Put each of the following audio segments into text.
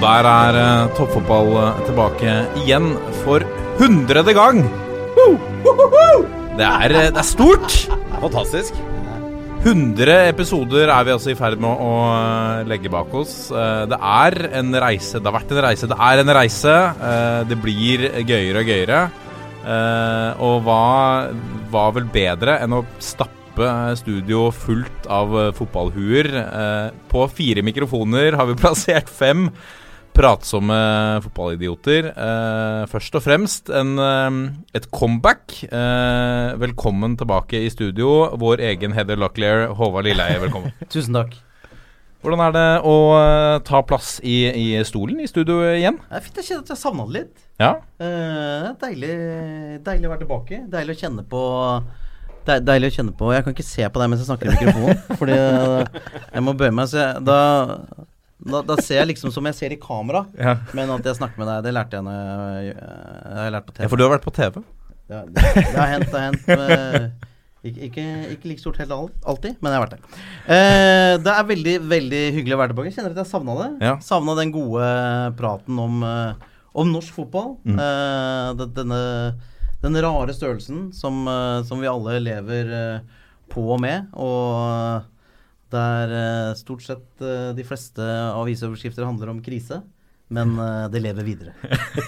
Og der er uh, toppfotball eh, tilbake igjen for hundrede gang. Woo! Woo-hoo-hoo! Det er, stort! det er. Fantastisk. 100 episoder er vi altså i ferd med å eh, legge bak oss. Eh, Det er en reise. Det har vært en reise. Det er en reise. Eh, Det blir gøyere og gøyere. Eh, Og hva var vel bedre enn å stappe studio fullt av eh, fotballhuer? Eh, På fire mikrofoner har vi plassert fem pratsomme fotballidioter. Eh, først og fremst en, eh, et comeback. Eh, velkommen tilbake i studio, vår egen Heather Locklear, Håvard Lilleheie. Velkommen. Tusen takk. Hvordan er det å eh, ta plass i, i stolen i studio igjen? Det er fint. Jeg kjenner at jeg savna det litt. Ja. Eh, deilig, deilig å være tilbake. Deilig å kjenne på det er deilig å kjenne på Jeg kan ikke se på deg mens jeg snakker i mikrofonen. fordi jeg må bøye meg. Så jeg, da, da, da ser jeg liksom som jeg ser i kamera. Ja. Men at jeg snakker med deg, det lærte jeg når jeg, jeg har lært på TV. ja, for du har vært på TV. Ja, det, det har hendt, det har hendt. eh, Ikke, ikke, ikke like stort helt alltid, men jeg har vært der. Eh, det er veldig veldig hyggelig å være tilbake. Jeg kjenner at jeg savna det. Ja. Savna den gode praten om, eh, om norsk fotball. Mm. Eh, denne, den rare størrelsen som, eh, som vi alle lever eh, på og med. Og der eh, stort sett eh, de fleste avisoverskrifter handler om krise. Men eh, det lever videre.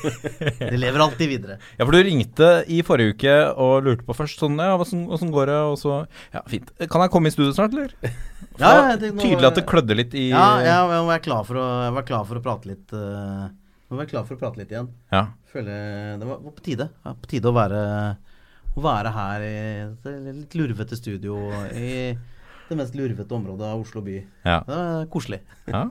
det lever alltid videre. Ja, for du ringte i forrige uke og lurte på først sånn Ja, åssen går det? Og så Ja, fint. Kan jeg komme i studio snart, eller? Ja, jeg tenkte nå- Tydelig at det klødde litt i Ja, jeg, jeg var klar for å, jeg var klar for å prate litt uh, Jeg var klar for å prate litt igjen. Ja. Føler Det var, var på tide. Ja, på tide å være Å være her i et litt lurvete studio i det mest lurvete området av Oslo by. ja. Det er koselig. Ja.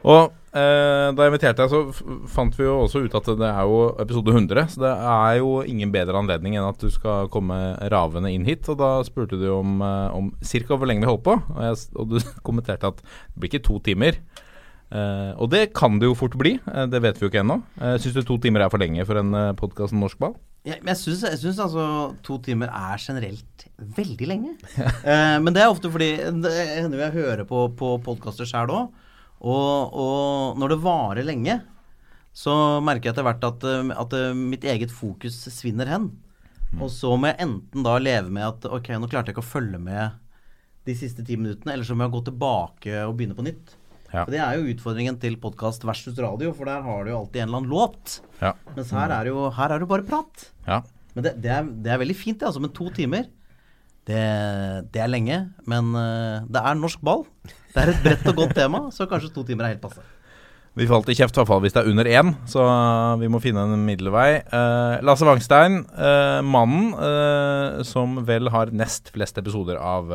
Og eh, da jeg inviterte deg, så fant vi jo også ut at det er jo episode 100. Så det er jo ingen bedre anledning enn at du skal komme ravende inn hit. Og da spurte du om, eh, om cirka hvor lenge vi holdt på, og, jeg, og du kommenterte at det blir ikke to timer. Eh, og det kan det jo fort bli, eh, det vet vi jo ikke ennå. Uh, Syns du to timer er for lenge for en uh, podkast om norsk ball? Jeg, men jeg syns, altså to timer er generelt veldig lenge. eh, men det er ofte fordi Det hender jeg hører på, på podkaster sjøl òg. Og, og når det varer lenge, så merker jeg etter hvert at, eh, at eh, mitt eget fokus svinner hen. Og så må jeg enten da leve med at ok, nå klarte jeg ikke å følge med de siste ti minuttene, eller så må jeg gå tilbake og begynne på nytt. Ja. For Det er jo utfordringen til podkast versus radio, for der har du jo alltid en eller annen låt. Ja. Mens her er jo her er det jo bare prat. ja. Men det, det, er, det er veldig fint, det. Altså, men to timer, det, det er lenge. Men uh, det er norsk ball. Det er et bredt og godt tema, så kanskje to timer er helt passe. Vi får alltid kjeft, i hvert fall hvis det er under én, så vi må finne en middelvei. Uh, Lasse Wangstein, uh, mannen uh, som vel har nest flest episoder av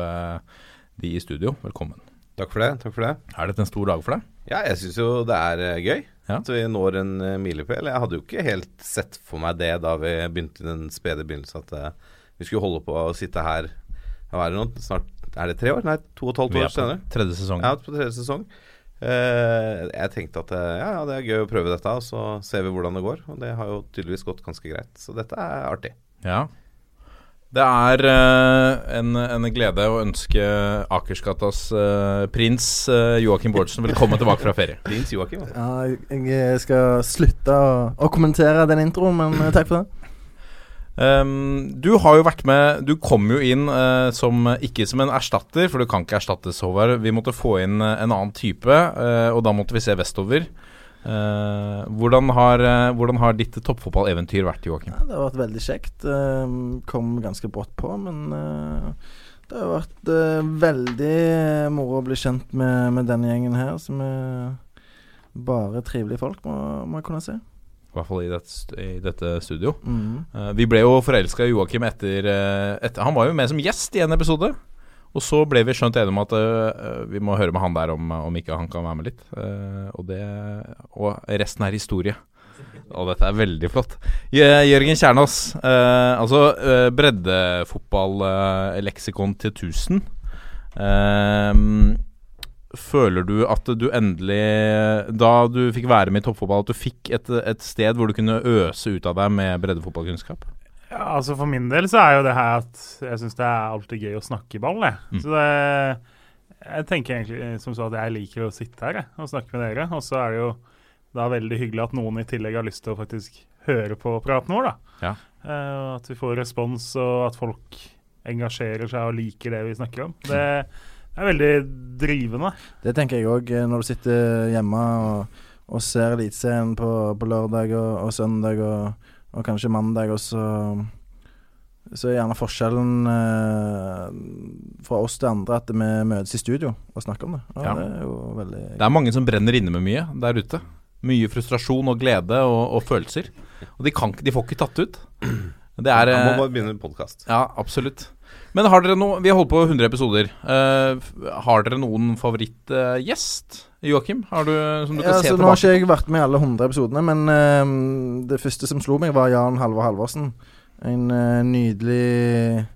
de i studio. Velkommen. Takk for det. takk for det Er dette en stor dag for deg? Ja, jeg syns jo det er eh, gøy Ja. at vi når en uh, milepæl. Jeg hadde jo ikke helt sett for meg det da vi begynte i den spede begynnelsen, at eh, vi skulle holde på å sitte her Hva er det nå? Snart Er det tre år? Nei, to og et halvt år er senere. tredje sesong. Ja, på tredje sesong. Uh, jeg tenkte at eh, ja, ja, det er gøy å prøve dette, og så ser vi hvordan det går. Og det har jo tydeligvis gått ganske greit, så dette er artig. Ja. Det er uh, en, en glede å ønske Akersgatas uh, prins uh, Joakim Bårdsen velkommen tilbake fra ferie. Prins Joakim. Ja, jeg skal slutte å, å kommentere den introen, men takk for det. Um, du har jo vært med Du kom jo inn uh, som ikke som en erstatter, for du kan ikke erstattes, Håvard. Vi måtte få inn en annen type, og da måtte vi se vestover. Eh, hvordan, har, uh, hvordan har ditt toppfotballeventyr vært, Joakim? Ja, det har vært veldig kjekt. Uh, kom ganske brått på, men det har vært veldig moro å bli kjent med, med denne gjengen her, som er bare trivelige folk, må, må jeg kunne si. I hvert fall i dette, i dette studio. Mm. Vi ble jo forelska i Joakim etter, etter Han var jo med som gjest i en episode. Og så ble vi skjønt enige om at uh, vi må høre med han der om, om ikke han kan være med litt. Uh, og, det, og resten er historie. Og dette er veldig flott. Jørgen Kjernås. uh, altså uh, breddefotball-leksikon til 1000. Eh, føler du at du endelig, da du fikk være med i toppfotball, at du fikk et, et sted hvor du kunne øse ut av deg med breddefotballkunnskap? Ja, altså For min del så er jo det her at jeg syns det er alltid gøy å snakke ball. Jeg. Mm. Så det, jeg tenker egentlig som så at jeg liker å sitte her jeg, og snakke med dere. Og så er det jo da veldig hyggelig at noen i tillegg har lyst til å faktisk høre på praten vår. da. Ja. Uh, at vi får respons, og at folk engasjerer seg og liker det vi snakker om. Det er veldig drivende. Det tenker jeg òg, når du sitter hjemme og, og ser Eliteserien på, på lørdag og, og søndag og, og kanskje mandag, og så så er gjerne forskjellen eh, fra oss til andre at vi møtes i studio og snakker om det. Og Ja. Det er jo veldig Det er mange som brenner inne med mye der ute. Mye frustrasjon og glede og, og følelser. Og de, kan, de får ikke tatt ut. Det er Man må eh, bare begynne med podkast. Ja, absolutt. Men har dere noe Vi har holdt på 100 episoder. Uh, har dere noen favorittgjest? Joakim, har du som du kan ja, se så Nå har ikke jeg vært med i alle 100 episodene, men uh, det første som slo meg, var Jan Halvor Halvorsen. En eh, nydelig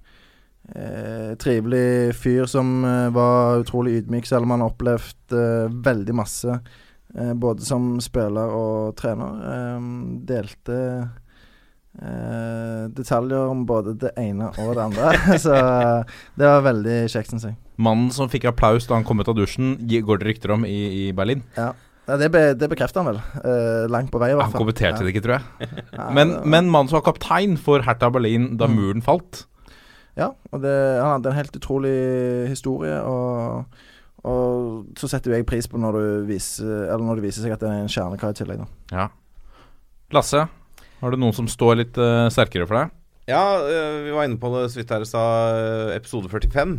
eh, trivelig fyr som eh, var utrolig ydmyk, selv om han har opplevd eh, veldig masse. eh, både som spiller og trener. Delte detaljer om både det ene og det andre. Så det var veldig kjekt, syns jeg. Mannen som fikk applaus da han kom ut av dusjen, går det rykter om i, i Berlin. Ja, det, be, det bekrefter han vel. eh, langt på vei, i hvert Han fall. kommenterte Ja. det ikke, tror jeg. Men, men mannen som var kaptein for Hertha Berlin da Mm. muren falt. Ja, og det, han hadde en helt utrolig historie, og, og så setter jo jeg pris på når, du viser, eller når det viser seg at det er en kjernekar i tillegg, da. Ja. Lasse, har du noen som står litt uh, sterkere for deg? Ja, uh, vi var inne på det så vidt her i stad. øh, Episode 45.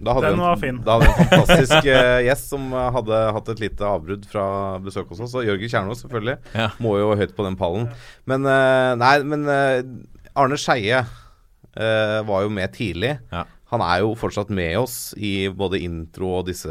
Da hadde Den var en, fin. Da hadde vi en fantastisk gjest som hadde hatt et lite avbrudd fra besøk hos oss. Og Jørgen Kjernås, selvfølgelig. Ja. Må jo høyt på den pallen. Men øh, Nei, men Arne Skeie var jo med tidlig. Ja. Han er jo fortsatt med oss i både intro og disse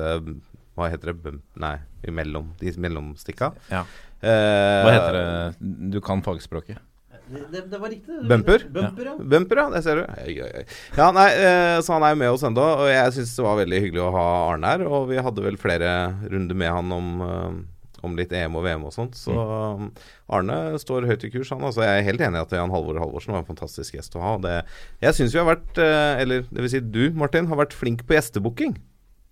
Hva heter det? Bump, nei, imellom. De mellomstikka. Ja. Eh, Hva heter det? Du kan fagspråket. Det, det, var riktig. Bumper? Bumper, ja. Bumper, ja. Det ser du. Oi, oi, oi. Ja, nei, eh, så han er jo med oss ennå, og jeg syns det var veldig hyggelig å ha Arne her. Og vi hadde vel flere runder med han om, eh, om litt EM og VM og sånt. Så um, Arne står høyt i kurs, han. Altså, jeg er helt enig i at Jan Halvor Halvorsen var en fantastisk gjest å ha. Og det, jeg syns vi har vært, eller det vil si du, Martin, har vært flink på gjestebooking.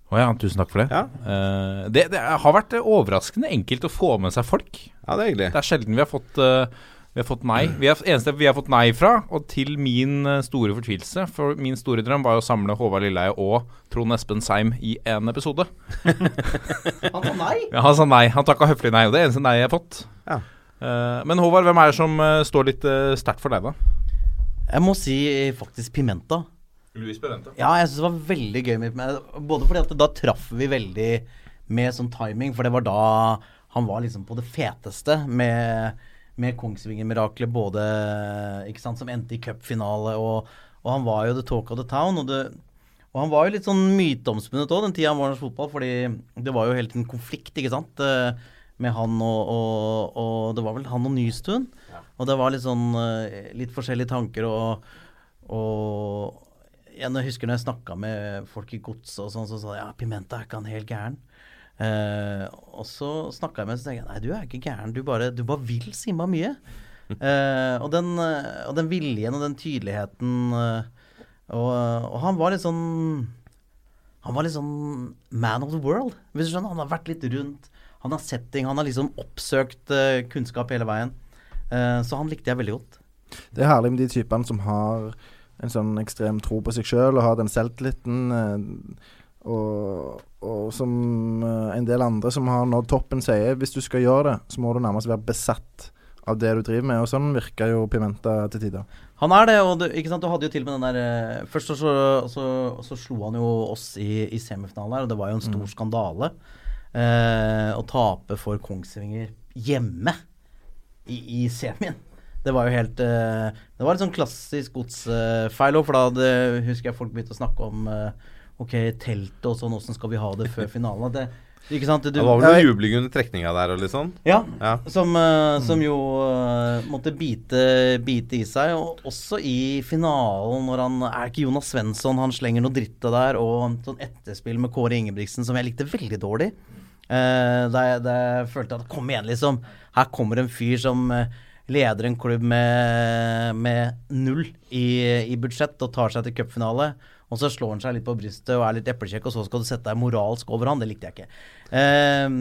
Å ja, tusen takk for det. Ja. Uh, det. Det har vært overraskende enkelt å få med seg folk. ja, det er hyggelig. Det er sjelden vi har fått uh, vi har fått nei. Vi har, eneste vi har fått nei fra, og til min eh, store fortvilelse For min store drøm var jo å samle Håvard Lilleheie og Trond Espen Seim i én episode. Han sa nei. Ja, han sa nei. Han takka høflig nei, og det er eneste nei jeg har fått. Ja. Uh, men Håvard, hvem er det som eh, står litt uh, sterkt for deg, da? Jeg må si faktisk Pimenta. Louis Berente. Ja, jeg syns det var veldig gøy med Både fordi at da traff vi veldig med sånn timing, for det var da han var liksom på det feteste med, med Kongsvinger-miraklet, både Ikke sant, som endte i cupfinale, og, og han var jo the talk of the town. Og, det, og han var jo litt sånn myteomspunnet òg, den tida han var i norsk fotball, fordi det var jo helt en konflikt, ikke sant, eh, med han og, og, og Det var vel han og Nystuen. Og det var litt sånn eh, litt forskjellige tanker og, og jeg husker når jeg snakka med folk i godset og sånn, så sa de ja, Pimenta er ikke han helt gæren. Eh, og så snakka jeg med ham og så tenkte jeg nei, du er ikke gæren, du bare, du bare vil simma mye. Eh, og, den, og den viljen og den tydeligheten eh, og, og han var litt sånn Han var litt sånn man of the world, hvis du skjønner. Han har vært litt rundt. Han har sett ting. han har liksom oppsøkt kunnskap hele veien. Eh, så han likte jeg veldig godt. Det er herlig med de typene som har en sånn ekstrem tro på seg sjøl og har den selvtilliten. eh, og, og som eh, en del andre som har nådd toppen, sier hvis du skal gjøre det, så må du nærmest være besatt av det du driver med. Og sånn virker jo Pimenta til tider. Han er det, og du, ikke sant, du hadde jo til og med den der eh, Først så, så, så, slo han jo oss i, i semifinalen her, og det var jo en stor skandale eh, å tape for Kongsvinger hjemme i, i semien. Det var jo helt eh, Det var litt sånn klassisk godsfeil òg, for da hadde, husker jeg folk begynte å snakke om eh, Ok, teltet og sånn, åssen skal vi ha det før finalen? At Det, Det var vel noe jubling under trekninga der og litt sånn? ja, Ja. som, eh, som jo eh, måtte bite, bite i seg. Og også i finalen, når han Er ikke Jonas Svensson han slenger noe dritt av der, og sånn etterspill med Kåre Ingebrigtsen som jeg likte veldig dårlig. Uh, da, jeg, da jeg følte at kom igjen, liksom. Her kommer en fyr som eh, leder en klubb med, med null i, i budsjett og tar seg til cupfinale. Og så slår han seg litt på brystet og er litt eplekjekk, og så skal du sette deg moralsk over han. Det likte jeg ikke. Eh,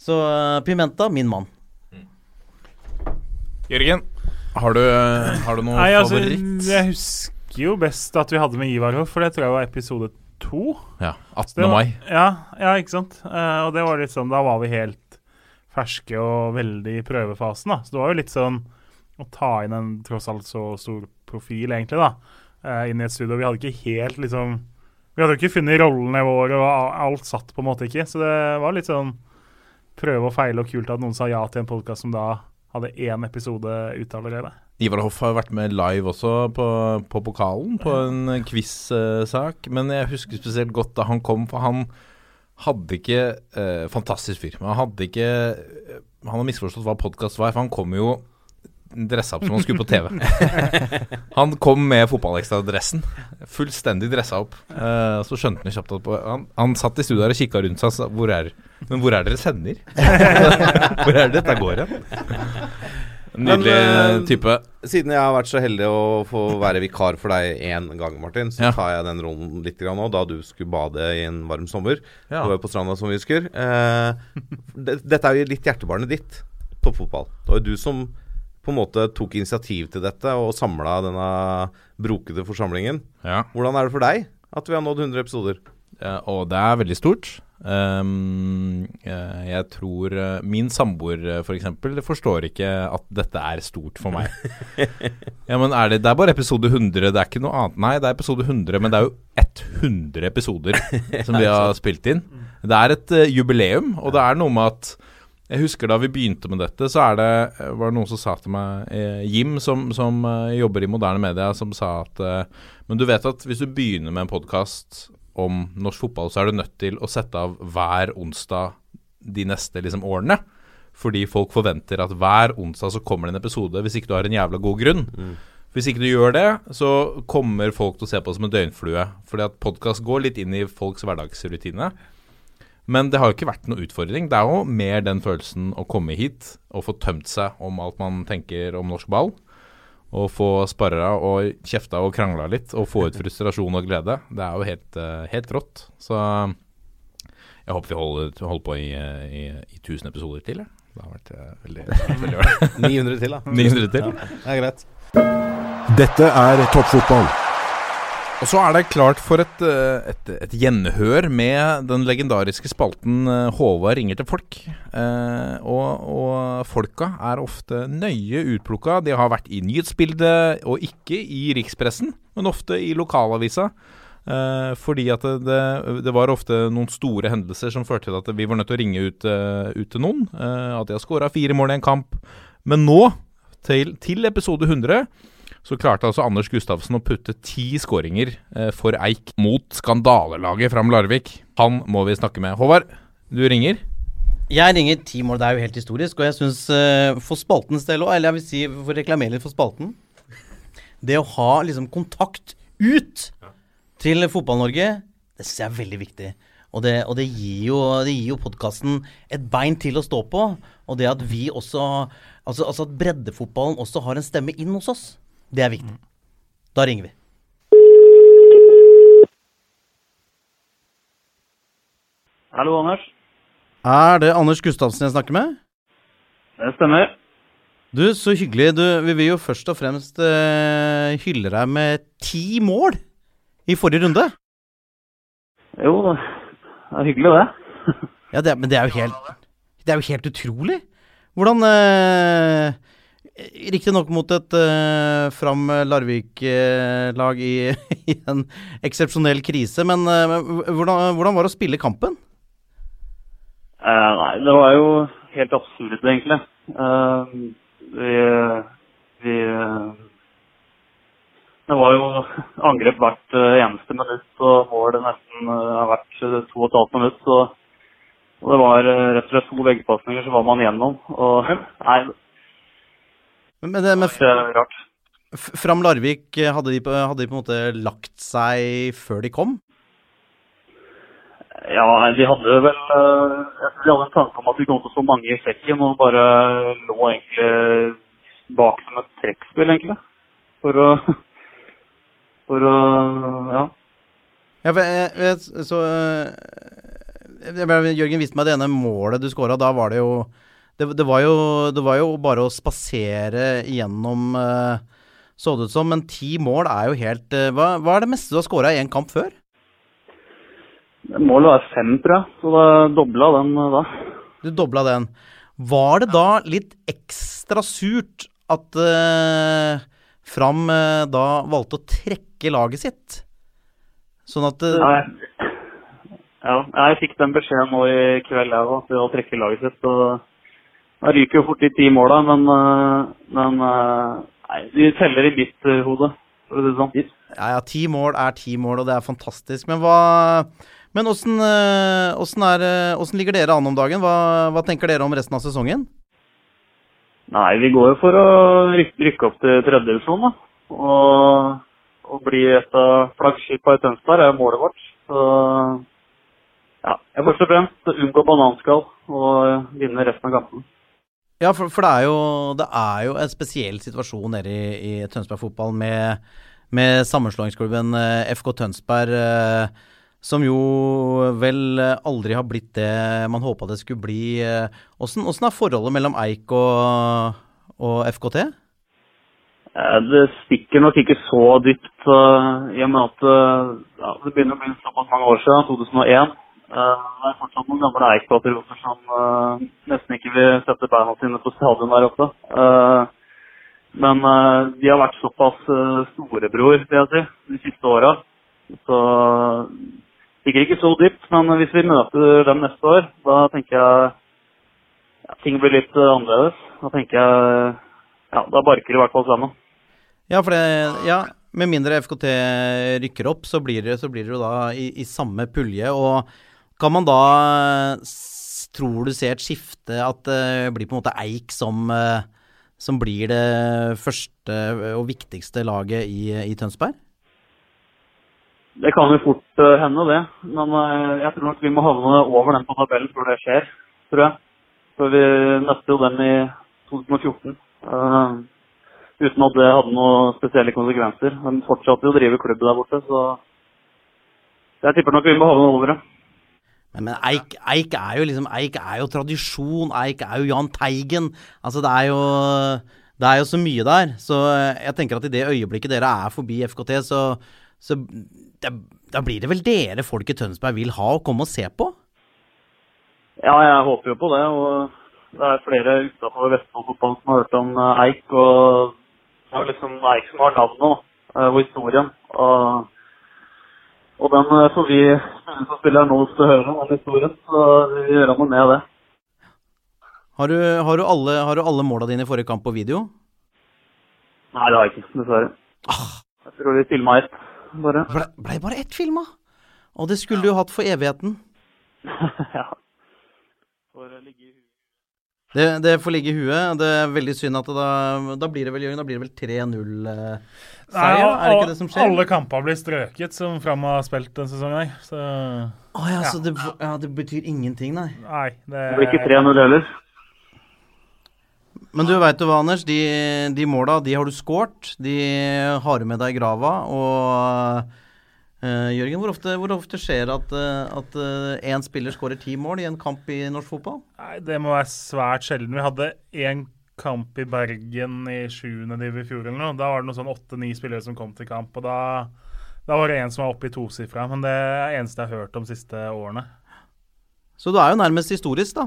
så Pimenta, min mann. Jørgen, har du, har du noe Nei, altså, favoritt? jeg husker jo best at vi hadde med Ivar Hoff, for det tror jeg var episode to. Ja, 18. Var- mai. Ja, ja ikke sant. Uh, og det var litt sånn, da var vi helt ferske og veldig i prøvefasen, da. Så det var jo litt sånn å ta inn en tross alt så stor profil, egentlig, da. eh, inn i et studio. Vi hadde ikke helt liksom Vi hadde jo ikke funnet rollene våre, og alt satt på en måte ikke. Så det var litt sånn prøve og feile og kult at noen sa ja til en podkast som da hadde én episode ute allerede. Ivar Hoff har vært med live også på, på pokalen, på en quiz-sak. Men jeg husker spesielt godt da han kom, for han hadde ikke eh, Fantastisk fyr. Men han hadde ikke eh, Han har misforstått hva podkast var, for han kom jo dressa opp som han skulle på TV. han kom med fotballekstra-dressen. Fullstendig dressa opp. Eh, så skjønte han kjapt at på, han, han satt i studio her og kikka rundt seg og sa hvor er, Men hvor er dere sender? hvor er det dette går hen? Nydelig Men, eh, type. Siden jeg har vært så heldig å få være vikar for deg én gang, Martin, så Ja. tar jeg den rollen litt grann nå, da du skulle bade i en varm sommer. Ja. Du var på stranda, som vi husker. Eh, det, dette er jo litt hjertebarnet ditt, toppfotball. Det var jo du som på en måte tok initiativ til dette og samla denne brokete forsamlingen. Ja. Hvordan er det for deg at vi har nådd 100 episoder? Og det er veldig stort. Eh, jeg tror uh, min samboer f.eks. For forstår ikke at dette er stort for meg. ja, men er det, det er bare episode 100, det er ikke noe annet. Nei, det er episode 100, men det er jo 100 episoder som vi har spilt inn. Det er et uh, jubileum, og det er noe med at jeg husker da vi begynte med dette, så er det, eh, var det noen som sa til meg eh, Jim, som, som uh, jobber i moderne media, som sa at uh, Men du vet at hvis du begynner med en podkast om norsk fotball, så er du nødt til å sette av hver onsdag de neste liksom, årene. Fordi folk forventer at hver onsdag så kommer det en episode, hvis ikke du har en jævla god grunn. Hvis ikke du gjør det, så kommer folk til å se på det som en døgnflue. Fordi at podkast går litt inn i folks hverdagsrutine. Men det har jo ikke vært noe utfordring. Det er jo mer den følelsen å komme hit og få tømt seg om alt man tenker om norsk ball. Og få sparra og kjefta og krangla litt og få ut frustrasjon og glede. Det er jo helt, eh, helt rått. Så jeg håper vi holder, holder på i, eh, i, i 1000 episoder til. jeg. Det har vært eh, veldig veldig ålreit. 900 til, da. 900 til. Det er greit. Dette er toppfotball. Og så er det klart for et, eh, et, et gjenhør med den legendariske spalten eh, Håvard ringer til folk. Eh, og, og folka er ofte nøye utplukka. De har vært i nyhetsbildet og ikke i rikspressen, men ofte i lokalavisa. Eh, fordi at det, det, det var ofte noen store hendelser som førte til at vi var nødt til å ringe ut, eh, ut til noen. eh, at de har skåra fire mål i en kamp. Men nå, til, til episode 100 så klarte altså Anders Gustavsen å putte ti skåringer eh, for Eik mot skandalelaget fra Larvik. Han må vi snakke med. Håvard, du ringer. Jeg ringer ti mål, det er jo helt historisk, og jeg syns uh, for spaltens del òg, eller jeg vil si for å reklamere litt for spalten Det å ha liksom kontakt ut til Fotball-Norge, det syns jeg er veldig viktig. Og det, og det gir jo, det jo podkasten et bein til å stå på. Og det at vi også Altså, altså at breddefotballen også har en stemme inn hos oss, det er viktig. Da ringer vi. Hallo, Anders. Er det Anders Gustavsen jeg snakker med? Det stemmer. Du, så hyggelig. Du, vi vil jo først og fremst uh, hylle deg med ti mål i forrige runde. Jo, det er hyggelig, det. Ja, det, men det er jo helt Det er jo helt utrolig. Hvordan eh, Riktignok mot et uh, Fram Larvik-lag i, i en eksepsjonell krise, men uh, hvordan, hvordan var det å spille kampen? Uh, nei, det var jo helt absurd, egentlig. Eh, Vi, vi Det var jo angrep hvert eh, eneste minutt, og målet nesten eh, hvert eh, to og et halvt minutt. Så, og det var eh, rett og slett to veggpasninger, så var man gjennom. Og nei, Men, det- med det er rart. Fram Larvik, eh, hadde de, hadde de på en måte lagt seg før de kom? Ja, de hadde vel eh, Jeg tror de hadde en tanke om at de kom til så mange i sekken, og bare lå egentlig bak som et trekkspill, egentlig. For å For å Ja. Ja, for jeg, jeg, så eh, jeg- Jørgen viste meg det ene målet du skåra. Da var det jo det, det, var jo det var jo bare å spasere gjennom, eh, så det ut som. Men ti mål er jo helt eh, hva, hva er det meste du har skåra i en kamp før? Målet var fem, tror jeg, så da dobla den eh, da. Du dobla den. Var det da litt ekstra surt at eh, Fram eh, da valgte å trekke laget sitt? Sånn at eh, Nei. Ja, jeg fikk den beskjeden nå i kveld, jeg òg, til å trekke laget sitt. Så da ryker jo fort de ti måla, men, eh, men eh, Nei, de teller i mitt hode, for å si det sånn. Ja, ja, ti mål er ti mål, og det er fantastisk. Men hva Men åssen eh, er eh, ligger dere an om dagen? Hva, hva tenker dere om resten av sesongen? Nei, vi går jo for å rykke, rykke opp til tredjedivisjon, da. Og, og bli et av flaggskipa i Tønsberg er målet vårt. Så ja, jeg først og fremst unngå bananskall og vinne resten av kampene. Ja, for, for det, er jo, det er jo en spesiell situasjon nede i, i Tønsberg fotball med, med sammenslåingsklubben eh, FK Tønsberg, eh, som jo vel aldri har blitt det man håpa det skulle bli. eh. Åssen er forholdet mellom Eik og, og FKT? Det stikker nok ikke så dypt, i og med at ja, det begynner å bli såpass mange år siden, 2001. Eh, Det er fortsatt noen gamle Eik-patrioter som eh, nesten ikke vil sette beina sine på stadion der oppe. Eh, Men de har vært såpass storebror, vil jeg si, de siste åra. Så sikkert ikke så dypt, men hvis vi møter dem neste år, da tenker jeg ja, ting blir litt annerledes. Da tenker jeg ja, da barker det i hvert fall sammen. Ja, for det, ja, med mindre FKT rykker opp, så blir det, så blir det jo da i, i samme pulje. Og kan man da Tror du ser et skifte, at det blir på en måte Eik som, eh, som blir det første og viktigste laget i, i Tønsberg? Det kan jo fort eh, hende, det. Men eh, jeg tror nok vi må havne over den på tabellen før det skjer, tror jeg. For vi møtte jo dem i 2014. Uh, uten at det hadde noen spesielle konsekvenser. De fortsatte jo å drive klubb der borte, så jeg tipper nok vi må havne over det. Men, men Eik, Eik er jo liksom Eik er jo tradisjon. Eik er jo Jahn Teigen. Altså, det er jo Det er jo så mye der. Så eh, jeg tenker at i det øyeblikket dere er forbi FKT, så, så da, da blir det vel dere folk i Tønsberg vil ha å komme og se på? Ja, jeg håper jo på det. Og det er flere utenfor Vestfold-fotballen som har hørt om eh, Eik. Og det er liksom Eik som har navnet eh, og historien. Og, og den eh, får vi som spiller nå til å høre om den historien. Så vi gjør noe med det. Har du, har du, alle, har du alle måla dine i forrige kamp på video? Nei, det har jeg ikke, dessverre. Jeg tror vi filma ett, bare. Blei ble bare ett filma! Og det skulle du hatt for evigheten. ja. Får ligge i. Det, det får ligge i huet. Det er veldig synd at det da Da blir det vel, Jørgen, da blir det vel 3-0-seier? Nei, er det ikke det som skjer? Alle kamper blir strøket som Fram har spilt denne sesongen. nei. Så Å ja, så det, ja, det betyr ingenting, nei. nei, det Det blir ikke 3-0 heller. Men du veit jo hva, Anders. De, de måla, de har du skåret. De har du med deg i grava. Og eh, Jørgen, hvor ofte, hvor ofte skjer det at, uh, at én spiller skårer ti mål i en kamp i norsk fotball? Nei, det må være svært sjelden. Vi hadde én kamp i Bergen i 7. div i fjor eller noe. Da var det noen sånn åtte-ni spillere som kom til kamp. Og da, da var det en som var oppe i tosifra. Men det er det eneste jeg har hørt om de siste årene. Så du er jo nærmest historisk, da.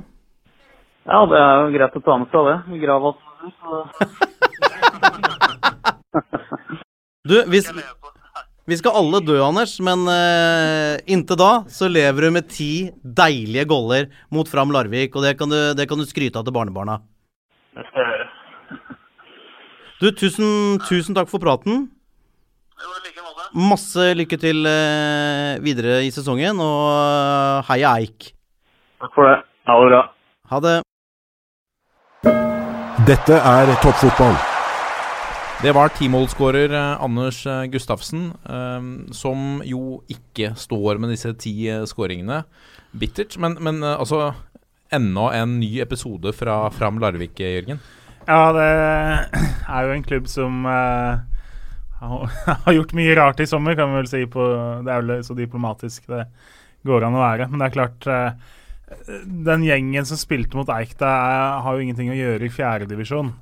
Ja, det er jo greit å ta med seg det. Vi grava. så- Du, hvis, vi skal alle dø, Anders, men uh, inntil da så lever du med ti deilige goller mot Fram Larvik, og det kan du, det kan du skryte av til barnebarna. Det skal jeg gjøre. Du, tusen, tusen takk for praten. Jo, like måte. Masse lykke til uh, videre i sesongen, og eh, heia Eik. Takk for det. Ha det bra. Ha det. Dette er toppfotball. Det var timålsskårer eh, Anders eh, Gustafsen, eh, som jo ikke står med disse ti skåringene. Bittert. Men, men altså Enda en ny episode fra Fram Larvik, Jørgen. Ja, det er jo en klubb som har gjort mye rart i sommer, kan vi vel si. På, det er vel så diplomatisk det går an å være. Men det er klart Den gjengen som spilte mot Eik, det har jo ingenting å gjøre i fjerdedivisjon.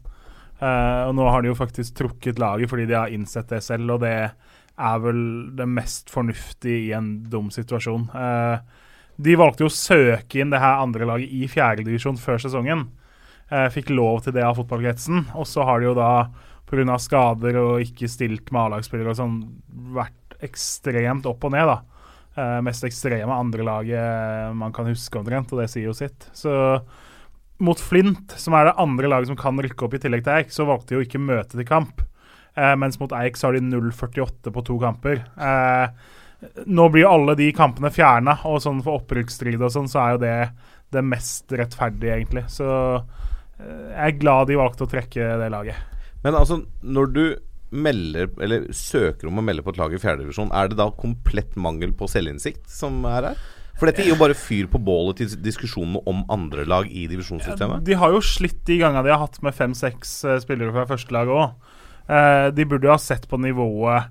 Uh, og nå har de jo faktisk trukket laget fordi de har innsett det selv, og det er vel det mest fornuftige i en dum situasjon. Uh, de valgte jo å søke inn det her andre laget i fjerdedivisjon før sesongen. Uh, fikk lov til det av fotballkretsen. Og så har de jo da pga. skader og ikke stilt med A-lagsspillere og sånn vært ekstremt opp og ned, da. Mest ekstreme andrelaget man kan huske omtrent, og det sier jo sitt. Så mot Flint, som er det andre laget som kan rykke opp i tillegg til Eik, så valgte de jo ikke møte til kamp. Eh, mens mot Eik så har de 0,48 på to kamper. Eh, nå blir jo alle de kampene fjerna, og sånn for opprykksstrid og sånn, så er jo det det mest rettferdige, egentlig. Så eh, jeg er glad de valgte å trekke det laget. Men altså, når du melder, eller søker om å melde på et lag i fjerdedivisjon, er det da komplett mangel på selvinnsikt som er her? For dette gir jo bare fyr på bålet til diskusjonene om andre lag i divisjonssystemet. De har jo slitt de gangene de har hatt med fem-seks eh, spillere fra førstelaget òg. Uh, de burde jo ha sett på nivået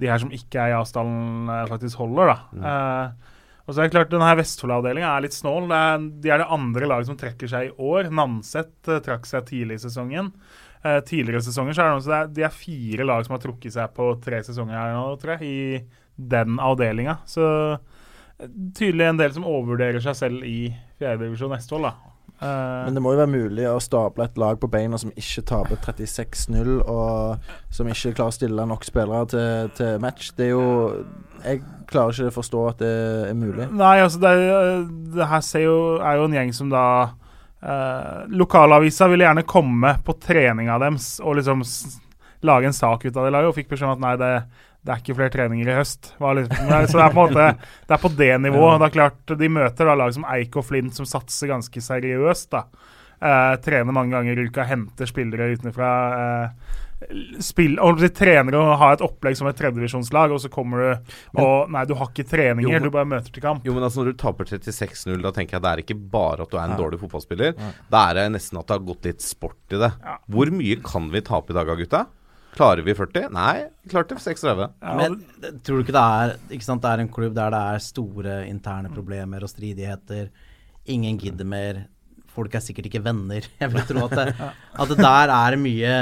de her som ikke er i Asdalen, uh, faktisk holder, da. Mm. og så er det klart, denne Vestfold-avdelinga er litt snål. De er det andre laget som trekker seg i år. Namset trakk seg tidlig i sesongen. tidligere sesonger så er det er, de er fire lag som har trukket seg på tre sesonger her nå, tror jeg, i den avdelinga. Så tydelig en del som overvurderer seg selv i fjerdedivisjon Vestfold, da. Uh, Men det må jo være mulig å stable et lag på beina som ikke taper 36-0, og som ikke klarer å stille nok spillere til, til, match. Det er jo Jeg klarer ikke å forstå at det er mulig. Nei, altså det, det her jo, er jo en gjeng som da uh, Lokalavisa ville gjerne komme på treninga deres og liksom lage en sak ut av det laget, og fikk beskjed om at nei, det det er ikke flere treninger i høst. Liksom, så det er på en måte Det er på det nivået. Det er klart De møter da lag som Eik og Flint, som satser ganske seriøst. da eh, Trener mange ganger i uka, henter spillere utenfra. Eh, spill, og de trener og har et opplegg som et tredjevisjonslag, og så kommer du og Nei, du har ikke treninger, jo, men, du bare møter til kamp. Jo, men altså Når du taper 36-0, da tenker jeg det er ikke bare at du er en ja. dårlig fotballspiller. Ja. Da er det nesten at det har gått litt sport i det. Ja. Hvor mye kan vi tape i dag, gutta? Klarer vi 40? Nei, vi klarte 36. Ja, men tror du ikke det er ikke sant, Det er en klubb der det er store interne problemer og stridigheter. Ingen gidder mer. Folk er sikkert ikke venner. Jeg vil tro at det, at det der er mye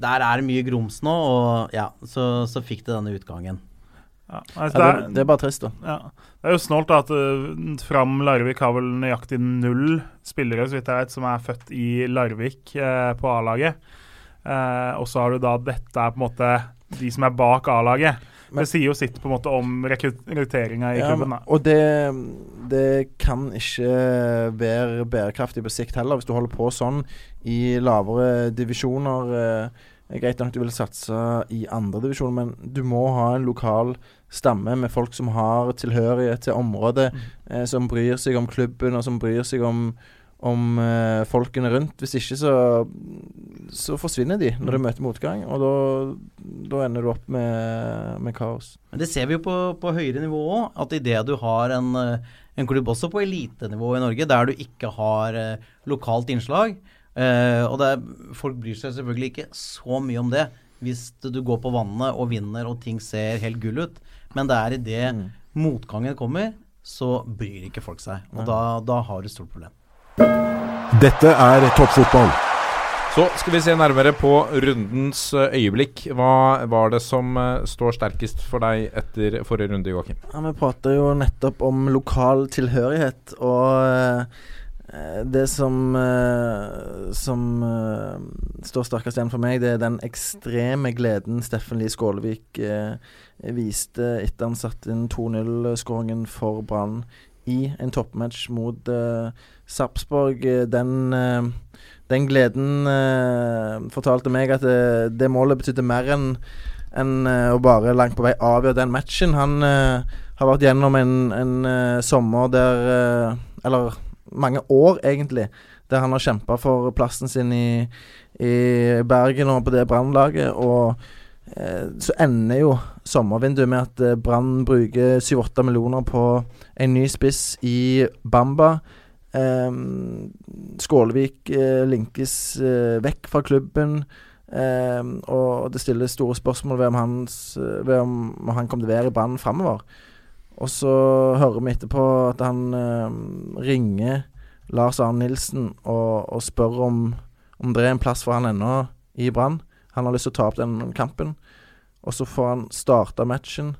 Der er mye grums nå, og ja, så, så fikk det denne utgangen. Ja, altså det, er, det, er, bare trist, da. Ja. Det er jo snålt at uh, Fram Larvik har vel nøyaktig null spillere, så vidt jeg vet, som er født i Larvik uh, på A-laget. Uh, og så har du da dette er på en måte de som er bak A-laget. Det sier jo sitt på en måte om rekrutteringa i ja, klubben. Da. Og det, det, kan ikke være bærekraftig på sikt heller, hvis du holder på sånn i lavere divisjoner. Eh, greit nok du vil satse i andre divisjoner, men du må ha en lokal stamme med folk som har tilhørighet til området, mm. eh, som bryr seg om klubben, og som bryr seg om om eh, folkene rundt. Hvis ikke så, så forsvinner de når de mm. møter motgang, og da, da ender du opp med, med, kaos. Men Det ser vi jo på, på høyere nivå òg, at idet du har en, eh, en, klubb også på elitenivå i Norge, der du ikke har eh, lokalt innslag, eh, og er, folk bryr seg selvfølgelig ikke så mye om det hvis du går på vannet og vinner og ting ser helt gull ut, men det er idet mm. motgangen kommer, så bryr ikke folk seg. Og da, da har du et stort problem. Dette er toppfotball. Så skal vi se nærmere på rundens eh, øyeblikk. Hva var det som uh, står sterkest for deg etter forrige runde, Joakim? Ja, vi prater jo nettopp om lokal tilhørighet, og uh, det som, som står sterkest igjen for meg, det er den ekstreme gleden Steffen Lie Skålevik viste etter han satte inn 2-0-skåringen for Brann i en toppmatch mot uh, Sarpsborg. Eh, Den, uh, den gleden uh, fortalte meg at det, det målet betydde mer enn enn å bare langt på vei avgjøre den matchen. Han har vært gjennom en, en sommer der Eller mange år, egentlig, der han har kjempa for plassen sin i, i Bergen og på det Brannlaget. Og så ender jo sommervinduet med at eh, Brann bruker 7-8 millioner på en ny spiss i Bamba. Um, Skålevik uh, linkes uh, vekk fra klubben. Um, og det stilles store spørsmål ved om, hans, ved om, han kommer til å være i Brann framover. Og så hører vi etterpå at han uh, ringer Lars Arne Nilsen og, og spør om, om det er en plass for han ennå i Brann. Han har lyst til å ta opp den kampen. Og så får han starta matchen.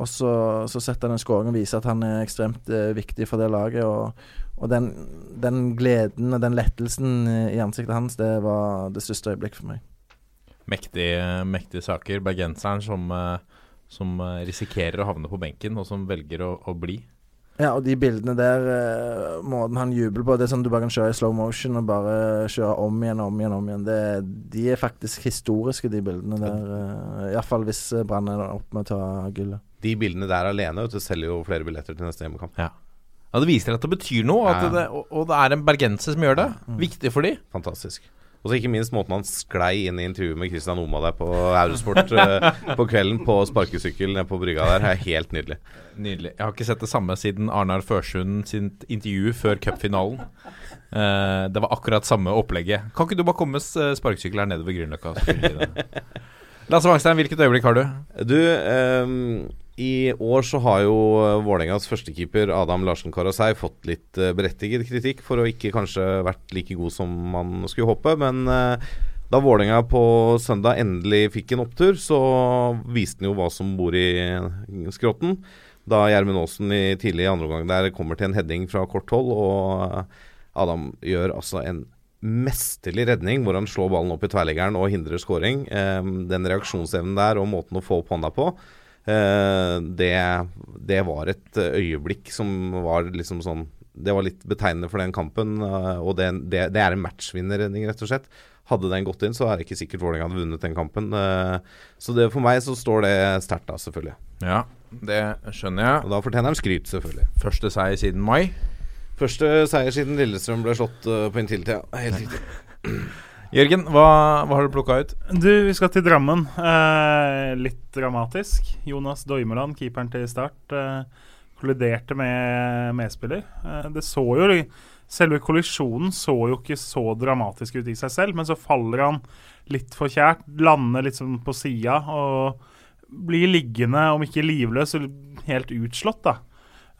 Og så, så setter han en skåring og viser at han er ekstremt eh, viktig for det laget. Og, og den, den gleden og den lettelsen eh, i ansiktet hans, det var det største øyeblikket for meg. Mektige, mektige saker. Bergenseren som, eh, som eh, risikerer å havne på benken, og som velger å, å bli. Ja, og de bildene der, eh, måten han jubler på Det er sånn du bare kan kjøre i slow motion og bare kjøre om igjen og om igjen. om igjen Det, De er faktisk historiske, de bildene der. Uh, Iallfall hvis eh, Brann er opp med å ta gullet. De bildene der alene vet du, selger jo flere billetter til neste hjemmekamp. Ja. ja, Det viser at det betyr noe, at Ja. det, og, og det er en bergenser som gjør det. Viktig for de. Fantastisk. Og så ikke minst måten han sklei inn i intervjuet med Christian Oma der på Eurosport eh, på kvelden på sparkesykkel nede på brygga der, er helt nydelig. Nydelig. Jeg har ikke sett det samme siden Arnar Førsund sin intervju før cupfinalen. Uh, det var akkurat samme opplegget. Kan ikke du bare komme med sparkesykkel her nede ved Grünerløkka? Lasse Wangstein, hvilket øyeblikk har du? Du, ehm, i år så har jo eh, Vålerengas førstekeeper Adam Larsen Karasei fått litt eh, berettiget kritikk for å ikke kanskje vært like god som man skulle håpe, men eh, da Vålerenga på søndag endelig fikk en opptur, så viste den jo hva som bor i skrotten. Da Gjermund Aasen i tidlig andre omgang der kommer til en heading fra kort hold, og Adam gjør altså en mesterlig redning hvor han slår ballen opp i tverrleggeren og hindrer scoring. Den reaksjonsevnen der og måten å få opp hånda på, det, det var et øyeblikk som var liksom sånn Det var litt betegnende for den kampen. eh, og det, det, det er en matchvinnerredning, rett og slett. Hadde den gått inn, så er det ikke sikkert Vålerenga hadde vunnet den kampen. Eh, så det, for meg så står det sterkt, da, selvfølgelig. Ja, det skjønner jeg. Og da fortjener han skryt, selvfølgelig. Første seier siden mai. Første seier siden Lillestrøm ble slått eh, på inntil-tida. Helt riktig. Jørgen, hva, hva har du plukka ut? Du, vi skal til Drammen. Eh, litt dramatisk. Jonas Doimeland, keeperen til Start, eh, kolliderte med medspiller. Eh, det så jo Selve kollisjonen så jo ikke så dramatisk ut i seg selv, men så faller han litt for kjært, lander litt sånn på sida og blir liggende, om ikke livløs, helt utslått, da.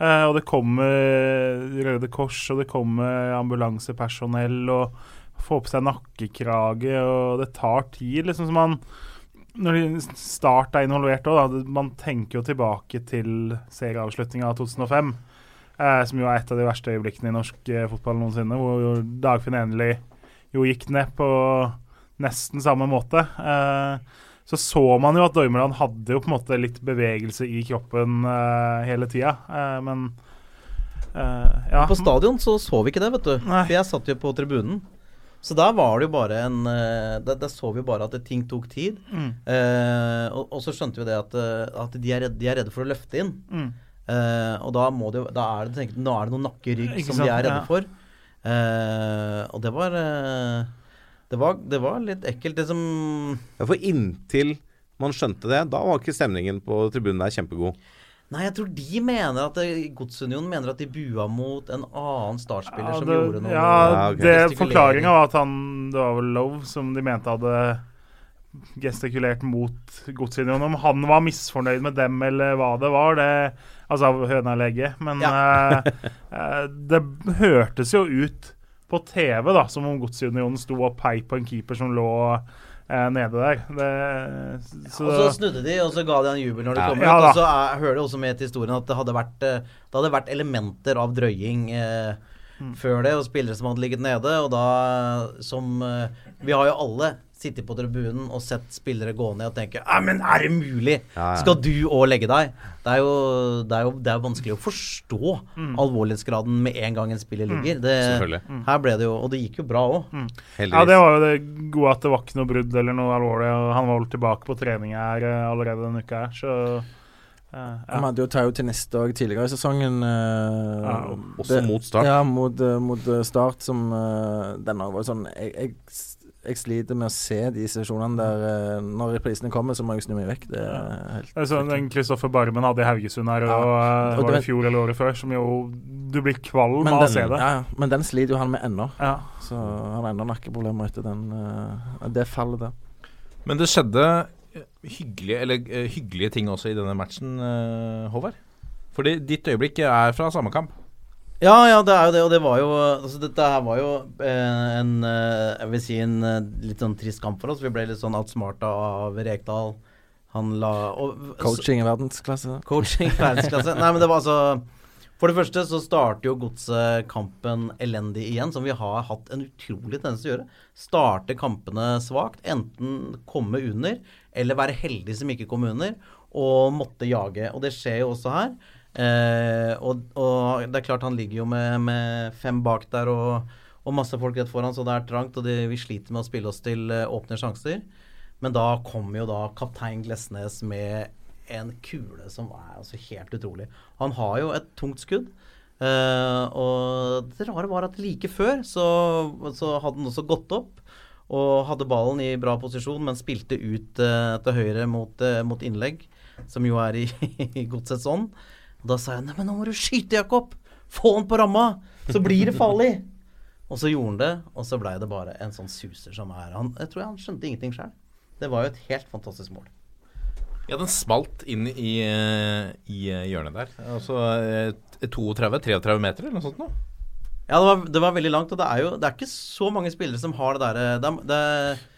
Eh, og det kommer Røde Kors, og det kommer ambulansepersonell, og får på seg nakkekrage, og det tar tid. liksom som man Når Start er involvert òg. Man tenker jo tilbake til serieavslutninga av 2005. Eh, som jo er et av de verste øyeblikkene i norsk eh, fotball noensinne. Hvor Dagfinn Enli jo gikk ned på nesten samme måte. Eh, så så man jo at Dormeland hadde jo på en måte litt bevegelse i kroppen eh, hele tida. Eh, men eh, ja. På stadion så så vi ikke det, vet du. Nei. For jeg satt jo på tribunen. Så da var det jo bare en Da, Der, der så vi bare at det, ting tok tid. Mm. Eh, og, og så skjønte vi det at, eh, at de, er redde, de er redde for å løfte inn. Mm. Eh, og da, må de, da er det tenk, nå er det noen nakke-rygg som de er redde ja. for. Eh, og det var, eh, det var Det var litt ekkelt. Det som Ja, for inntil man skjønte det, da var ikke stemningen på tribunen der kjempegod. Nei, jeg tror de mener at eh, Godsunionen mener at de bua mot en annen startspiller Ja, som det, gjorde noe ja, okay. Forklaringa var at han Det var vel Love som de mente hadde gestikulert mot Godsunionen. Om han var misfornøyd med dem eller hva det var, det Altså høna eller egget. Men ja. eh, det hørtes jo ut på TV da som om Godsunionen sto og peip på en keeper som lå eh, nede der. Det, så, Og så snudde de, og så ga de han jubel når det Ja. kom ut. Ja, og så er, hører det også med til historien at det hadde vært, eh, det hadde vært elementer av drøying eh, Mm. før det, og spillere som hadde ligget nede. Og da som eh, Vi har jo alle sittet på tribunen og sett spillere gå ned og tenke Ja, men er det mulig? Ja, ja. Skal du òg legge deg? Det er jo, det er jo, det er jo vanskelig å forstå alvorlighetsgraden med en gang en spiller ligger. Det, Selvfølgelig. her ble det jo Og det gikk jo bra òg. Mm. Ja, det var jo det gode at det var ikke noe brudd eller noe alvorlig. og Han var vel tilbake på trening her eh, allerede denne uka her, så Uh, ja. ja. hadde jo Tau til neste dag tidligere i sesongen. Uh, Ja, Også det- mot start. Ja, mot, mot start, som uh, denne var sånn jeg, jeg, jeg sliter med å se de sesjonene der eh, Når reprisene kommer, så må jeg snu meg vekk. Det er helt sånn den Kristoffer Barmen hadde i Haugesund her, og, Ja, og var det i fjor eller året før, som jo Du blir kvalm av å se det. ja, ja, men den sliter jo han med ennå. Ja. Så han har ennå nakkeproblemer etter den, eh, det fallet der. Men det skjedde hyggelige, eller, eh, hyggelige ting også i denne matchen, Håvard. Fordi ditt øyeblikk er fra samme kamp. Ja, ja, det er jo det, og det var jo altså Dette her var jo eh, en eh, Jeg vil si en eh, litt sånn trist kamp for oss. Vi ble litt sånn outsmarta av Rekdal. Han la og, Coaching i verdensklasse. Coaching i verdensklasse. Nei, men det var altså For det første så starter jo Godset kampen elendig igjen, som vi har hatt en utrolig tendens til å gjøre. Starte kampene svakt. Enten komme under, eller være heldig som ikke kom under, og måtte jage. Og det skjer jo også her. Eh, og, og det er klart han ligger jo med, med fem bak der og, og masse folk rett foran, så det er trangt. Og det, vi sliter med å spille oss til eh, åpne sjanser. Men da kommer jo da kaptein Glesnes med en kule som er altså helt utrolig. Han har jo et tungt skudd. eh, og det rare var at like før så, så hadde han også gått opp og hadde ballen i bra posisjon, men spilte ut eh, til høyre mot, eh, mot innlegg, som jo er i, i godsets ånd. Og da sa jeg nei, men nå må du skyte, Jakob! Få han på ramma! Så blir det farlig! Og så gjorde han det, og så blei det bare en sånn suser som er han, Jeg tror han skjønte ingenting sjøl. Det var jo et helt fantastisk mål. Ja, den smalt inn i, eh, i eh, hjørnet der. Altså eh, 32-33 meter eller noe sånt noe. Ja, det var, det var veldig langt, og det er jo Det er ikke så mange spillere som har det derre det, er- det,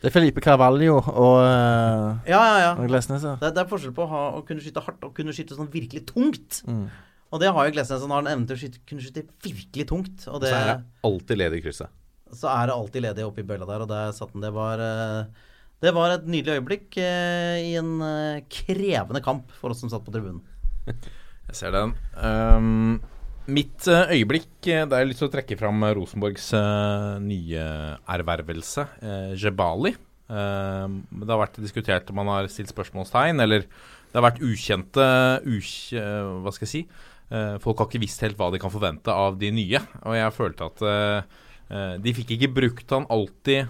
Det er Felipe Carvalho og, uh, Ja, ja, ja. og Glesnes, ja. Det, det er forskjell på å, ha, å kunne skyte hardt og kunne skyte sånn virkelig tungt. Mm. Og det har jo Glesnes. Han har en evne til å skyte, kunne skyte virkelig tungt. Og det, Så er det alltid ledig i krysset. så er det alltid ledig oppi bølla der, og der satt han. Det var, eh, det var et nydelig øyeblikk eh, i en eh, krevende kamp for oss som satt på tribunen. Jeg ser den. Um, mitt eh, øyeblikk eh, jeg har lyst til å trekke fram eh, Rosenborgs nye ervervelse, Jebali. Det har vært diskutert om man har stilt spørsmålstegn, eller det har vært ukjente ukj, Hva skal jeg si? Folk har ikke visst helt hva de kan forvente av de nye. Og jeg følte at de fikk ikke brukt han alltid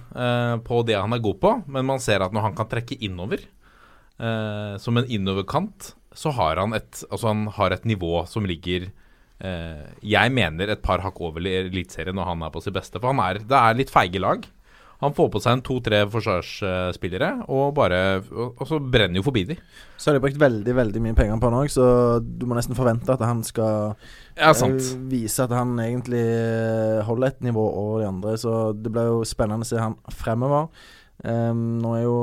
på det han er god på, men man ser at når han kan trekke innover, som en innoverkant, så har han et, altså han har et nivå som ligger Jeg mener et par hakk over Eliteserien når han er på sitt beste. For han er, det er litt feige lag. Han får på seg en to-tre forsvarsspillere, og bare og, og så brenner jo forbi de. Så har de brukt veldig veldig mye penger på han òg, så du må nesten forvente at han skal Ja, sant. eh, vise at han egentlig eh, holder et nivå over de andre. Så det blir jo spennende å se han fremover. Um, nå er jo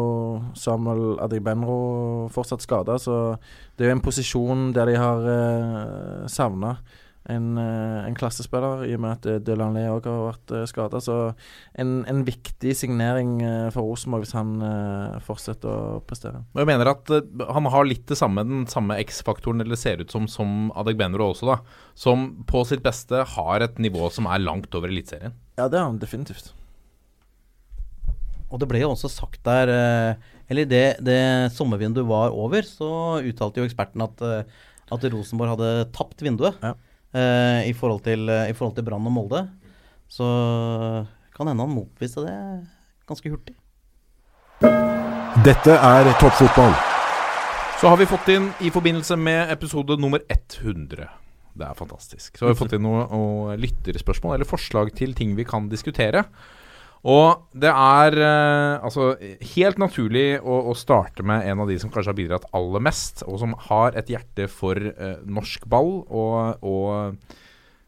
Samuel Adegbenro fortsatt skada, så det er jo en posisjon der de har uh, savna en, eh, en klassespiller, i og med at Dylan Lee òg har vært uh, skada. Så en, en viktig signering eh, for Rosenborg hvis han eh, fortsetter å prestere. Jeg mener at eh, han har litt det samme, den samme X-faktoren, eller ser ut som, som Adegbenro også, da. Som på sitt beste har et nivå som er langt over Eliteserien. Ja, det har han definitivt. Og det ble jo også sagt der eh, Eller det, det sommervinduet var over, så uttalte jo eksperten at, eh, at Rosenborg hadde tapt vinduet Ja. Eh, i forhold til, eh, i forhold til Brann og Molde. Så kan hende han motbeviste det ganske hurtig. Dette er toppfotball. Så har vi fått inn i forbindelse med episode nummer 100 Det er fantastisk. Så har vi fått inn noen noe lytterspørsmål eller forslag til ting vi kan diskutere. Og det er eh, altså helt naturlig å, å starte med en av de som kanskje har bidratt aller mest, og som har et hjerte for eh, norsk ball, og, og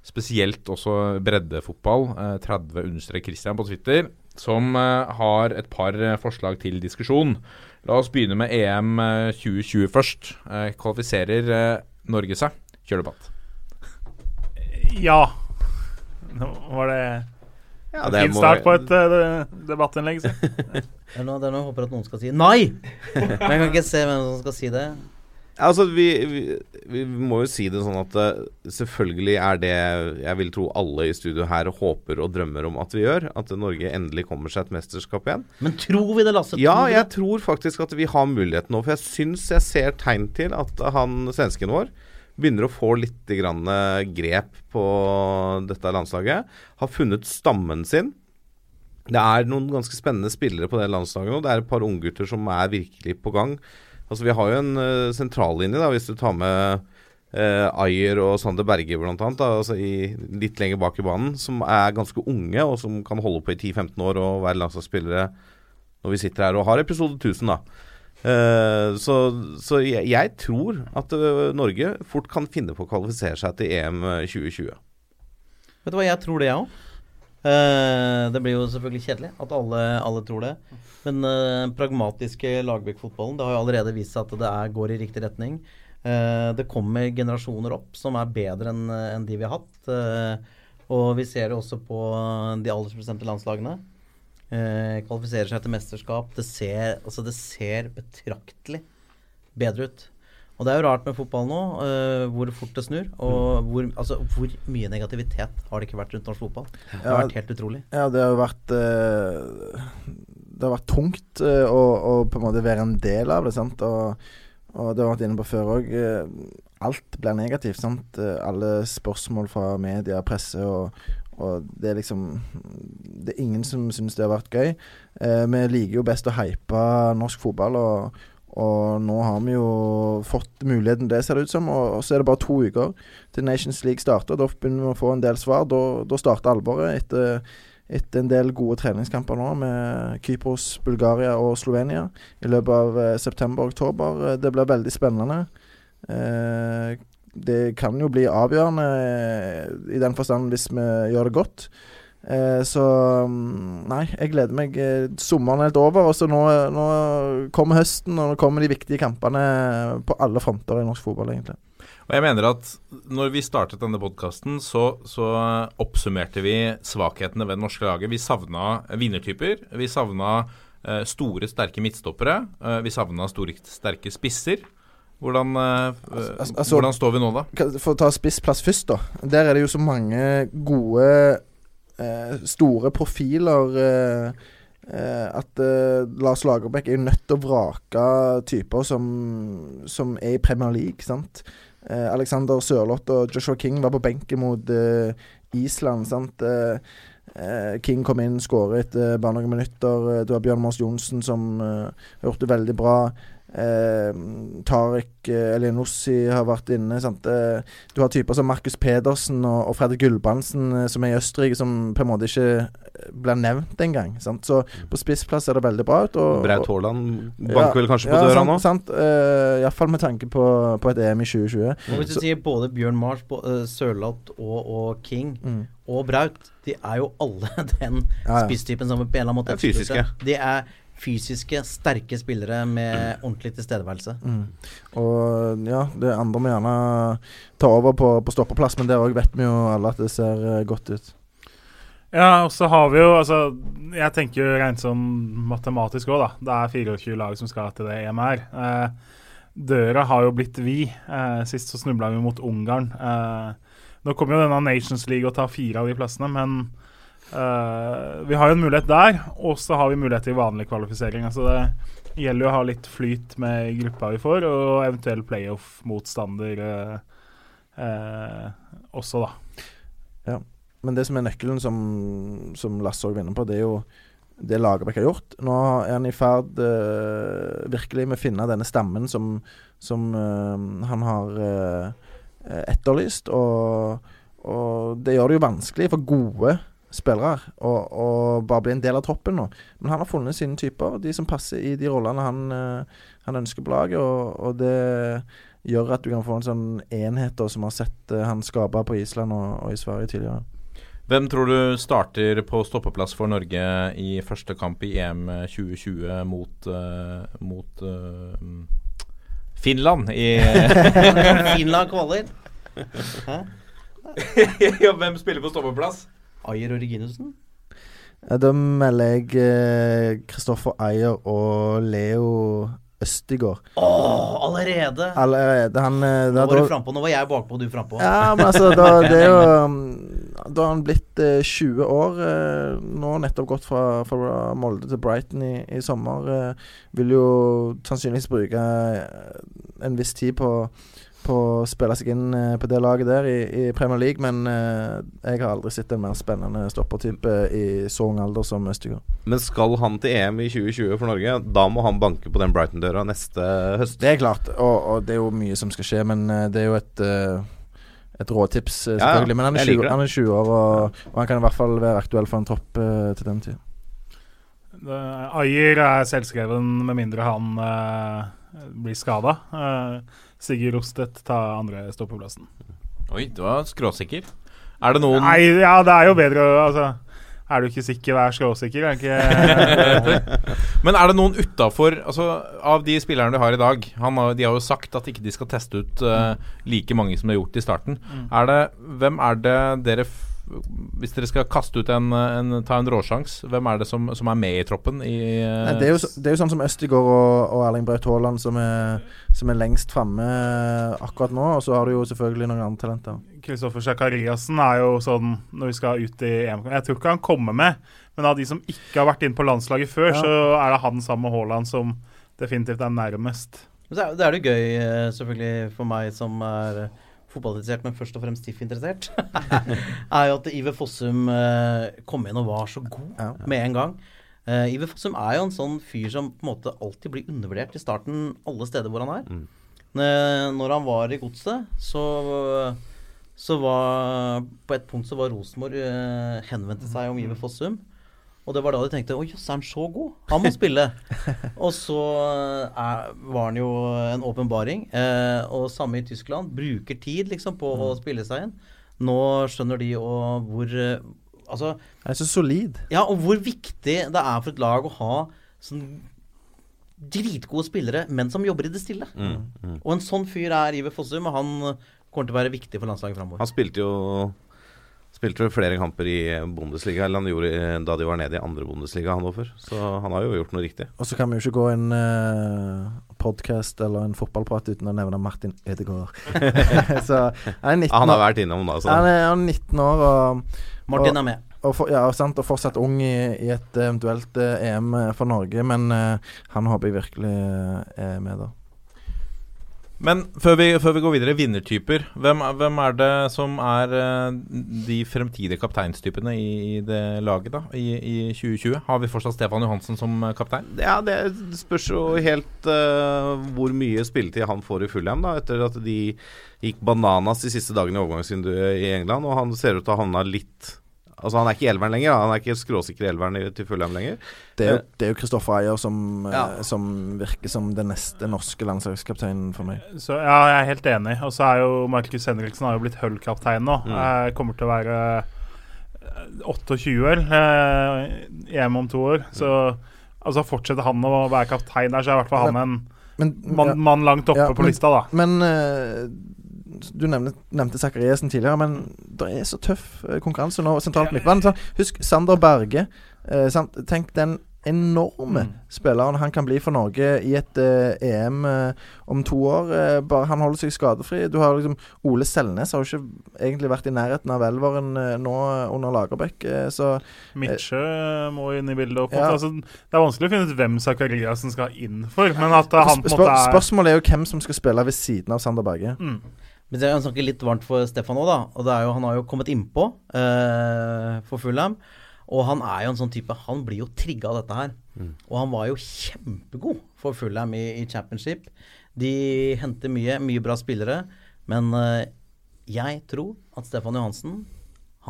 spesielt også breddefotball. Eh, 30 understrek Christian på Twitter, som eh, har et par eh, forslag til diskusjon. La oss begynne med EM eh, 2020 først. Eh, kvalifiserer eh, Norge seg? Kjør debatt. Ja. Nå var det Ja, det fin må- start på et uh, debattinnlegg. Det er noe, jeg håper at noen skal si nei! Men jeg kan ikke se hvem som skal si det. Altså, vi, vi, vi må jo si det sånn at eh, selvfølgelig er det jeg vil tro alle i studio her håper og drømmer om at vi gjør. At Norge endelig kommer seg et mesterskap igjen. Men tror vi det, Lasse? Ja, Tror jeg tror faktisk at vi har muligheten nå. For jeg syns jeg ser tegn til at han svensken vår begynner å få litt eh, grep på dette landslaget. Har funnet stammen sin. Det er noen ganske spennende spillere på det landslaget nå. Det er et par unggutter som er virkelig på gang. Altså Vi har jo en uh, sentrallinje, da hvis du tar med eh, Ayer og Sander Berge annet, altså litt lenger bak i banen, som er ganske unge, og som kan holde på i 10-15 år og være landslagsspillere når vi sitter her og har episode 1000, da. Eh, så så jeg, jeg tror at uh, Norge fort kan finne på å kvalifisere seg til EM 2020. Vet du hva, jeg tror det, jeg òg. det blir jo selvfølgelig kjedelig at alle, alle tror det. Men uh, pragmatiske Lagerbäck-fotballen Det har jo allerede vist seg at det er, går i riktig retning. Eh, det kommer generasjoner opp som er bedre enn en de vi har hatt. Eh, og vi ser det også på de aldersbestemte landslagene. Eh, kvalifiserer seg til mesterskap. Det ser, altså det ser betraktelig bedre ut. Og det er jo rart med fotball nå, eh, hvor fort det snur. Og hvor, altså, hvor mye negativitet har det ikke vært rundt norsk fotball? Det har Ja, vært helt utrolig. Ja, det har jo vært eh, Det har vært tungt eh, å, å på en måte være en del av det. sant? Og, og det har vært inne på før òg. alt blir negativt. sant? Eh, alle spørsmål fra media, presse og, og det er liksom Det er ingen som syns det har vært gøy. Eh, vi liker jo best å hype norsk fotball, og, og nå har vi jo fått muligheten det, ser det ut som. Og, og så er det bare to uker til Nations League starter. Da begynner vi å få en del svar. Da, da starter alvoret etter, etter en del gode treningskamper nå med Kypros, Bulgaria og Slovenia i løpet av eh, september-oktober. Eh, Det blir veldig spennende. Eh, det kan jo bli avgjørende eh, i den forstand hvis vi gjør det godt. Eh, så mm, nei, jeg gleder meg. Eh, sommeren er helt over, og så nå, nå kommer høsten, og nå kommer de viktige kampene på alle fronter i norsk fotball, egentlig. Og jeg mener at når vi startet denne podkasten, så, så oppsummerte vi svakhetene ved det norske laget. Vi savna vinnertyper. Vi savna eh, store, sterke midtstoppere. Eh, vi savna store, sterke spisser. Hvordan, eh, Altså- altså- hvordan står vi nå, da? For å ta spissplass først, da. Der er det jo så mange gode, eh, store profiler eh, eh, at eh, Lars Lagerbäck er jo nødt til å vrake typer som, som er i Premier League, sant. Eh, Alexander Sørloth og Joshua King var på benken mot eh, Island, sant. Eh, eh, King kom inn, skåret etter bare noen minutter. Eh, Du har Bjørn Mars Johnsen som eh, har gjort det veldig bra. Eh, Tariq eh, Elinossi har vært inne. Sant? Eh, du har typer som Markus Pedersen og, og Fredrik Gulbrandsen, eh, som er i Østerrike, som på en måte ikke eh, blir nevnt engang. Sant? Så på spissplass ser det veldig bra ut. Og, Braut Haaland banker vel kanskje på ja, døra sant, nå? Sant? eh, Iallfall med tanke på, på et EM i 2020. Og hvis du Så- sier både Bjørn Mars, eh, Sørloth og, og King Mm. og Braut, de er jo alle den Ja, ja. spisstypen som på en eller annen måte er fysiske. De er fysiske, sterke spillere med ordentlig tilstedeværelse. Mm. Og ja, det andre må gjerne ta over på, på stoppeplass, men der òg vet vi jo alle at det ser eh, godt ut. Ja, og så har vi jo altså Jeg tenker jo rent sånn matematisk òg, da. Det er 24 lag som skal til det EM her. Eh, døra har jo blitt vi. Eh, sist så snubla vi mot Ungarn. Eh, nå kommer jo denne Nations League og tar fire av de plassene, men eh, vi har jo en mulighet der. Og så har vi mulighet til vanlig kvalifisering. Altså det gjelder jo å ha litt flyt med gruppa vi får, og eventuell playoff-motstander uh, uh, også, da. Men det som er nøkkelen, som, som Lasse òg vinner på, det er jo det Lagerbäck har gjort. Nå er han i ferd virkelig med å finne denne stammen som, som han har etterlyst. Og, og det gjør det jo vanskelig for gode spillere og, og, bare bli en del av troppen nå. Men han har funnet sine typer, de som passer i de rollene han, eh, han ønsker på laget. Og, og det gjør at du kan få en sånn enhet da, som har sett eh, han skape på Island og, og i Sverige tidligere. Hvem tror du starter på stoppeplass for Norge i første kamp i EM 2020 mot, uh, mot uh, Finland i Finland kvaler. Hæ? ja, Hvem spiller på stoppeplass? Ayer og Reginussen? Da melder jeg Kristoffer Ayer og Leo Østigård. Åh, allerede! Allerede. Han eh, Nå var du da, frampå. Nå var jeg bakpå og du frampå. Ja, men altså, da, det er jo um, Da har han blitt eh, 20 år. eh, nå nettopp gått fra, fra Molde til Brighton i, i sommer. eh, vil jo sannsynligvis bruke eh, en viss tid på på å spille seg inn eh, på det laget der i, i Premier League, men eh, jeg har aldri sett en mer spennende stoppertype i så ung alder som Østegård. Men skal han til EM i 2020 for Norge, da må han banke på den Brighton-døra neste høst. Det er klart, og, og det er jo mye som skal skje, men eh, det er jo et eh, et råtips, selvfølgelig. Ja, ja. Men han er, 20, han er 20 år, og, og han kan i hvert fall være aktuell for en tropp uh, til den tid. Ayer er selvskreven med mindre han eh, blir skada. Sigurd Rostedt tar andre stoppeplassen. Oi, du var skråsikker. Er det noen Nei, ja, det er jo bedre å altså, Er du ikke sikker, vær skråsikker. Er ikke Men er det noen utafor altså, Av de spillerne de har i dag han har, De har jo sagt at ikke de skal teste ut uh, like mange som de har gjort i starten. Er det, hvem er det dere Hvis dere skal kaste ut en, en ta en råsjans, hvem er det som, som er med i troppen? I, uh, Nei, det, er jo, det er jo sånn som Østigård og, og Erling Braut Haaland som er, som er lengst framme akkurat nå. Og så har du jo selvfølgelig noen andre talenter. Kristoffer Sakariassen er jo sånn når vi skal ut i EM Jeg tror ikke han kommer med, men av de som ikke har vært inne på landslaget før, Ja. så er det han sammen med Haaland som definitivt er nærmest. Så er, det er det gøy, eh, selvfølgelig, for meg som er eh, fotballinteressert, men først og fremst TIFF-interessert, er jo at Iver Fossum eh, kom inn og var så god med en gang. Uh, Iver Fossum er jo en sånn fyr som på en måte alltid blir undervurdert i starten alle steder hvor han er. Mm. Eh, når han var i Godset, så så var På et punkt så var Rosenborg henvendte seg om Iver Fossum. Og det var da de tenkte Å jøss, er han så god? Han må spille. og så er, var han jo en åpenbaring. Eh, og samme i Tyskland. Bruker tid liksom på å spille seg inn. Nå skjønner de og hvor eh, Altså, Han er så solid. ja, og hvor viktig det er for et lag å ha sånn dritgode spillere, men som jobber i det stille. Mm, mm. Og en sånn fyr er Iver Fossum, og han kommer til å være viktig for landslaget framover. Han spilte jo Spilte vel flere kamper i Bundesliga, eller han gjorde da de var nede i andre Bundesliga, han òg før. Så han har jo gjort noe riktig. Og så kan vi jo ikke gå en uh, podkast eller en fotballprat uten å nevne Martin Ødegaard. så han er 19 han har vært innom da, så Han er, han er 19 år og, Martin er med. og, for, ja, sant, og fortsatt ung i, i et eventuelt uh, EM for Norge, men uh, han håper jeg virkelig eh, er med, da. Men før vi, før vi går videre, vinnertyper. Hvem, hvem er det som er eh, de fremtidige kapteinstypene i, i det laget da, i, i 2020? Har vi fortsatt Stefan Johansen som eh, kaptein? Ja, det spørs jo helt uh, hvor mye spilletid han får i Fulham, da, etter at de gikk bananas de siste dagene i overgangsvinduet i England, og han ser ut til å ha havna litt Altså, han er ikke elveren lenger, han er ikke skråsikker elveren til Fulham lenger. Det er jo, Eh, det er jo Kristoffer Eier som, eh, Ja. som virker som den neste norske landslagskapteinen for meg. Så ja, jeg er helt enig. Og så er jo Markus Henriksen har jo blitt Hull-kaptein nå. Mm. Eh, kommer til å være eh, 28 vel, eh, EM om to år. Så altså fortsetter han å være kaptein der, så er i hvert fall han en Men, mann langt oppe Ja, på lista, da. men eh, du nevnte, nevnte Zakariassen tidligere, men det er så tøff eh, konkurranse nå sentralt midtbane. Husk Sander Berge. eh, sant? Tenk den enorme Mm. spilleren han kan bli for Norge i et eh, EM eh, om to år. Eh, bare Han holder seg skadefri. Du har liksom Ole Selnes har jo ikke egentlig vært i nærheten av elveren eh, nå under Lagerbäck, så Midtsjø må inn i bildet. opp Ja. Altså, det er vanskelig å finne ut hvem Zakariassen skal inn for, men at han på en måte er Spørsmålet er jo hvem som skal spille ved siden av Sander Berge. mm. Men jeg snakker litt varmt for Stefan òg, da. Og det er jo, han har jo kommet innpå uh, for Fulham. Og han er jo en sånn type Han blir jo trigga av dette her. Og han var jo kjempegod for Fulham i, i championship. De henter mye, mye bra spillere. Men uh, jeg tror at Stefan Johansen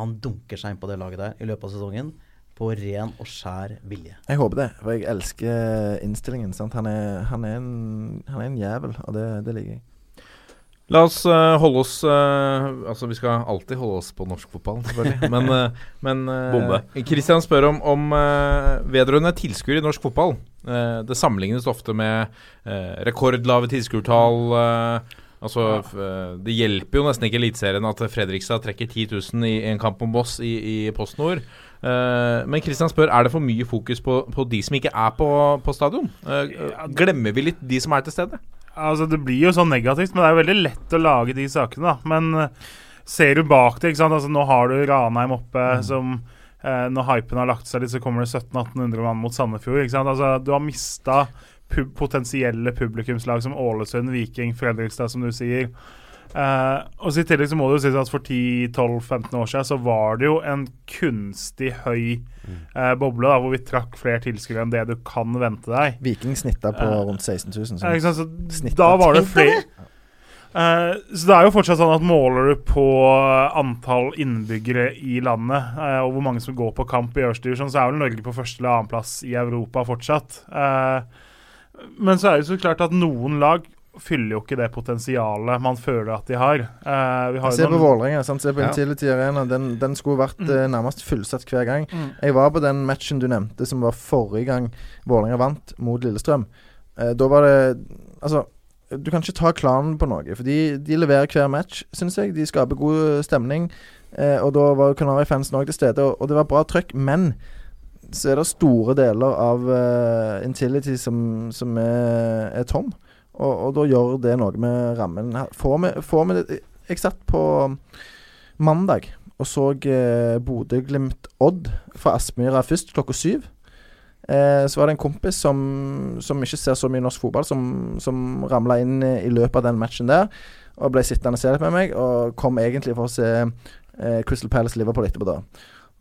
han dunker seg inn på det laget der i løpet av sesongen. På ren og skjær vilje. Jeg håper det, for jeg elsker innstillingen. Sant? Han, er, han, er en, han er en jævel, og det, det liker jeg. La oss uh, holde oss uh, Altså, vi skal alltid holde oss på norsk fotball, selvfølgelig. Men, uh, men Bombe. Christian spør om, om vedrørende tilskuere i norsk fotball. Det sammenlignes ofte med rekordlave tilskuertall. altså, det hjelper jo nesten ikke Eliteserien at Fredrikstad trekker 10 000 i en kamp om Boss i, i Post Nord. Men Christian spør Er det for mye fokus på, på de som ikke er på, på stadion. Glemmer vi litt de som er til stede? Altså, det blir jo sånn negativt, men det er jo veldig lett å lage de sakene, da. Men eh, ser du bak det, ikke sant. Altså, nå har du Ranheim oppe som eh, Når hypen har lagt seg litt, så kommer det 1700-1800 mann mot Sandefjord. Ikke sant? Altså, du har mista pub potensielle publikumslag som Ålesund, Viking, Fredrikstad, som du sier. Eh, og så I tillegg så må det jo sies at for 10-12-15 år siden så var det jo en kunstig høy uh, boble, da, hvor vi trakk flere tilskuere enn det du kan vente deg. Viking snitta på uh, rundt 16 000. Ja, Så. Snittet. da var det flere så det er jo fortsatt sånn at måler du på antall innbyggere i landet, og hvor mange som går på kamp i øverste divisjon, så er vel Norge på første eller annenplass i Europa fortsatt. Men så er det så klart at noen lag fyller jo ikke det potensialet man føler at de har. Uh, vi har Se på Vålerenga. Se på Ja. Intility Arena. Den, den skulle vært eh, nærmest fullsatt hver gang. Mm. Jeg var på den matchen du nevnte, som var forrige gang Vålerenga vant mot Lillestrøm. Eh, da var det Altså, du kan ikke ta klanen på noe, for de, de leverer hver match, syns jeg. De skaper god stemning. Eh, og da var jo Kanarifansen òg til stede, og, og det var bra trøkk. Men så er det store deler av uh, Intility som, som er, er tom. Og, og da gjør det noe med rammen. Får vi, får vi det Jeg satt på mandag og så eh, Bodø-Glimt-Odd fra Aspmyra først klokka syv. Eh, så var det en kompis som, som ikke ser så mye norsk fotball, som, som ramla inn eh, i løpet av den matchen der. Og ble sittende og se litt med meg, og kom egentlig for å se eh, Crystal Palace Liverpool etterpå da.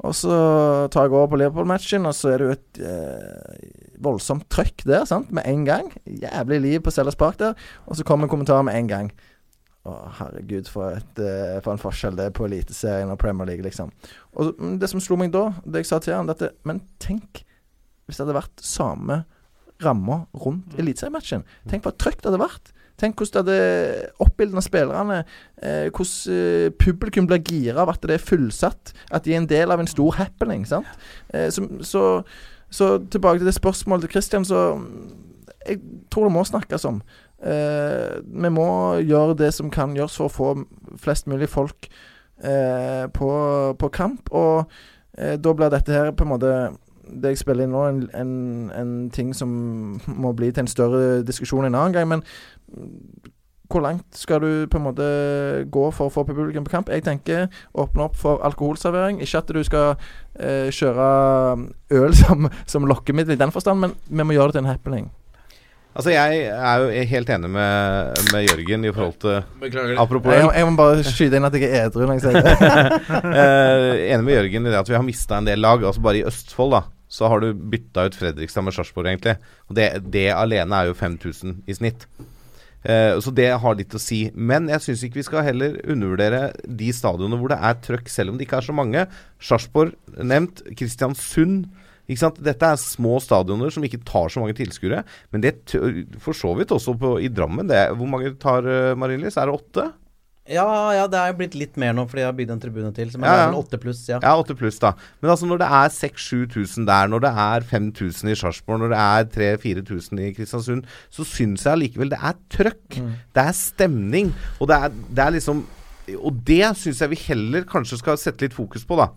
Og så tar jeg over på Liverpool-matchen, og så er det jo et eh, voldsomt trøkk der, sant, med en gang. Jævlig liv på Sellers Park der. Og så kommer kommentar med en gang. Å, herregud, for, et, eh, for en forskjell det er på Eliteserien og Premier League, liksom. Og mm, det som slo meg da, det jeg sa til han, dette Men tenk hvis det hadde vært samme ramma rundt Eliteseriematchen. Tenk hva trøkk det hadde vært. Tenk hvordan det hadde oppildna spillerne. Eh, hvordan eh, publikum blir gira av at det er fullsatt. At de er en del av en stor happening. Sant? Eh, så, så, så tilbake til det spørsmålet til Christian, så mm, Jeg tror det må snakkes om. Eh, vi må gjøre det som kan gjøres for å få flest mulig folk eh, på, på kamp. Og eh, da blir dette her på en måte det jeg spiller inn nå, en, en, en ting som må bli til en større diskusjon en annen gang. Men hvor langt skal du på en måte gå for å få publikum på kamp? Jeg tenker åpne opp for alkoholservering. Ikke at du skal eh, kjøre øl som, som lokkemiddel i den forstand, men vi må gjøre det til en happening. Altså, jeg er jo helt enig med, med Jørgen i forhold til Beklager. Apropos Jeg, jeg må bare skyte inn at jeg er edru når jeg sier det. eh, enig med Jørgen i det at vi har mista en del lag. Altså Bare i Østfold da så har du bytta ut Fredrikstad med Sarpsborg, egentlig. Og det, det alene er jo 5000 i snitt. Eh, så det har litt å si. Men jeg syns ikke vi skal heller undervurdere de stadionene hvor det er trøkk, selv om det ikke er så mange. Sarpsborg nevnt. Kristiansund. Dette er små stadioner som ikke tar så mange tilskuere. Men det for så vidt også på, i Drammen. Det, hvor mange tar uh, Marienlyst? Er det åtte? Ja, ja, det er jo blitt litt mer nå fordi jeg har bygd en tribune til. Som er ja. ja. 8 pluss, ja. Ja, 8 pluss, da. Men altså når det er 6000-7000 der, når det er 5000 i Sarpsborg, når det er 3000-4000 i Kristiansund, så syns jeg allikevel det er trøkk. Det er stemning. Og det er, det er liksom Og det syns jeg vi heller kanskje skal sette litt fokus på, da.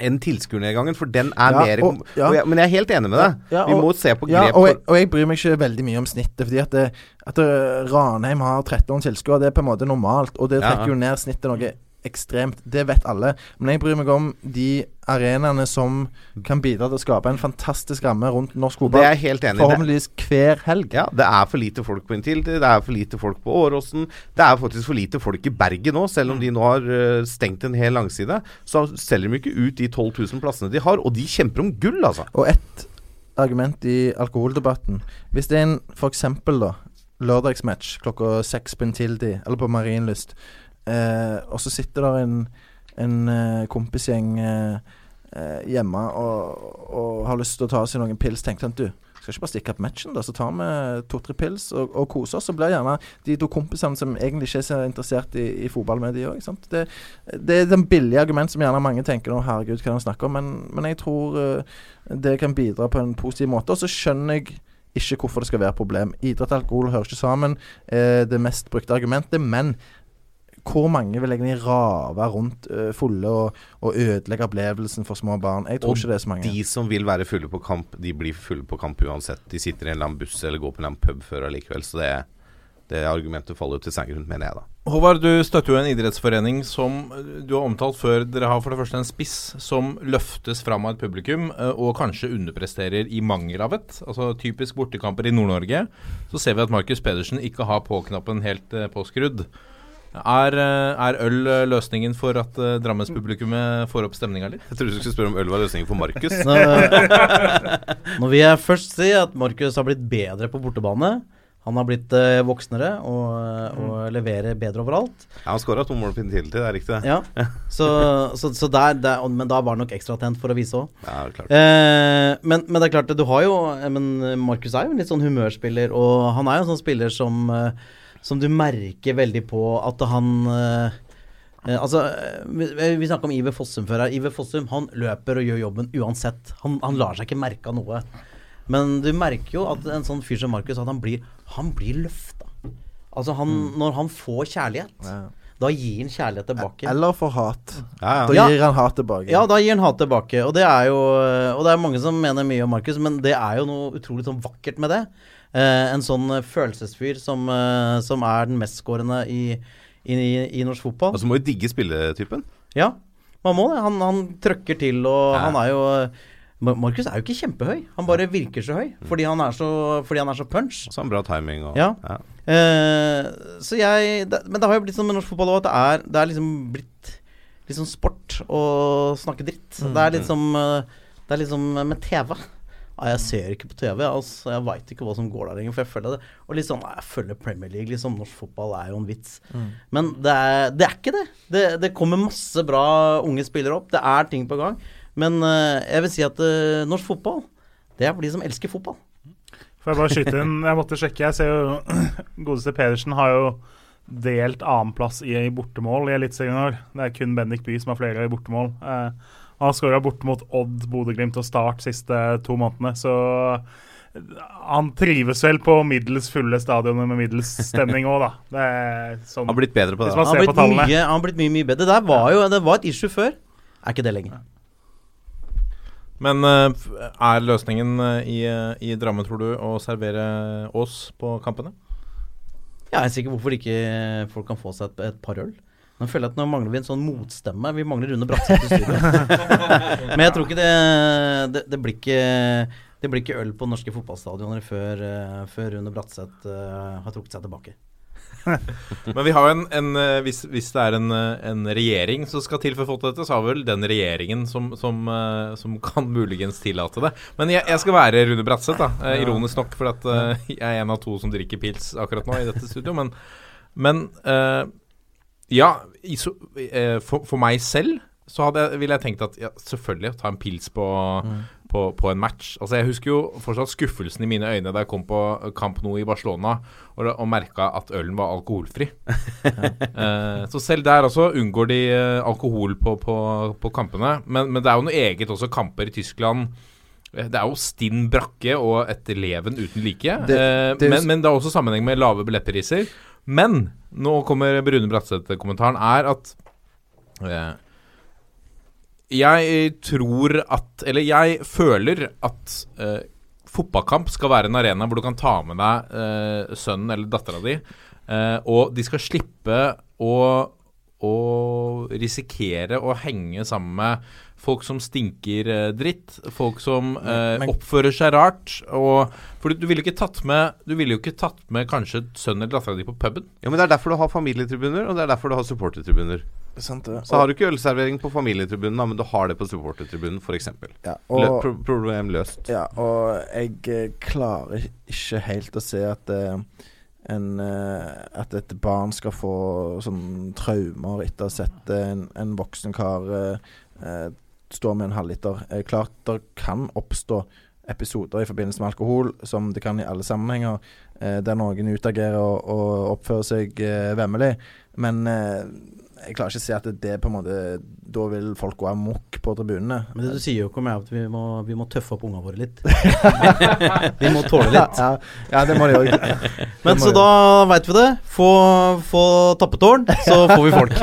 Enn tilskuernedgangen, for den er Ja, mer og- ja. og jeg, Men jeg er helt enig med deg. Ja, vi og- må se på grep og jeg, og jeg bryr meg ikke veldig mye om snittet. Fordi at, det, at det, Ranheim har 13 tilskuere, det er på en måte normalt. Og det trekker jo ned snittet noe ekstremt. Det vet alle. Men jeg bryr meg om de arenaene som kan bidra til å skape en fantastisk ramme rundt norsk Det er fotball. jeg helt enig i. Forhåpentligvis hver helg. Ja, det er for lite folk på Intility, det er for lite folk på Åråsen. Det er faktisk for lite folk i Bergen nå, selv om de nå har eh, stengt en hel langside. Så selger de ikke ut de 12 000 plassene de har, og de kjemper om gull, altså. Og ett argument i alkoholdebatten. Hvis det er en f.eks. da lørdagsmatch klokka seks på Intility eller på Marienlyst, eh, og så sitter der en, en eh, kompisgjeng eh, eh, hjemme og, og har lyst til å ta seg noen pils, Tenkte han, Du, skal ikke bare stikke opp matchen, da? Så tar vi to-tre pils og, og koser oss. Så blir gjerne de to kompisene som egentlig ikke er så interessert i, i fotball, med de òg. Det, det er den billige argument som gjerne mange tenker nå, herregud, hva er det han snakker om? Men, men jeg tror eh, det kan bidra på en positiv måte. Og så skjønner jeg ikke hvorfor det skal være problem. Idrett og alkohol hører ikke sammen. Eh, det mest brukte argumentet. Men hvor mange vil egentlig rave rundt uh, fulle og, og ødelegge opplevelsen for små barn? Jeg tror Og ikke det er så mange. De som vil være fulle på kamp, de blir fulle på kamp uansett. De sitter i en eller annen buss eller går på en eller annen pub før allikevel. Så det, det argumentet faller jo til sengen, mener jeg da. Håvard, du støtter jo en idrettsforening som eh, du har omtalt før. Dere har for det første en spiss som løftes fram av et publikum, eh, og kanskje underpresterer i mangel av et. Altså Typisk bortekamper i Nord-Norge. Så ser vi at Markus Pedersen ikke har på-knappen helt påskrudd. Er, eh, er øl eh, løsningen for at uh, Drammenspublikummet får opp stemninga litt? Jeg trodde du skulle spørre om øl var løsningen for Markus. Nå, vil jeg først si at Markus har blitt bedre på bortebane. Han har blitt eh, voksnere og, og leverer bedre overalt. Ja, han skåra to mål på inntil, det er riktig. det. Ja, Så, så, så der, der, Men da var han nok ekstra tent for å vise òg. Ja. Eh, men, men det er klart, du har jo eh, Men Markus er jo en litt sånn humørspiller, og han er jo en sånn spiller som eh, Som du merker veldig på at han eh, eh, altså, eh, vi, vi snakka om Iver Fossum før her. Iver Fossum han løper og gjør jobben uansett. Han, han lar seg ikke merke av noe. Men du merker jo at en sånn fyr som Markus, at han blir, han blir løfta. Altså han, Når han får kjærlighet, Ja. da gir han kjærlighet tilbake. Eller for hat. Ja, Da ja. Ja. gir han hat tilbake. Ja, da gir han hat tilbake. Og det er jo Og det er mange som mener mye om Markus, men det er jo noe utrolig sånn vakkert med det. Eh, en sånn eh, følelsesfyr som, eh, som er den mestskårende i, i, i norsk fotball. Og så må jo digge spilletypen. Ja, man må det. Han, han trøkker til, og Ja. han er jo Markus er jo ikke kjempehøy. Han bare virker så høy fordi han er så, han er så punch. Så han bra timing. Og, Ja. Eh, så jeg det, Men det har jo blitt sånn med norsk fotball òg at det er, det er liksom blitt litt sånn sport å snakke dritt. Det er liksom eh, Det er liksom med TV. Jeg ser ikke på TV, altså, jeg veit ikke hva som går der lenger. For jeg føler det Og litt sånn, jeg følger Premier League, liksom. Norsk fotball er jo en vits. Men det er, det er ikke det. det. Det kommer masse bra unge spillere opp. Det er ting på gang. Men uh, jeg vil si at uh, norsk fotball, det er for de som elsker fotball. Får jeg bare skyte inn? Jeg måtte sjekke. Jeg ser jo Godeste Pedersen har jo delt annenplass i, i bortemål i Eliteserien i år. Det er kun Bendik Bye som har flere i bortemål. Eh, han har skåra bort mot Odd, Bodø-Glimt og Start siste to månedene, så han trives vel på middels fulle stadioner med middels stemning òg, da. Det er sånn Han har blitt bedre på Hvis det. Han har, ser på blitt mye, han har blitt mye, mye bedre. Det der var jo det var et issue før. Er ikke det lenger. Men eh, er løsningen eh, i, eh, i Drammen, tror du, å servere Ås på kampene? Jeg er sikker hvorfor ikke folk kan få seg et, et par øl. Nå føler jeg at nå mangler vi en sånn motstemme. Vi mangler Rune Bratseth i studio. Men jeg tror ikke det Det, det, blir, ikke, det blir ikke øl på norske fotballstadioner før, eh, før Rune Bratseth eh, har trukket seg tilbake. Men vi har jo en, en eh, hvis, hvis det er en, en regjering som skal til for å få til dette, så har vel den regjeringen som, som, som kan muligens tillate det. Men jeg, jeg skal være Rune Bratseth, da. Ironisk nok, for at jeg er en av to som drikker pils akkurat nå i dette studio. Men, men eh, ja, iso, eh, for, for meg selv så hadde ville jeg tenkt at ja, selvfølgelig ta en pils på, på, på en match. Altså Jeg husker jo fortsatt skuffelsen i mine øyne da jeg kom på Camp Nou i Barcelona og, og merka at ølen var alkoholfri. Eh, så selv der også unngår de eh, alkohol på, på, på kampene. Men, men det er jo noe eget også kamper i Tyskland. Det er jo stinn brakke og et leven uten like. Det- det men, men det er også sammenheng med lave billettpriser. Men nå kommer Brune Bratseth-kommentaren, er at eh, jeg tror at Eller jeg føler at eh, fotballkamp skal være en arena hvor du kan ta med deg eh, sønnen eller dattera di, eh, og de skal slippe å, å risikere å henge sammen med folk som stinker eh, dritt, folk som eh, men- oppfører seg rart. Og, for du, du ville jo ikke tatt med Du ville jo ikke tatt med kanskje sønnen eller dattera di på puben. Ja, men Det er derfor du har familietribuner, og det er derfor du har supportertribuner. Sant det. Så har du ikke ølservering på familietribunen, men du har det på supportertribunen, f.eks. Ja, Lø- og, pro problem løst. ja, og jeg eh, klarer ikke helt å se at eh, en, eh, at et barn skal få sånn traumer etter å ha sett eh, en, en voksen kar eh, eh, stå med en halvliter. Eh, klart det kan oppstå episoder i forbindelse med alkohol, som det kan i alle sammenhenger, eh, der noen utagerer og, og oppfører seg eh, vemmelig. Men eh, jeg klarer ikke å se at det, det på en måte Da vil folk gå amok på tribunene. Men det du sier jo ikke om er at vi må, vi må tøffe opp ungene våre litt. vi må tåle litt. Ja, ja, det må de òg. Men så da veit vi det. Få, få tappetårn, så får vi folk.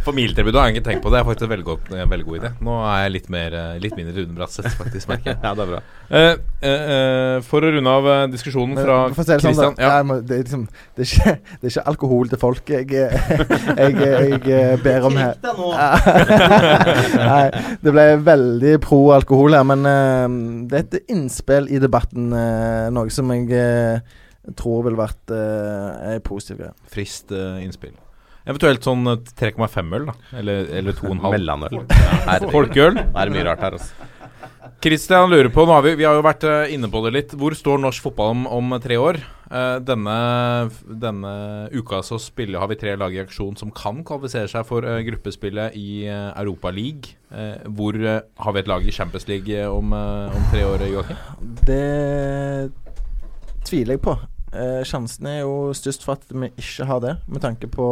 Familietilbudet har jeg ikke tenkt på. Det er faktisk en veldig, godt, en veldig god idé. Nå er jeg litt, mer, litt mindre Rune Bratseth, faktisk, merker jeg. Ja, det er bra. Uh, uh, uh, for å runde av diskusjonen fra Kristian si det sånn, ja. det, er liksom, det, det er ikke alkohol til folk jeg, jeg, jeg, jeg ber om her. Deg nå. Nei, det ble veldig pro alkohol her, men uh, det er et innspill i debatten. Uh, noe som jeg uh, tror vil vært uh, en positiv greie. Frist innspill. Eventuelt sånn eh, 3,5 øl, da. Eller, eller 2,5. Mellomøl. Folkeøl. Det er mye rart her, altså. Christian lurer på, har vi, vi har jo vært eh, inne på det litt, hvor står norsk fotball om, om tre år? Eh, denne, denne uka så spiller, har vi tre lag i aksjon som kan kvalifisere seg for eh, gruppespillet i Europa League. Hvor har vi et lag i Champions League om, om tre år, Joakim? Det tviler jeg på. Eh, sjansen er jo størst for at vi ikke har det, med tanke på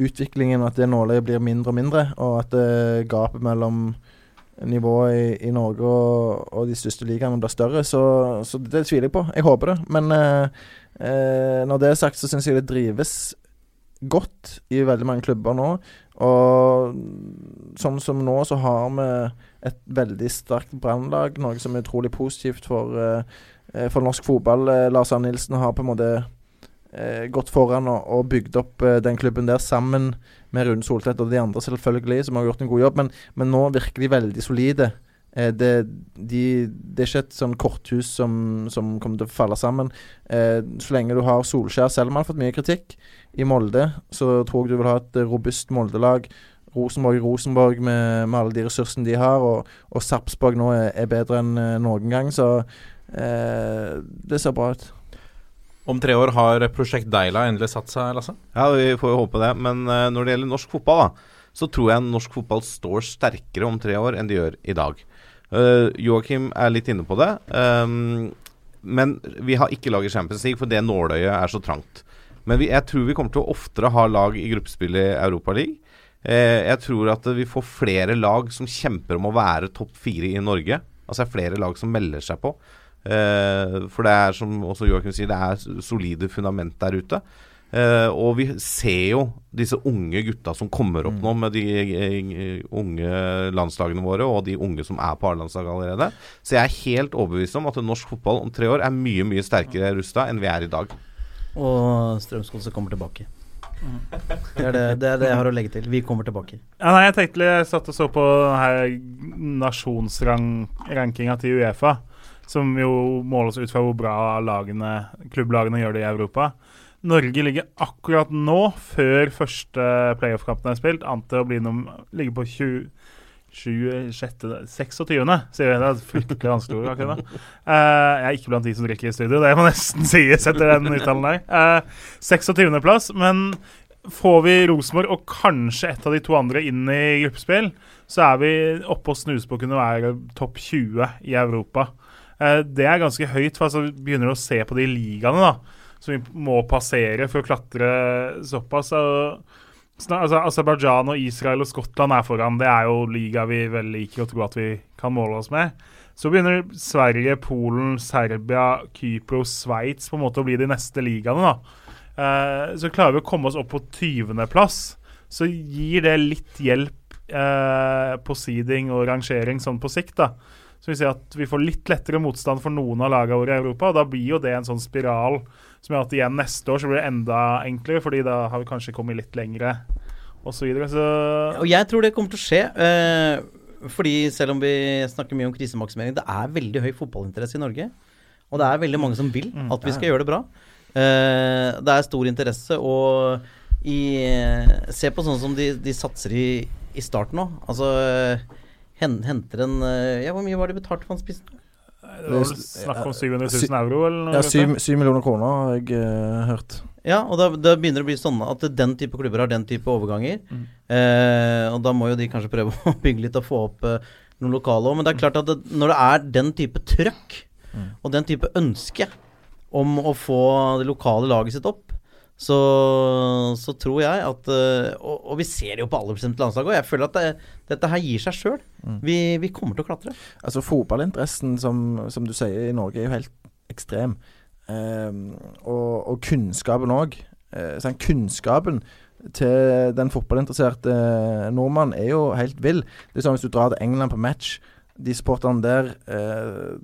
utviklingen, at det nåløyet blir mindre og mindre, og at eh, gapet mellom nivået i, i Norge og, og de største ligaene blir større. Så, så det tviler jeg på. Jeg håper det. Men eh, eh, når det er sagt, så syns jeg det drives godt i veldig mange klubber nå. Og sånn som nå, så har vi et veldig sterkt brannlag, noe som er utrolig positivt for, eh, eh, for norsk fotball. Lars Arne Nilsen har på en måte gått foran og, og bygd opp eh, den klubben der sammen med Rune Soltvedt og de andre, selvfølgelig, som har gjort en god jobb. Men, men nå virker de veldig solide. Eh, det, de, det er ikke et sånn korthus som, som kommer til å falle sammen. Eh, så lenge du har Solskjær, selv om han har fått mye kritikk i Molde, så tror jeg du vil ha et eh, robust Molde-lag. Rosenborg Rosenborg med, med alle de ressursene de har, og, og Sarpsborg nå er, er bedre enn eh, noen gang. Så eh, det ser bra ut. Om tre år har Prosjekt Deila endelig satt seg, Lasse? Ja, vi får jo håpe det. Men eh, når det gjelder norsk fotball, da, så tror jeg norsk fotball står sterkere om tre år enn de gjør i dag. Uh, Joakim er litt inne på det. Um, men vi har ikke lag i Champions League, for det nåløyet er så trangt. Men vi, jeg tror vi kommer til å oftere ha lag i gruppespill i Europa League. Eh, jeg tror at vi får flere lag som kjemper om å være topp fire i Norge. Altså er flere lag som melder seg på. Eh, for det er, som også Joakim sier, det er solide fundament der ute. Eh, og vi ser jo disse unge gutta som kommer opp nå med de eh, unge landslagene våre, og de unge som er på A-landslaget allerede. Så jeg er helt overbevist om at norsk fotball om tre år er mye mye sterkere rusta enn vi er i dag. Og Strømsgodset kommer tilbake. Det er det, det er det jeg har å legge til. Vi kommer tilbake. Ja, nei, jeg tenkte jeg satt og så på nasjonsrankinga til Uefa, som jo måles ut fra hvor bra lagene, klubblagene gjør det i Europa. Norge ligger akkurat nå, før første playoff-kampen er spilt, an til å bli noen, ligge på 20 26. 26. sier vi. Det er fryktelig vanskelig ord. akkurat. Eh, jeg er ikke blant de som drikker i studio, det må nesten sies etter den uttalen der. Uh, 26.-plass, men får vi Rosenborg og kanskje et av de to andre inn i gruppespill, så er vi oppe og snuser på å kunne være topp 20 i Europa. Eh, det er ganske høyt, for altså, vi begynner å se på de ligaene da, som vi må passere for å klatre såpass. Altså, Aserbajdsjan og Israel og Skottland er foran. Det er jo liga vi vel liker å tro at vi kan måle oss med. Så begynner Sverige, Polen, Serbia, Kypros, Sveits på en måte å bli de neste ligaene. da. Eh, så klarer vi å komme oss opp på 20.-plass, så gir det litt hjelp eh, på seeding og rangering sånn på sikt. da. Så vi ser at vi får litt lettere motstand for noen av lagene våre i Europa. og Da blir jo det en sånn spiral som gjør at igjen neste år så blir det enda enklere, fordi da har vi kanskje kommet litt lengre osv. Så, videre. så Og jeg tror det kommer til å skje. Eh, fordi selv om vi snakker mye om krisemaksimering, det er veldig høy fotballinteresse i Norge. Og det er veldig mange som vil at vi skal gjøre det bra. Eh, det er stor interesse, og i, Se på sånn som de, de satser i, i starten nå. Altså henter en eh, Ja, hvor mye var det betalt for han spissen? det var vel snakk om 700 000 euro, eller noe? Ja, sånt? syv, syv millioner kroner har jeg uh, hørt. Ja, og da, da begynner det å bli sånn at den type klubber har den type overganger. Eh, og da må jo de kanskje prøve å bygge litt og få opp eh, noen lokale òg. Men det er klart at det, når det er den type trøkk og den type ønske om å få det lokale laget sitt opp, så, så tror jeg at eh, og, og vi ser det jo på alle aldersbestemt landslag òg. Jeg føler at det, dette her gir seg sjøl. Vi, vi kommer til å klatre. Altså Fotballinteressen, som, som du sier, i Norge er jo helt ekstrem. Ehm, og, og kunnskapen òg. Eh, sånn, kunnskapen til den fotballinteresserte nordmannen er jo helt vill. Det er sånn Hvis du drar til England på match De supporterne der eh,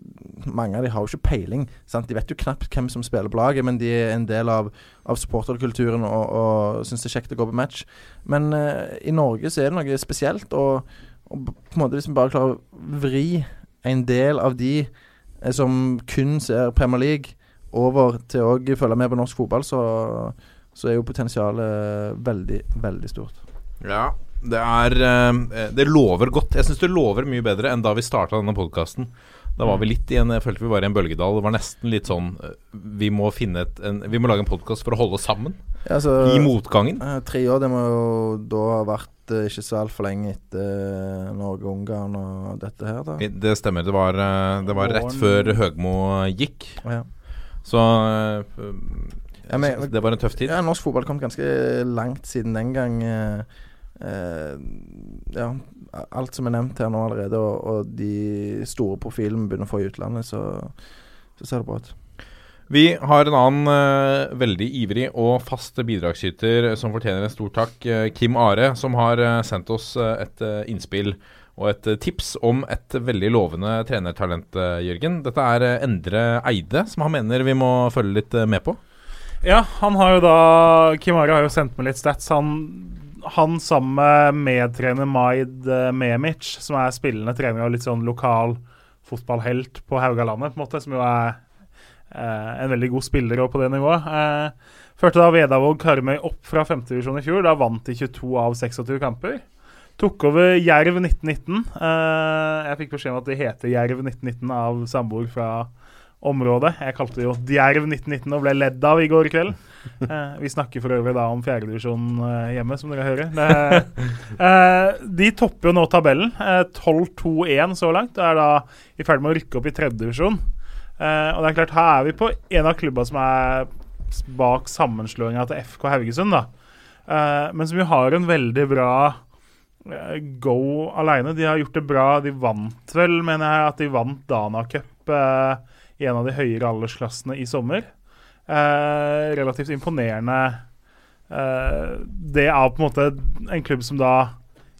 Mange av de har jo ikke peiling. Sant? De vet jo knapt hvem som spiller på laget, men de er en del av, av supporterkulturen og, og syns det er kjekt å gå på match. Men eh, i Norge så er det noe spesielt. Og, og på en måte hvis vi bare klarer å vri en del av de eh, som kun ser Premier League, over til å følge med på norsk fotball, så, så er jo potensialet veldig, veldig stort. Ja, det er eh, Det lover godt. Jeg syns det lover mye bedre enn da vi starta denne podkasten. Da var vi litt i en Jeg følte vi var i en bølgedal. Det var nesten litt sånn eh, Vi må finne et en, Vi må lage en podkast for å holde sammen Ja, altså, i motgangen. eh, tre år, det må jo da ha vært eh, ikke så altfor lenge etter Norge Norge-Ungarn og dette her, da. Det stemmer. Det var, eh, det var rett før Høgmo gikk. Ja. Så eh, Ja, men- det var en tøff tid. Ja, norsk fotball kom ganske langt siden den gang. eh, eh, ja, alt som er nevnt her nå allerede, og, og de store profilene begynner å få i utlandet, så, så ser det bra ut. Vi har en annen uh, veldig ivrig og fast bidragsyter som fortjener en stor takk. Uh, Kim Are, som har uh, sendt oss eh, et eh, innspill og et eh, tips om et veldig lovende trenertalent, eh, Jørgen. Dette er eh, Endre Eide, som han mener vi må følge litt eh, med på. Ja, han har jo da Kim Are har jo sendt meg litt stats. Han, han sammen med medtrener Maid eh, Memic, som er spillende trener og litt sånn lokal fotballhelt på Haugalandet, på en måte, som jo er eh, en veldig god spiller på det nivået. Eh, førte da Vedavåg Karmøy opp fra femtedivisjon i fjor. Da vant de 22 av 26 kamper. Tok over Jerv 1919. Eh, jeg fikk beskjed om at de heter Jerv 1919 av samboer fra området. Jeg kalte det jo Djerv 1919 og ble ledd av i går kveld. Eh, vi snakker for øvrig da om fjerdedivisjon eh, hjemme, som dere hører. Det, eh, de topper jo nå tabellen. Eh, 12-2-1 så langt. Er da i ferd med å rykke opp i tredjedivisjon. Eh, og det er klart, her er vi på en av klubba som er bak sammenslåinga til FK Haugesund, da. Eh, men som jo har en veldig bra eh, go aleine. De har gjort det bra. De vant vel, mener jeg, at de vant Dana Cup eh, i en av de høyere aldersklassene i sommer. Eh, relativt imponerende. Eh, det er på en måte en klubb som da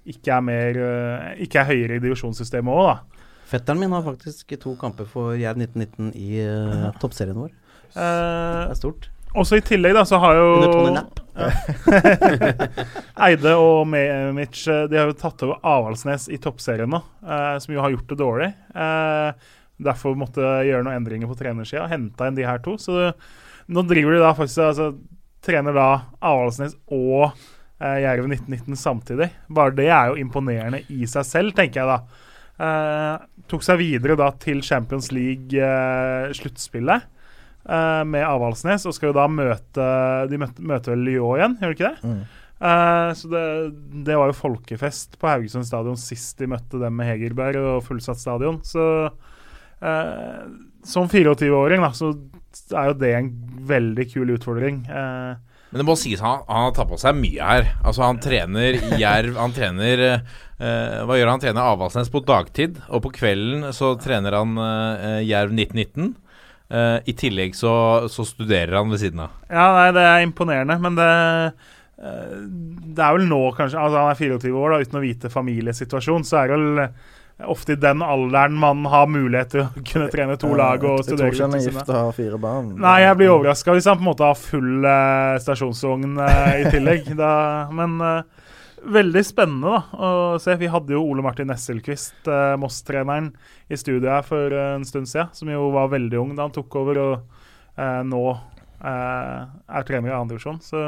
ikke er mer eh, Ikke er høyere i divisjonssystemet òg, da. Fetteren min har faktisk to kamper for Jerv 1919 i uh, toppserien vår. Så Det er stort. også i tillegg da, så har jo Under Tony Knapp. Eide og Memic eh, De har jo tatt over Avaldsnes i toppserien nå, eh, som jo har gjort det dårlig. Eh, derfor måtte gjøre noen endringer på trenersida. Henta inn de her to. Så nå driver de da faktisk altså, Trener da Avaldsnes og eh, Jerv 1919 samtidig. Bare det er jo imponerende i seg selv, tenker jeg da. Eh, tok seg videre da til Champions League-sluttspillet eh, med Avaldsnes, og skal jo da møte De møter, møter Lyon igjen, gjør de ikke det? Mm. Uh, så det, det var jo folkefest på Haugesund stadion sist de møtte dem med Hegerberg og fullsatt stadion. Så eh, som 24-åring da, så er jo det en veldig kul utfordring. Eh, Men det må sies han, han har tatt på seg mye her. Altså Han trener Jerv Han trener eh, Hva gjør han? Han trener Avaldsnes på dagtid, og på kvelden så trener han eh, Jerv 1919. Eh, I tillegg så, så studerer han ved siden av. ja, nei, det er imponerende, men det eh, det er vel nå, kanskje altså Han er 24 år, da, uten å vite familiesituasjon. Så er det vel ofte i den alderen man har mulighet til å kunne trene to lag og jeg tror studere. ikke han er gift og har fire barn. Nei, jeg blir overraska hvis han på en måte har full eh, stasjonsvogn eh, i tillegg. da, men eh, veldig spennende da, å se. Vi hadde jo Ole Martin Nesselquist, eh, Moss-treneren, i studio her for en stund siden. Som jo var veldig ung da han tok over, og nå eh, er trener i andredivisjon. Så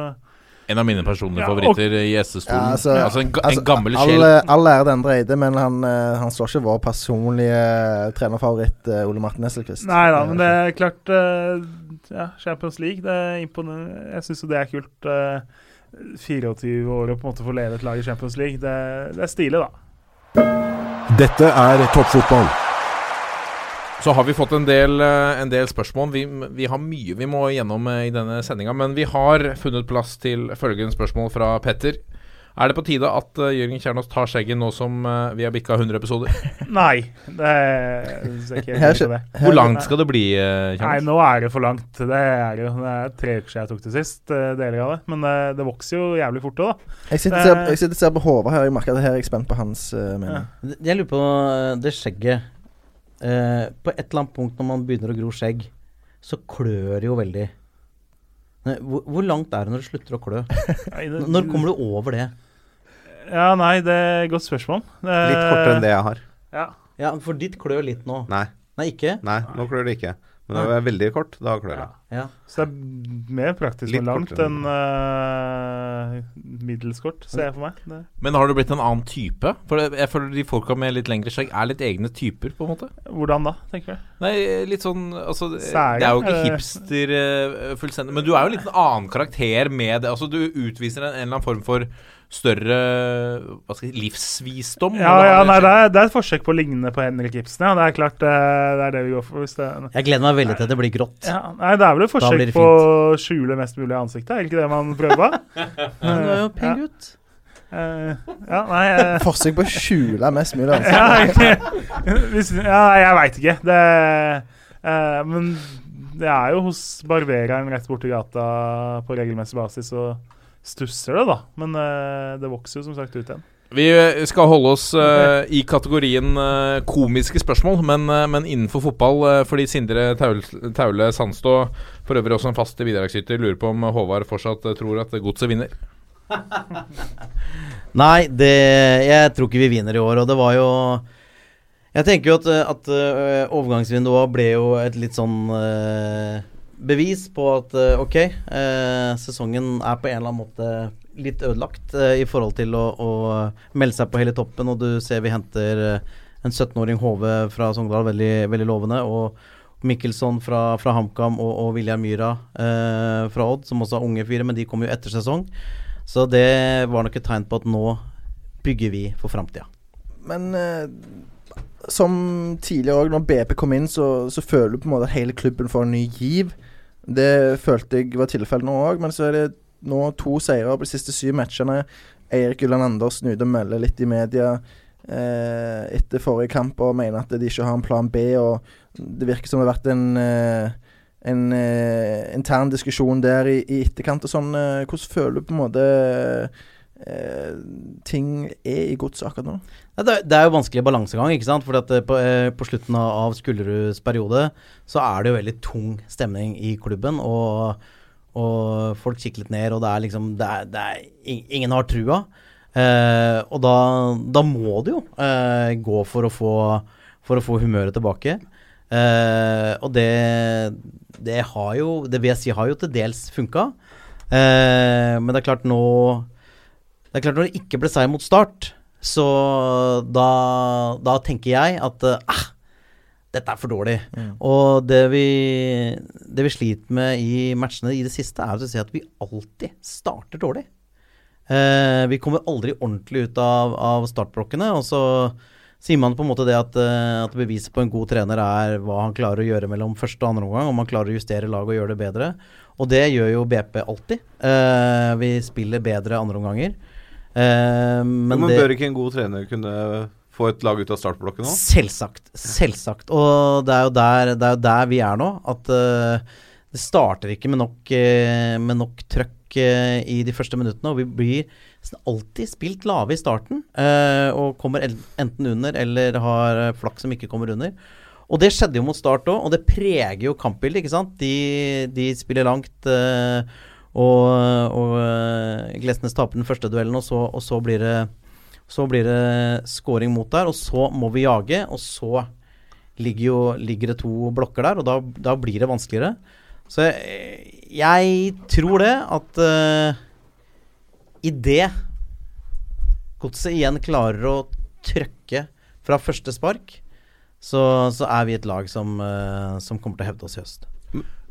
En av mine personlige Ja, og- favoritter i gjestestolen. Ja, altså, altså- en, ga, Altså, en gammel all, sjel. all ære til Endre Eide, men han, eh, han slår ikke vår personlige trenerfavoritt eh, Ole Martin Nesselquist. Nei da, men det er klart eh, ja, Champions League, det er imponerende. Jeg syns jo det er kult. eh, 24 år og på en måte få lede et lag i Champions League. Det, det er stilig, da. Dette er toppfotball. Så har vi fått en del, eh, en del spørsmål. Vi, vi har mye vi må gjennom eh, i denne sendinga, men vi har funnet plass til følgende spørsmål fra Petter. Er det på tide at uh, Jørgen Kjernås tar skjegget nå som eh, vi har bikka 100 episoder? Nei, det er ikke Her det. Hvor langt skal det bli, Kjernås? Nei, nå er det for langt. Det er jo det er tre uker siden jeg tok det sist, eh, deler av det. Men det, det vokser jo jævlig fort òg, da. Jeg sitter, og ser, jeg sitter og ser på Håvard her. Jeg merker at her er jeg spent på hans uh, mening. Jeg lurer på eh, det skjegget eh, På et eller annet punkt når man begynner å gro skjegg, så klør det jo veldig. Hvor, hvor langt er det når det slutter å klø? Når kommer du over det? Ja, nei, det er et godt spørsmål. Litt kortere enn det jeg har. Ja. Ja, For ditt klør litt nå. Nei, Nei, ikke? nei nå klør det ikke. Men det er veldig kort. Da klør det. Ja. Så det er mer praktisk Litt med langt kortere. enn uh, middels kort, ser jeg for meg. Det. Men har du blitt en annen type? For jeg føler de folka med litt lengre skjegg er litt egne typer, på en måte. Hvordan da, tenker du? Nei, litt sånn altså, det- Sære, Det er jo ikke eller? hipster uh, fullstendig, men du er jo litt en annen karakter med det. Altså, du utviser en, en eller annen form for større hva skal jeg, si, livsvisdom. Ja, ja, nei, det er, det er et forsøk på å ligne på Henrik Ibsen, ja. Det er klart det, det er det vi går for. Hvis det, Jeg gleder meg veldig til det blir grått. ja, nei, det er vel et forsøk på å skjule mest mulig av ansiktet, er det ikke det man prøver på? Men du er jo pen gutt. Eh, ja, nei uh, Forsøk på å skjule mest mulig. Altså. ja, hvis, ja, jeg veit ikke. Det uh, Men det er jo hos barbereren rett borti gata på regelmessig basis, og stusser det, da. Men eh, det vokser jo som sagt ut igjen. Vi eh, skal holde oss uh, i kategorien uh, komiske spørsmål, men, uh, men innenfor fotball, fordi Sindre Taule, Taule Sandstå, for øvrig også en fast bidragsyter, lurer på om Håvard fortsatt tror at Godset vinner. Nei, det, jeg tror ikke vi vinner i år. Og det var jo Jeg tenker jo at, at overgangsvinduet ble jo et litt sånn bevis på at øh, ok, eh, sesongen er på en eller annen måte litt ødelagt eh, i forhold til å, å melde seg på hele toppen. Og du ser vi henter øh, en 17-åring Hove fra Sogndal, veldig, veldig lovende. Og Mikkelsson fra, fra HamKam og, og William Myhra eh, fra Odd, som også er unge fyrer, men de kommer jo etter sesong. Så det var nok et tegn på at nå bygger vi for framtida. Men eh, som tidligere òg, når BP kom inn, så, så føler du på en måte at hele klubben får en ny giv. Det følte jeg var tilfellet nå òg, men så er det nå to seire på de siste syv matchene. Eirik Ulland Andersen ute og melder litt i media eh, etter forrige kamp og mener at de ikke har en plan B. og Det virker som det har vært en, eh, en eh, intern diskusjon der i, i etterkant. og sånn. Eh, hvordan føler du på en måte eh, ting er i godset akkurat nå? Det, er- det er jo vanskelig balansegang, ikke sant. For eh, på, eh, på slutten av, Skulleruds periode så er det jo veldig tung stemning i klubben. Og, og folk kikker litt ned, og det er liksom det er, det er, Ingen har trua. Eh, og da, da må du jo eh, gå for å få, for å få humøret tilbake. Eh, og det, det har jo Det vil jeg si har jo til dels funka. Men det er klart nå Det er klart når det ikke ble seier mot Start, så da, da tenker jeg at eh, ah, dette er for dårlig. Og det vi, det vi sliter med i matchene i det siste, er å si at vi alltid starter dårlig. Eh, vi kommer aldri ordentlig ut av, av startblokkene, og så sier man på en måte det at, eh, at beviset på en god trener er hva han klarer å gjøre mellom første og andre omgang, om han klarer å justere laget og gjøre det bedre. Og det gjør jo BP alltid. Eh, vi spiller bedre andre omganger. Eh, men, Men, det bør ikke en god trener kunne få et lag ut av startblokken nå? Selvsagt. Selvsagt. Og det er jo der, det er jo der vi er nå. At uh, det starter ikke med nok, uh, med nok trøkk uh, i de første minuttene. Og vi blir alltid spilt lave i starten. og kommer enten under eller har flaks som ikke kommer under. Og det skjedde jo mot Start òg, og det preger jo kampbildet, ikke sant. De, de spiller langt. eh, og, og eh, Glesnes taper den første duellen, og så, og så blir det så blir det scoring mot der, og så må vi jage. Og så ligger, jo, ligger det to blokker der, og da, da blir det vanskeligere. Så jeg, jeg tror det at uh, idet Godset igjen klarer å trøkke fra første spark, så, så er vi et lag som, uh, som kommer til å hevde oss i høst.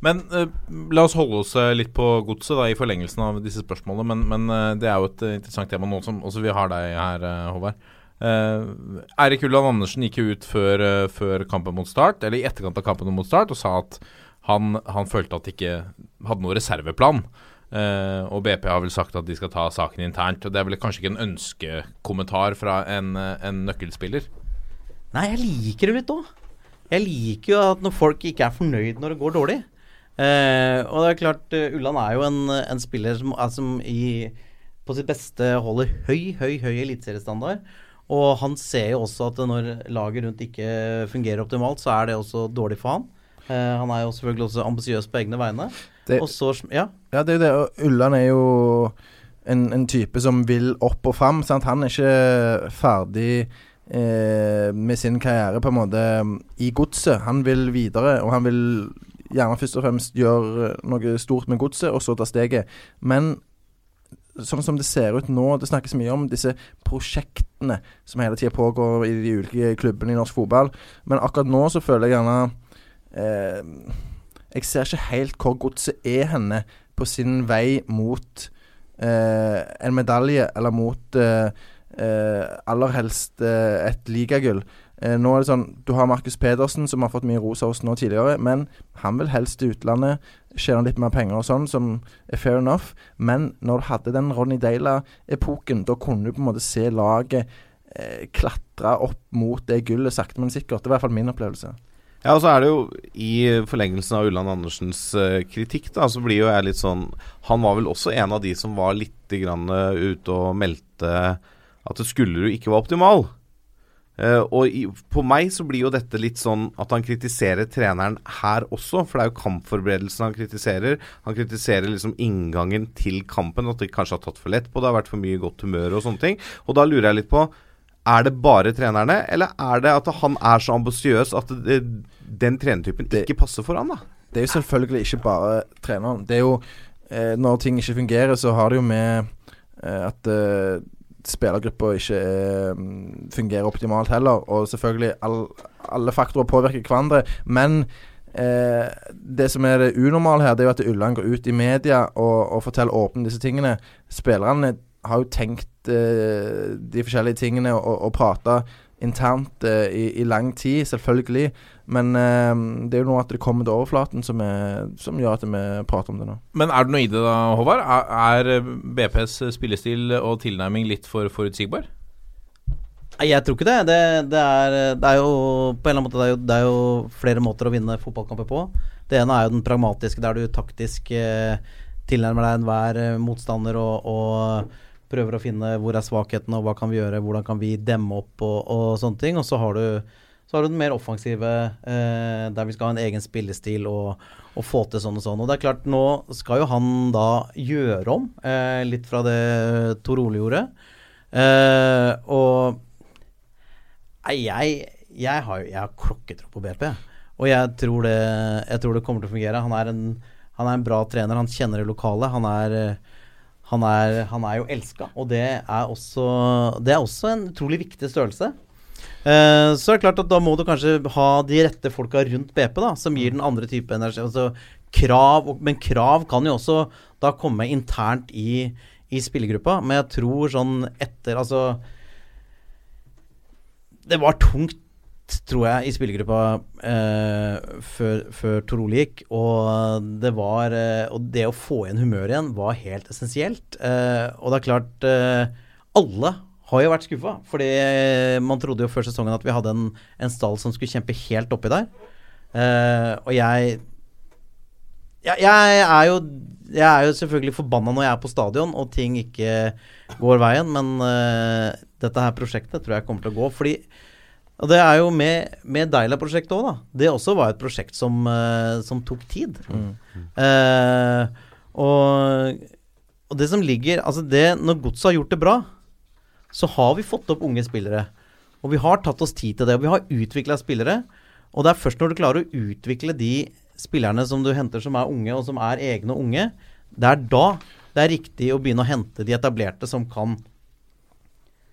Men uh, la oss holde oss eh, litt på godset da, i forlengelsen av disse spørsmålene. Men, men uh, det er jo et interessant tema nå som også vi har deg her, uh, Håvard. Eirik Ulland Andersen gikk jo ut før, før kampen mot Start, eller i etterkant av kampen mot Start, og sa at han, han følte at de ikke hadde noen reserveplan. Og BP har vel sagt at de skal ta saken internt. Og Det er vel kanskje ikke en ønskekommentar fra en, en nøkkelspiller? Nei, jeg liker det litt òg. Jeg liker jo at når folk ikke er fornøyd når det går dårlig. Eh, og det er klart, uh, Ulland er jo en, en spiller som, er, som i, på sitt beste holder høy, høy, høy eliteseriestandard. Og han ser jo også at når laget rundt ikke fungerer optimalt, så er det også dårlig for han. Eh, han er jo selvfølgelig også ambisiøs på egne vegne. Det- og så Ja. Ja, det er jo det. Og Ulland er jo en, en type som vil opp og fram. Sant? Han er ikke ferdig eh, med sin karriere på en måte i godset. Han vil videre, og han vil gjerne først og fremst gjør noe stort med godset, og så ta steget. Men sånn som det ser ut nå, det snakkes mye om disse prosjektene som hele tida pågår i de ulike klubbene i norsk fotball. Men akkurat nå så føler jeg gjerne eh, Jeg ser ikke helt hvor godset er henne på sin vei mot eh, en medalje, eller mot eh, eh, aller helst eh, et ligagull. Eh, nå er det sånn Du har Markus Pedersen, som har fått mye ros av oss nå tidligere, men han vil helst til utlandet, tjene litt mer penger og sånn, som er fair enough. Men når du hadde den Ronny Deila-epoken, da kunne du på en måte se laget eh, klatre opp mot det gullet sakte, men sikkert. Det var i hvert fall min opplevelse. Ja, og så er det jo i forlengelsen av Ulland Andersens uh, kritikk, da, så blir jo jeg litt sånn Han var vel også en av de som var litt grann uh, ute og meldte at det skulle du ikke var optimal. Eh, og i, på meg så blir jo dette litt sånn at han kritiserer treneren her også, for det er jo kampforberedelsen han kritiserer. Han kritiserer liksom inngangen til kampen, at de kanskje har tatt for lett på det, har vært for mye godt humør og sånne ting. Og da lurer jeg litt på er det bare trenerne, eller er det at han er så ambisiøs at det, den trenertypen ikke passer for han da? Det er jo selvfølgelig ikke bare treneren. Det er jo eh, Når ting ikke fungerer, så har det jo med eh, at eh, spillergruppa ikke er, fungerer optimalt heller. Og selvfølgelig all, alle faktorer påvirker hverandre. Men eh, det som er det unormale her, det er jo at Ulland går ut i media og, og forteller åpent disse tingene. Spillerne har jo tenkt eh, de forskjellige tingene og, og prata internt eh, i, i lang tid, selvfølgelig. Men eh, det er jo noe at det kommer til overflaten som, er, som gjør at vi prater om det nå. Men er det noe i det da, Håvard? Er, er BPs spillestil og tilnærming litt for forutsigbar? Nei, jeg tror ikke det. Det, det, er, det er jo på en eller annen måte det er jo, det er jo flere måter å vinne fotballkamper på. Det ene er jo den pragmatiske, der du taktisk eh, tilnærmer deg enhver eh, motstander og, og prøver å finne hvor er svakhetene, og hva kan vi gjøre, hvordan kan vi demme opp og, og sånne ting. Og så har du, så har du den mer offensive, eh, der vi skal ha en egen spillestil og, og, få til sånn og sånn. Og det er klart, nå skal jo han da gjøre om eh, litt fra det Tor Ole gjorde. Eh, og Nei, jeg, jeg har jeg har klokketro på BP. Og jeg tror, det, jeg tror det kommer til å fungere. Han er en, han er en bra trener, han kjenner det lokale. Han er, han er, han er jo elska, og det er, også, det er også en utrolig viktig størrelse. Uh, så er det klart at da må du kanskje ha de rette folka rundt BP, da, som gir den andre type energi. Altså krav, men krav kan jo også da komme internt i, i spillergruppa. Men jeg tror sånn etter Altså Det var tungt tror jeg, i spillergruppa eh, før, før Torole gikk. Og det var eh, Og det å få igjen humøret igjen var helt essensielt. Eh, og det er klart eh, Alle har jo vært skuffa. Fordi man trodde jo før sesongen at vi hadde en, en stall som skulle kjempe helt oppi der. Eh, og jeg, jeg Jeg er jo jeg er jo selvfølgelig forbanna når jeg er på stadion og ting ikke går veien, men uh, dette her prosjektet tror jeg kommer til å gå. Fordi og det er jo med, med Deila-prosjektet òg, da. Det også var et prosjekt som, uh, som tok tid. Mm. Uh, og, og, det som ligger Altså, det Når Godset har gjort det bra, så har vi fått opp unge spillere. Og vi har tatt oss tid til det. Og vi har utvikla spillere. Og det er først når du klarer å utvikle de spillerne som du henter som er unge, og som er egne unge, det er da det er riktig å begynne å hente de etablerte som kan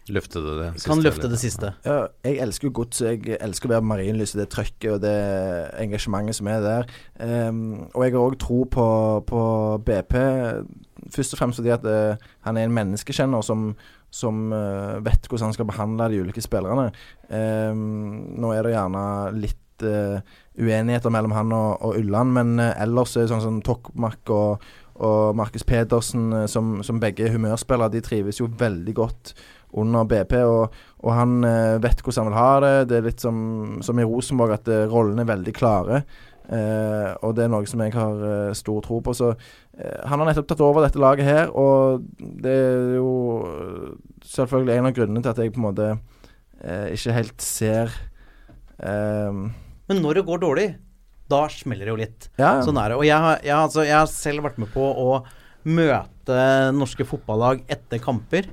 Løfte det, det kan løfte det siste. Ja, jeg elsker jo gods. Jeg elsker å være på Marienlyset, det trøkket og det engasjementet som er der. Um, og jeg har òg tro på, på, BP, først og fremst fordi at uh, han er en menneskekjenner som, som uh, vet hvordan han skal behandle de ulike spillerne. Um, nå er det gjerne litt uh, uenigheter mellom han og, og Ulland, men ellers er det sånn som Tokmak og, og Markus Pedersen, som, som begge er humørspillere, de trives jo veldig godt under BP. Og, og han eh, vet hvordan han vil ha det. Det er litt som, som i Rosenborg, at eh, rollene er veldig klare. Eh, og det er noe som jeg har eh, stor tro på. Så eh, han har nettopp tatt over dette laget her, og det er jo selvfølgelig en av grunnene til at jeg på en måte eh, ikke helt ser eh, Men når det går dårlig, da smeller det jo litt. Ja, Sånn er det. Og jeg har, jeg, altså, jeg har selv vært med på å møte norske fotballag etter kamper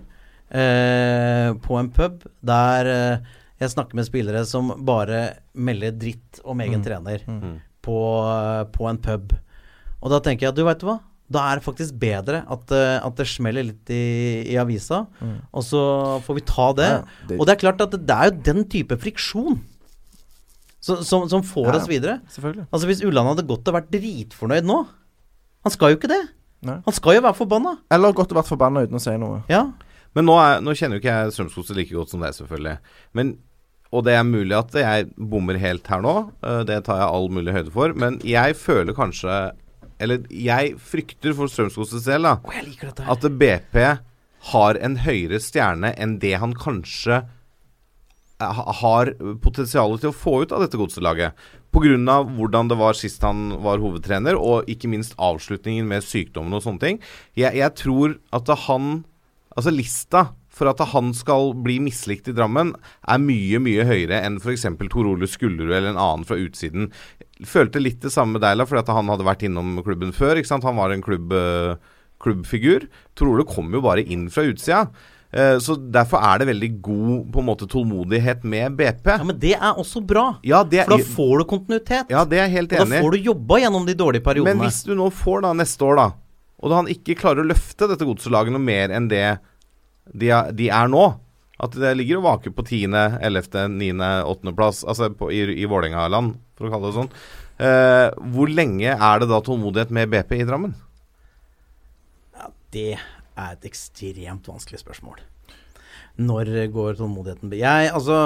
eh, på en pub der eh, jeg snakker med spillere som bare melder dritt om egen Mm. trener Mm. på, på en pub. Og da tenker jeg, at du veit hva? Da er det faktisk bedre at, eh, at det smeller litt i, i avisa, Mm. og så får vi ta det. Ja, det- Og det er klart at det, er jo den type friksjon som, som, som får Ja, oss videre. Altså Hvis Ulland hadde gått og vært dritfornøyd nå Han skal jo ikke det. Nei. Han skal jo være forbanna. Eller godt å vært forbanna uten å si noe. Ja. Men nå, er, nå kjenner jo ikke jeg Strømsgodset like godt som deg, selvfølgelig. Men, og det er mulig at jeg bommer helt her nå. eh, Det tar jeg all mulig høyde for. Men jeg føler kanskje Eller jeg frykter for Strømsgodsets del da, oh, at BP har en høyere stjerne enn det han kanskje eh, har potensial til å få ut av dette godselaget. Pga. hvordan det var sist han var hovedtrener, og ikke minst avslutningen med sykdommen og sånne ting. Jeg, jeg tror at han Altså lista for at han skal bli mislikt i Drammen, er mye, mye høyere enn f.eks. Tor Ole Skullerud eller en annen fra utsiden. Følte litt det samme med Deila, fordi at han hadde vært innom klubben før. ikke sant? Han var en klubb, eh, klubbfigur. Tor Ole kom jo bare inn fra utsida. Eh, Så derfor er det veldig god på en måte tålmodighet med BP. Ja, Men det er også bra. Ja, det, For da får du kontinuitet. ja, det er jeg helt og da får du jobba gjennom de dårlige periodene. Men hvis du nå får da neste år, da, og da han ikke klarer å løfte dette godselaget noe mer enn det de er, de er nå At det ligger og vaker på 10., 11., 9., 8. plass altså på, i, i Vålerenga-land, for å kalle det sånn. Eh, hvor lenge er det da tålmodighet med BP i Drammen? Ja, det er et ekstremt vanskelig spørsmål. Når går tålmodigheten Jeg, altså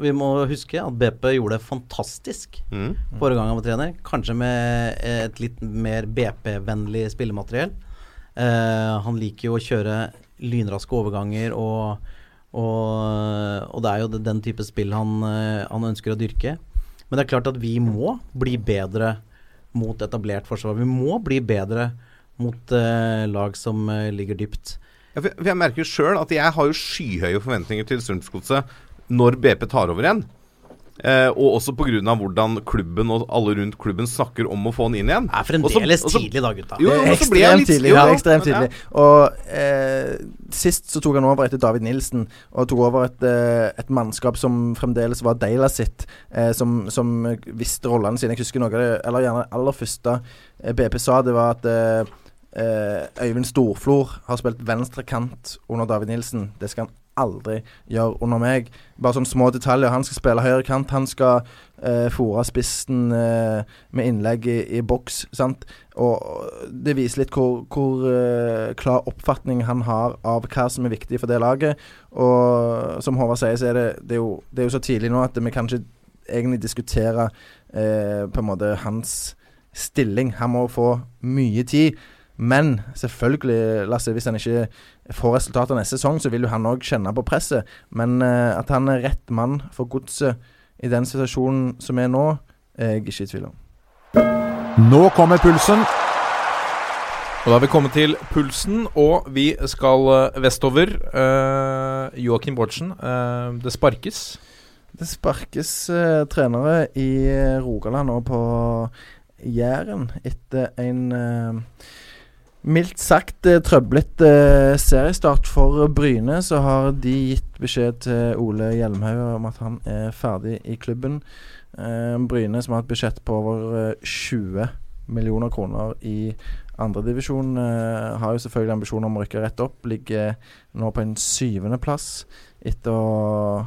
Vi må huske at BP gjorde det fantastisk Mm. forrige gang han var trener. Kanskje med et litt mer BP-vennlig spillemateriell. Eh, han liker jo å kjøre lynraske overganger, og, og, og det er jo den type spill han, eh, han ønsker å dyrke. Men det er klart at vi må bli bedre mot etablert forsvar. Vi må bli bedre mot eh, lag som eh, ligger dypt. Ja, for jeg merker jo sjøl at jeg har jo skyhøye forventninger til Strømsgodset når BP tar over igjen. Eh, og også pga. hvordan klubben og alle rundt klubben snakker om å få han inn igjen. Det er fremdeles også, tidlig da, gutta. Jo, ekstremt tidlig. jo, er ekstremt tidlig. Og eh, sist så tok han over etter David Nilsen, og tok over et, eh, et mannskap som fremdeles var Deila sitt, eh, som, som visste rollene sine. Jeg husker noe av det, eller gjerne det aller første eh, BP sa, det var at eh, eh, Øyvind Storflor har spilt venstre kant under David Nilsen. Det skal han aldri gjøre under meg. Bare sånne små detaljer. Han skal spille høyre kant. Han skal eh, fòre spissen eh, med innlegg i, i boks. Sant? Og det viser litt hvor, hvor eh, klar oppfatning han har av hva som er viktig for det laget. Og som Håvard sier, så er det, det, er jo, det er jo så tidlig nå at vi kan ikke egentlig diskutere eh, på en måte hans stilling. Han må få mye tid. Men selvfølgelig, Lasse, hvis han ikke får resultater neste sesong, så vil jo han òg kjenne på presset. Men uh, at han er rett mann for godset i den situasjonen som er nå, er jeg ikke i tvil om. Nå kommer pulsen. Og da har vi kommet til pulsen, og vi skal eh, vestover. Uh, Joakim Bårdsen, uh, det sparkes. Det sparkes uh, trenere i Rogaland og på Jæren etter en eh, mildt sagt uh, trøblete eh, seriestart for Bryne. Så har de gitt beskjed til Ole Hjelmhaug om at han er ferdig i klubben. Eh, Bryne, som har et budsjett på over eh, 20 millioner kroner i andredivisjon, uh, har jo selvfølgelig ambisjoner om å rykke rett opp. Ligger nå på en syvendeplass etter å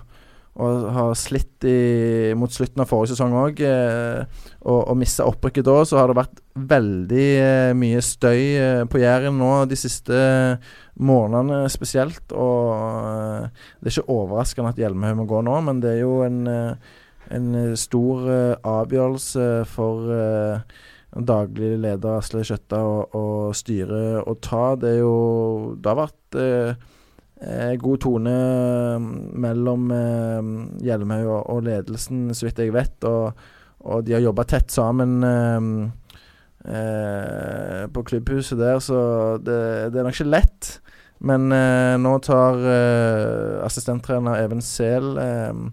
og har slitt i, mot slutten av forrige sesong òg. Eh, og, og mista opprykket da, så har det vært veldig eh, mye støy eh, på Jæren nå de siste månedene spesielt. Og det er ikke overraskende at Hjelmhaug må gå nå, men det er jo en, en stor avgjørelse for daglig leder Asle Kjøtta og, og styret å ta. Det jo Det har vært god tone mm, mellom eh, Hjelmhaug og, og ledelsen, så vidt jeg vet. Og, og de har jobba tett sammen eh, eh, på klubbhuset der, så det, det er nok ikke lett. Men eh, nå tar eh, assistenttrener Even Sehl eh,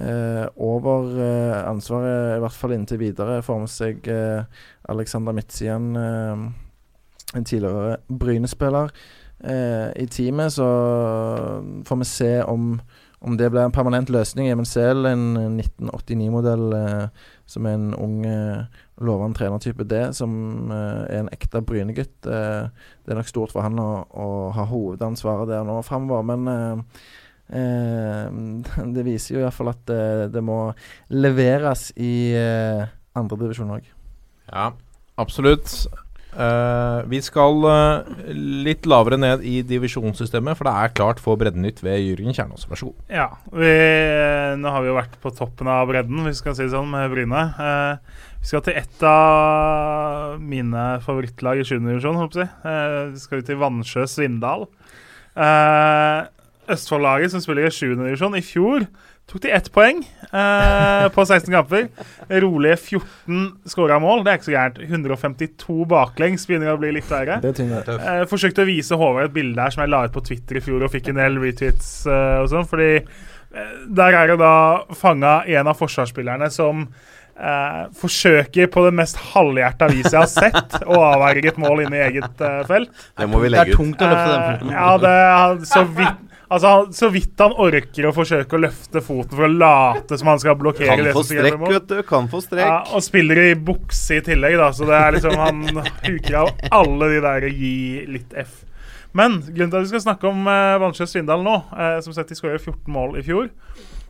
eh, over eh, ansvaret, i hvert fall inntil videre. Får med seg eh, Alexander Midtsian, eh, en tidligere Bryne-spiller, eh, i teamet. Så får vi se om, om det blir en permanent løsning. Even Sehl, en 1989-modell, eh, som er en ung, eh, lovende trenertype, det, som eh, er en ekte Bryne-gutt. Eh, det er nok stort for han å, å ha hovedansvaret der nå framover, men eh, eh, det viser jo iallfall at det, det må leveres i eh, andredivisjon òg. Ja, absolutt. Eh, vi skal uh, litt lavere ned i divisjonssystemet, for det er klart for Breddenytt ved Jørgen Kjernås. Vær så god. Ja, vi, nå har vi jo vært på toppen av bredden, hvis vi skal si det sånn, med Bryne. Uh, vi skal til ett av mine favorittlag i 7. divisjon, håper jeg vi skal ut til Vannsjø Svindal. Østfold-laget som spiller i 7. divisjon, i fjor tok de ett poeng eh, på 16 kamper. Rolige 14 skåra mål. Det er ikke så gærent. 152 baklengs begynner å bli litt verre. Er. Eh, forsøkte å vise Håvard et bilde her som jeg la ut på Twitter i fjor og fikk en del retweets eh, og sånn, fordi eh, der er det da fanga en av forsvarsspillerne som eh, forsøker på det mest halvhjerta viset jeg har sett, å avverge et mål inn i eget eh, felt. Det må vi legge ut. Det er tungt å løfte den Eh, ja, det er så vidt Altså, han- Så vidt han orker å forsøke å løfte foten for å late som han skal blokkere Kan det få strekk, vet du. Kan få strekk. Ja, og spiller i bukse i tillegg, da, så det er liksom Han huker av alle de der gi litt F. Men grunnen til at vi skal snakke om eh, Vannsjø Svindal nå, eh, som sett de skåret 14 mål i fjor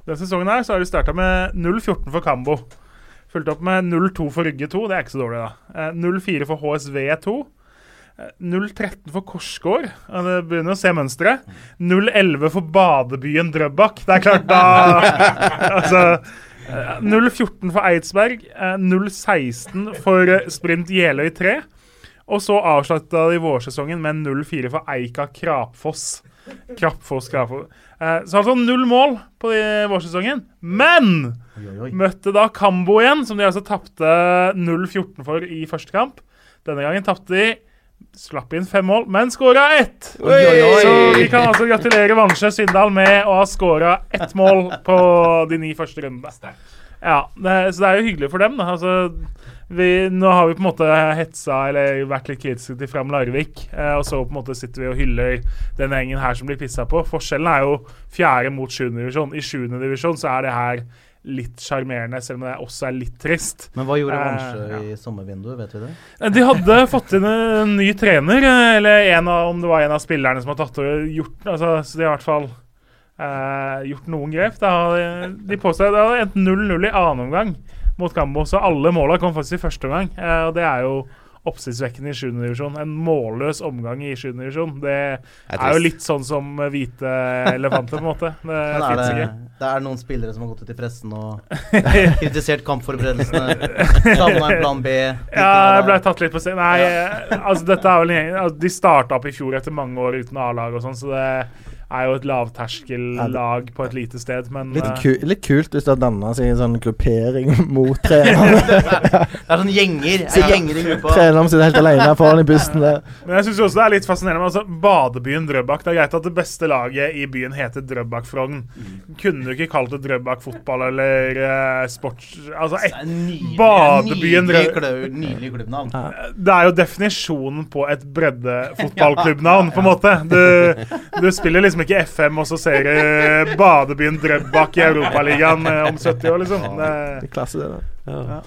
Denne sesongen her så har de starta med 0-14 for Kambo. Fulgt opp med 0-2 for Rygge 2, det er ikke så dårlig, da. Eh, 0-4 for HSV 2. Eh, 0-13 for Korsgård. Det begynner å se mønsteret. 0-11 for badebyen Drøbak. Det er klart, da Altså eh, 0-14 for Eidsberg. eh, 0-16 for eh, Sprint Jeløy 3. Og så avslutta de vårsesongen med 0-4 for Eika Krapfoss. Krapfoss, Krapfoss. Eh, så altså null mål på vårsesongen. Men møtte da Kambo igjen, som de altså tapte 0-14 for i første kamp. Denne gangen tapte de. Slapp inn fem mål, men skåra ett! Oi, oi, oi. Så vi kan altså gratulere Vansjø Svindal med å ha skåra ett mål på de ni første rundene. Ja, det, så det er jo hyggelig for dem. Da. Altså, vi, nå har vi på en måte hetsa eller vært litt kritiske til Fram Larvik, eh, og så på en måte sitter vi og hyller denne gjengen her som blir pissa på. Forskjellen er jo fjerde mot sjuende divisjon. I sjuende divisjon så er det her litt sjarmerende, selv om det også er litt trist. Men hva gjorde Eh, Vannsjø ja. i sommervinduet, vet vi det? Eh, De hadde fått inn en ny trener, eh, eller en av, om det var en av spillerne som har tatt og gjort altså, Så de har i hvert fall eh, gjort noen grep. Da, hadde de påstår det hadde endt 0-0 i annen omgang mot Gambo, så alle måla kom faktisk i første omgang. Eh, og det er jo oppsiktsvekkende i 7. divisjon. En målløs omgang i 7. divisjon. Det er er jo litt sånn som hvite elefanter, på en måte. Det Men er det, ikke. det er noen spillere som har gått ut i pressen og kritisert kampforberedelsene. Savna en plan B. Ja, jeg ble tatt litt på scenen. Nei, ja. altså dette er vel en gjeng altså, De starta opp i fjor etter mange år uten A-lag og sånn, så det er jo et lavterskellag på et lite sted, men Litt, eh, ku litt kult hvis det har danna seg en sånn gruppering mot treneren. Det er sånn gjenger. Er gjenger i gruppa. Treneren sitter helt alene foran i bussen der. Men jeg syns også det er litt fascinerende med altså, badebyen Drøbak. Det er greit at det beste laget i byen heter Drøbak Frogn. Kunne du ikke kalt det Drøbak fotball eller uh, sports... Altså, Det et, nydelig, Badebyen Drøbak Drø- nydelig klubbnavn. det er jo definisjonen på et breddefotballklubbnavn, på en måte. Du, du spiller liksom ikke FM, og så ser du badebyen Drøbak i Europaligaen eh, om 70 år, liksom. Det, Det er klasse, det. da. Eh,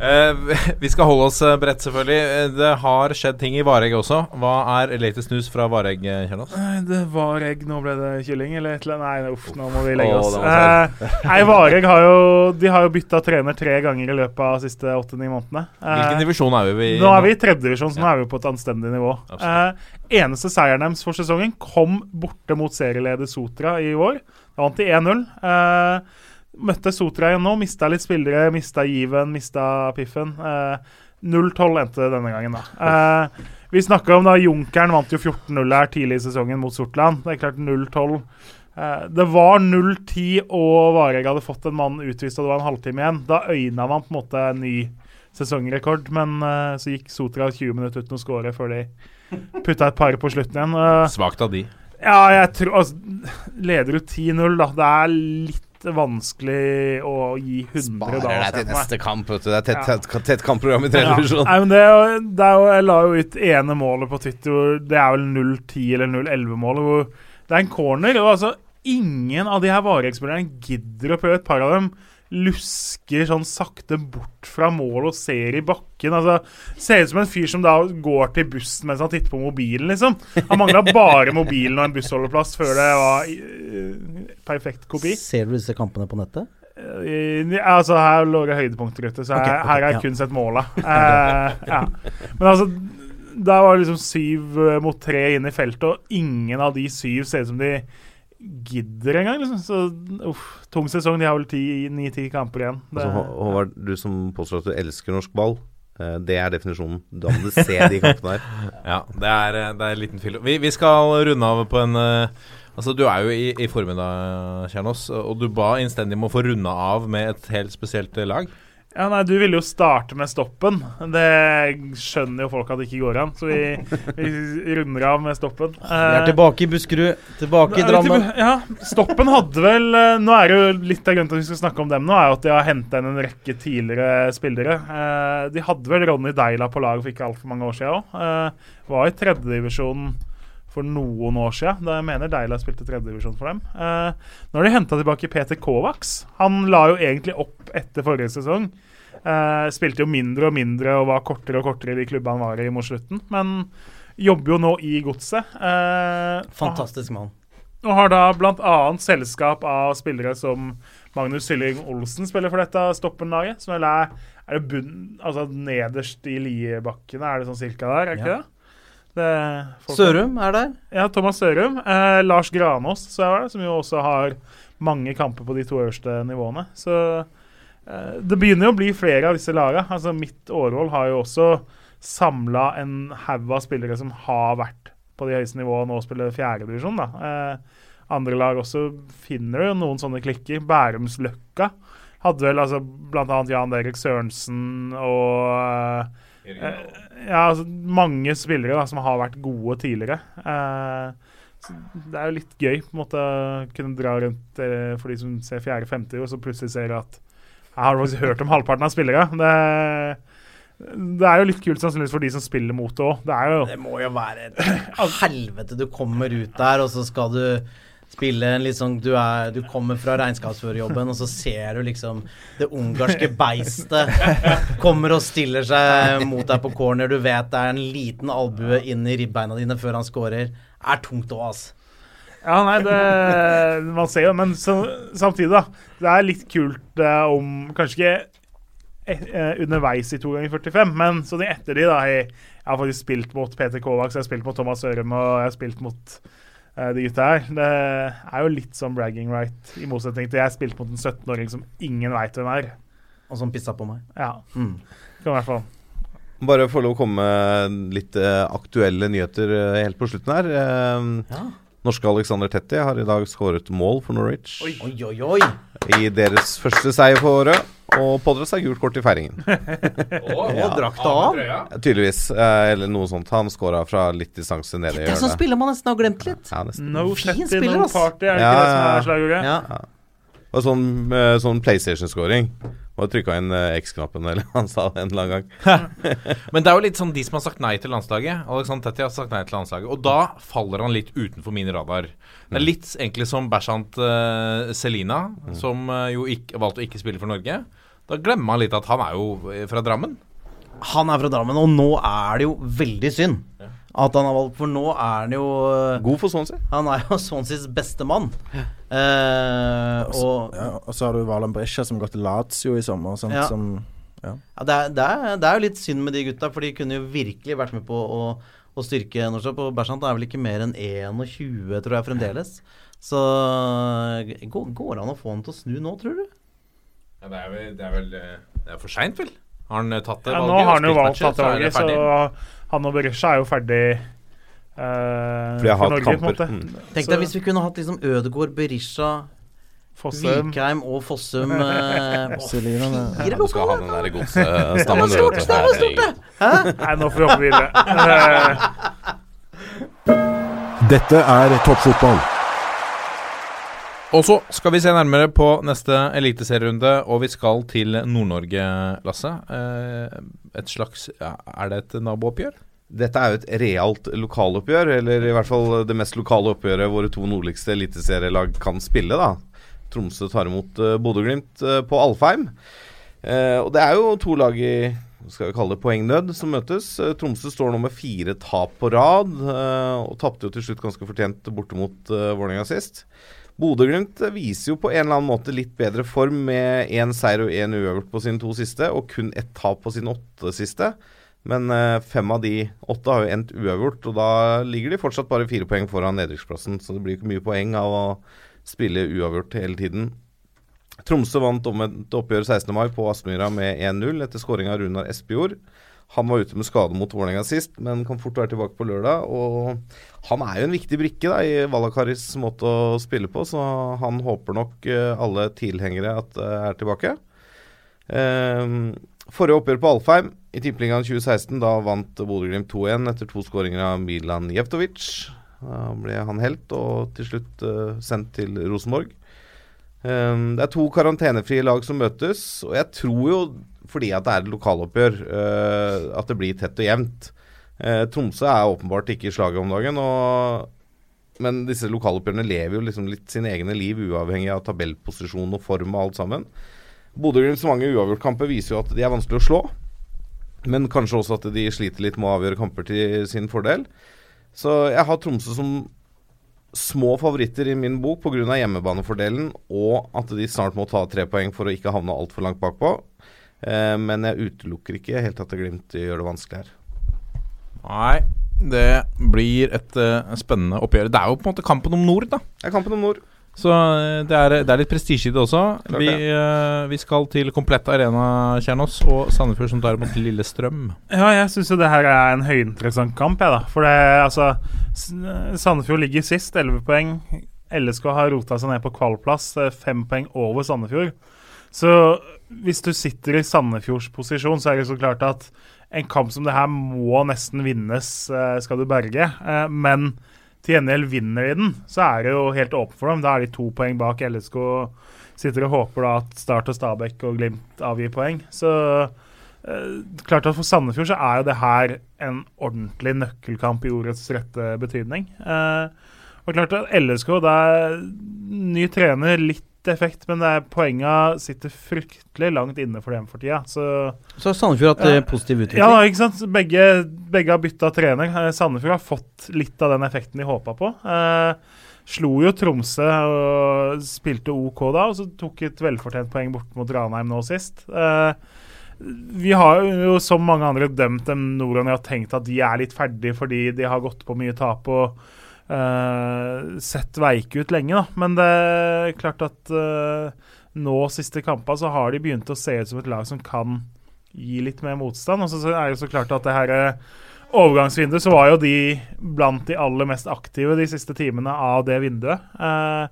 vi skal holde oss eh, bredt, selvfølgelig. Eh, Det har skjedd ting i Vareg også. Hva er latest news fra Vareg, eh, Kjernås? Det var egg, nå ble det kylling, eller et eller annet. Nei, uff, nå må vi legge oss. Oh, Eh, nei, Vareg har jo De har jo bytta trener tre ganger i løpet av de siste åtte-ni månedene. Eh, Hvilken divisjon er vi i? Nå er vi i tredje divisjon, så nå er vi på et anstendig nivå. Eh, eneste seieren deres for sesongen kom borte mot serieleder Sotra i år. Da vant de 1-0. Eh, møtte Sotra igjen nå, mista litt spillere, mista given, mista piffen. Eh, 0-12 endte det denne gangen, da. Eh, vi snakka om da Junkeren vant jo 14-0 her tidlig i sesongen mot Sortland. Det er klart 0-12. Eh, det var 0-10, og Vareg hadde fått en mann utvist, og det var en halvtime igjen. Da øyna man på en måte en ny sesongrekord, men eh, så gikk Sotra 20 minutter uten å skåre før de putta et par på slutten igjen. Eh, Svakt av de. ja, jeg tror altså, Leder du 10-0, da. Det er litt vanskelig å gi 100 da. Sparer deg til neste kamp. vet du Det er tett, Ja. tett, tett kampprogram i tredje Ja. divisjon. Nei, det, er jo- det er jo, jeg la jo ut ene målet på Twitter. Det er vel 0-10 eller 0-11-målet. Hvor det er en corner. Og altså, ingen av de her vareekspillerne gidder å prøve. Et par av dem lusker sånn sakte bort fra mål og ser i bakken. Altså, Ser ut som en fyr som da går til bussen mens han titter på mobilen, liksom. Han mangla bare mobilen og en bussholdeplass før det var uh, perfekt kopi. Ser du disse kampene på nettet? Eh, altså Her lå det høydepunkter ute, så Ok, her, ok, her har jeg ja. kun sett måla. Uh, ja. Men altså Der var det liksom syv eh, mot tre inn i feltet, og ingen av de syv ser ut som de gidder engang. Liksom. Så uff, tung sesong. De har vel ni-ti kamper igjen. Det, Altså, Håvard, du som påstår at du elsker norsk ball. eh, Det er definisjonen. Da må du se de kampene her. Ja, det er, eh, det er en liten fyll. Vi, vi skal runde av på en eh, Altså, Du er jo i, i formiddag, i Kjernås, og du ba innstendig om å få runda av med et helt spesielt lag. Ja, nei, Du ville jo starte med stoppen. Det skjønner jo folk at det ikke går an, så vi, vi runder av med stoppen. Vi er Eh, tilbake i Buskerud, tilbake i Drammen. Ja, Stoppen hadde vel eh, Nå er det jo litt av grunnen til at vi skal snakke om dem nå, er jo at de har henta inn en rekke tidligere spillere. Eh, de hadde vel Ronny Deila på laget for ikke altfor mange år siden òg. Var i tredjedivisjon for noen år siden. Da jeg mener Deila spilte tredjedivisjon for dem. Eh, nå har de henta tilbake Peter Kovacs. Han la jo egentlig opp etter forrige sesong. Eh, spilte jo mindre og mindre og var kortere og kortere i de klubbene han var i mot slutten. Men jobber jo nå i Godset. Eh, Fantastisk mann. og har da bl.a. selskap av spillere som Magnus Sylling Olsen spiller for dette Stoppen-laget. Som vel er, er det bunn, altså nederst i Liebakkene, er det sånn cirka der? er ikke Ja. det? Folk- Sørum er der. Ja, Thomas Sørum. Eh, Lars Granås, det, som jo også har mange kamper på de to øverste nivåene. Så eh, det begynner jo å bli flere av disse lagene. Altså, mitt Årvoll har jo også samla en haug av spillere som har vært på de høyeste nivåene og spiller fjerdedivisjon. Eh, andre lag også finner jo noen sånne klikker. Bærumsløkka hadde vel altså bl.a. Jan Erik Sørensen og eh, ja, altså, mange spillere da, som har vært gode tidligere. Eh, det er jo litt gøy på en måte å kunne dra rundt eh, for de som ser fjerde-femte, og så plutselig ser at jeg har faktisk hørt om halvparten av spillere. Det, det er jo litt kult sannsynligvis for de som spiller mot det òg. Det Det må jo være et helvete. Du kommer ut der, og så skal du spille en litt sånn Du, er, du kommer fra regnskapsførerjobben, og så ser du liksom det ungarske beistet kommer og stiller seg mot deg på corner. Du vet det er en liten albue inn i ribbeina dine før han scorer. Er tungt òg, ass. Ja, nei, det Man ser jo, men så, samtidig, da. Det er litt kult eh, om Kanskje ikke eh, eh, underveis i to ganger 45, men sånn etter de, da. Jeg, jeg har faktisk spilt mot Peter Kovacs, jeg har spilt mot Thomas Ørum, og jeg har spilt mot de gutta her. Det er jo litt sånn bragging right, i motsetning til jeg spilte mot en 17-åring som ingen veit hvem er. Og som pissa på meg. Ja, Mm. kan i hvert fall. Bare få lov å komme med litt eh, aktuelle nyheter eh, helt på slutten her. Eh, Ja. norske Alexander Tetti har i dag skåret mål for Norwich Oi, oi, oi. I deres første seier for året. Og pådra seg gult kort i feiringen. Og drakta av. Ja, Tydeligvis. Eh, eller noe sånt. Han scora fra litt distanse nede i Det er sånn hjørnet. spiller man nesten har glemt litt. Ja. No Fin spiller, no ass. party, er det Ja, ikke det som er slagordet? Ja. Og sånn, eh, sånn PlayStation-scoring. Og trykka inn eh, X-knappen, eller han sa det en eller annen gang. Men det er jo litt sånn de som har sagt nei til landslaget. Alexander Tetti har sagt nei til landslaget. Og da faller han litt utenfor min radar. Det er litt egentlig som Bershant uh, Selina, som uh, jo ikke, valgte å ikke spille for Norge. Da glemmer man litt at han er jo eh, fra Drammen. Han er fra Drammen, og nå er det jo veldig synd at han har valgt For nå er han jo God for Swansea. Han er jo Swanseas beste mann. Eh, og Ja, og så har du Valan Brescia som gått til Lazio i sommer. Sånt, Ja. som, ja, det, er, det, er, det er jo litt synd med de gutta, for de kunne jo virkelig vært med på å, å styrke Norskap. Og Bersant er vel ikke mer enn 21, tror jeg, fremdeles. Så går, går det an å få han til å snu nå, tror du? Ja, det er vel, det er vel eh, Det er for seint, vel? Har han eh, tatt det valget? Ja, nå har han jo valgt tatt det er valget, så han og Berisha er jo ferdig Uh, For de har hatt Norge, kamper. Mm. Tenk deg hvis vi kunne hatt liksom Ødegård, Berisha, Fossum Vikheim og Fossum eh, Selina, det- fire Du skal ha den der. Det var stort, stort. Nei, nå får vi hoppe videre. Eh, Dette er toppfotball. Og så skal vi se nærmere på neste eliteserierunde, og vi skal til Nord-Norge, Lasse. Eh, et slags Er det et nabooppgjør? Dette er jo et realt lokaloppgjør, eller i hvert fall det mest lokale oppgjøret våre to nordligste eliteserielag kan spille. da Tromsø tar imot uh, Bodø-Glimt eh, på Alfheim. Eh, og det er jo to lag i skal vi kalle det poengnød som møtes. Eh, Tromsø står nå med fire tap på rad, eh, og tapte jo til slutt ganske fortjent borte mot Vålerenga sist. Bodø-Glimt viser jo på en eller annen måte litt bedre form med én seier og én uavgjort på sine to siste, og kun ett tap på sine åtte siste. Men eh, fem av de åtte har jo endt uavgjort, og da ligger de fortsatt bare fire poeng foran nedrykksplassen. Så det blir ikke mye poeng av å spille uavgjort hele tiden. Tromsø vant om et oppgjør 16. mai på Aspmyra med 1-0 etter skåring av Runar Espejord. Han var ute med skade mot Vålerenga sist, men kan fort være tilbake på lørdag. Og han er jo en viktig brikke da, i Valakaris måte å spille på, så han håper nok eh, alle tilhengere at det er tilbake. Ehm, forrige oppgjør på Alfheim i Tippeligaen 2016, da vant Bodø-Glimt 2-1 etter to skåringer av Milan Jevtovic. Da ble han helt og til slutt eh, sendt til Rosenborg. Ehm, det er to karantenefrie lag som møtes, og jeg tror jo, fordi at det er et lokaloppgjør, eh, at det blir tett og jevnt. Eh, Tromsø er åpenbart ikke i slaget om dagen, og, men disse lokaloppgjørene lever jo liksom litt sine egne liv, uavhengig av tabellposisjon og form og alt sammen. Bodø-Glimts mange uavgjortkamper viser jo at de er vanskelig å slå. Men kanskje også at de sliter litt med å avgjøre kamper til sin fordel. Så jeg har Tromsø som små favoritter i min bok pga. hjemmebanefordelen, og at de snart må ta tre poeng for å ikke havne altfor langt bakpå. Eh, men jeg utelukker ikke helt at Glimt gjør det vanskelig her. Nei, det blir et uh, spennende oppgjør. Det er jo på en måte kampen om nord, da. Det er kampen om nord. Så eh, det er, det er litt prestisje i det også. Klart Vi, eh, vi skal til Komplett Arena, Kjernås, og Sandefjord som tar imot Lillestrøm. Ja, jeg syns jo det her er en høyinteressant kamp, jeg, da. For det, altså Sandefjord ligger sist, 11 poeng. LSK har rota seg ned på kvalplass, 5 poeng over Sandefjord. Så hvis du sitter i Sandefjords posisjon, så er det så klart at en kamp som det her må nesten vinnes, eh, skal du berge. Eh, Men til gjengjeld vinner de den, så er det jo helt åpent for dem. Da er de to poeng bak LSK. Sitter og håper da at Start og Stabæk og Glimt avgir poeng. Så eh, klart at for Sandefjord så er jo det her en ordentlig nøkkelkamp i ordets rette betydning. Og klart at LSK, det er ny trener, litt effekt, men det er poenga sitter fryktelig langt inne for dem for tida. Så Så har Sandefjord hatt eh, positiv utvikling. ja, ikke sant. Begge, begge har bytta trener. Eh, Sandefjord har fått litt av den effekten de håpa på. Eh, slo jo Tromsø og spilte OK da, og så tok et velfortjent poeng bort mot Ranheim nå sist. Eh, vi har jo som mange andre dømt dem nordover og tenkt at de er litt ferdige fordi de har gått på mye tap og eh, sett veike ut lenge, da. Men det er klart at uh, nå siste kampa så har de begynt å se ut som et lag som kan gi litt mer motstand. Og så er det jo så klart at det her eh, overgangsvinduet, så var jo de blant de aller mest aktive de siste timene av det vinduet. Uh,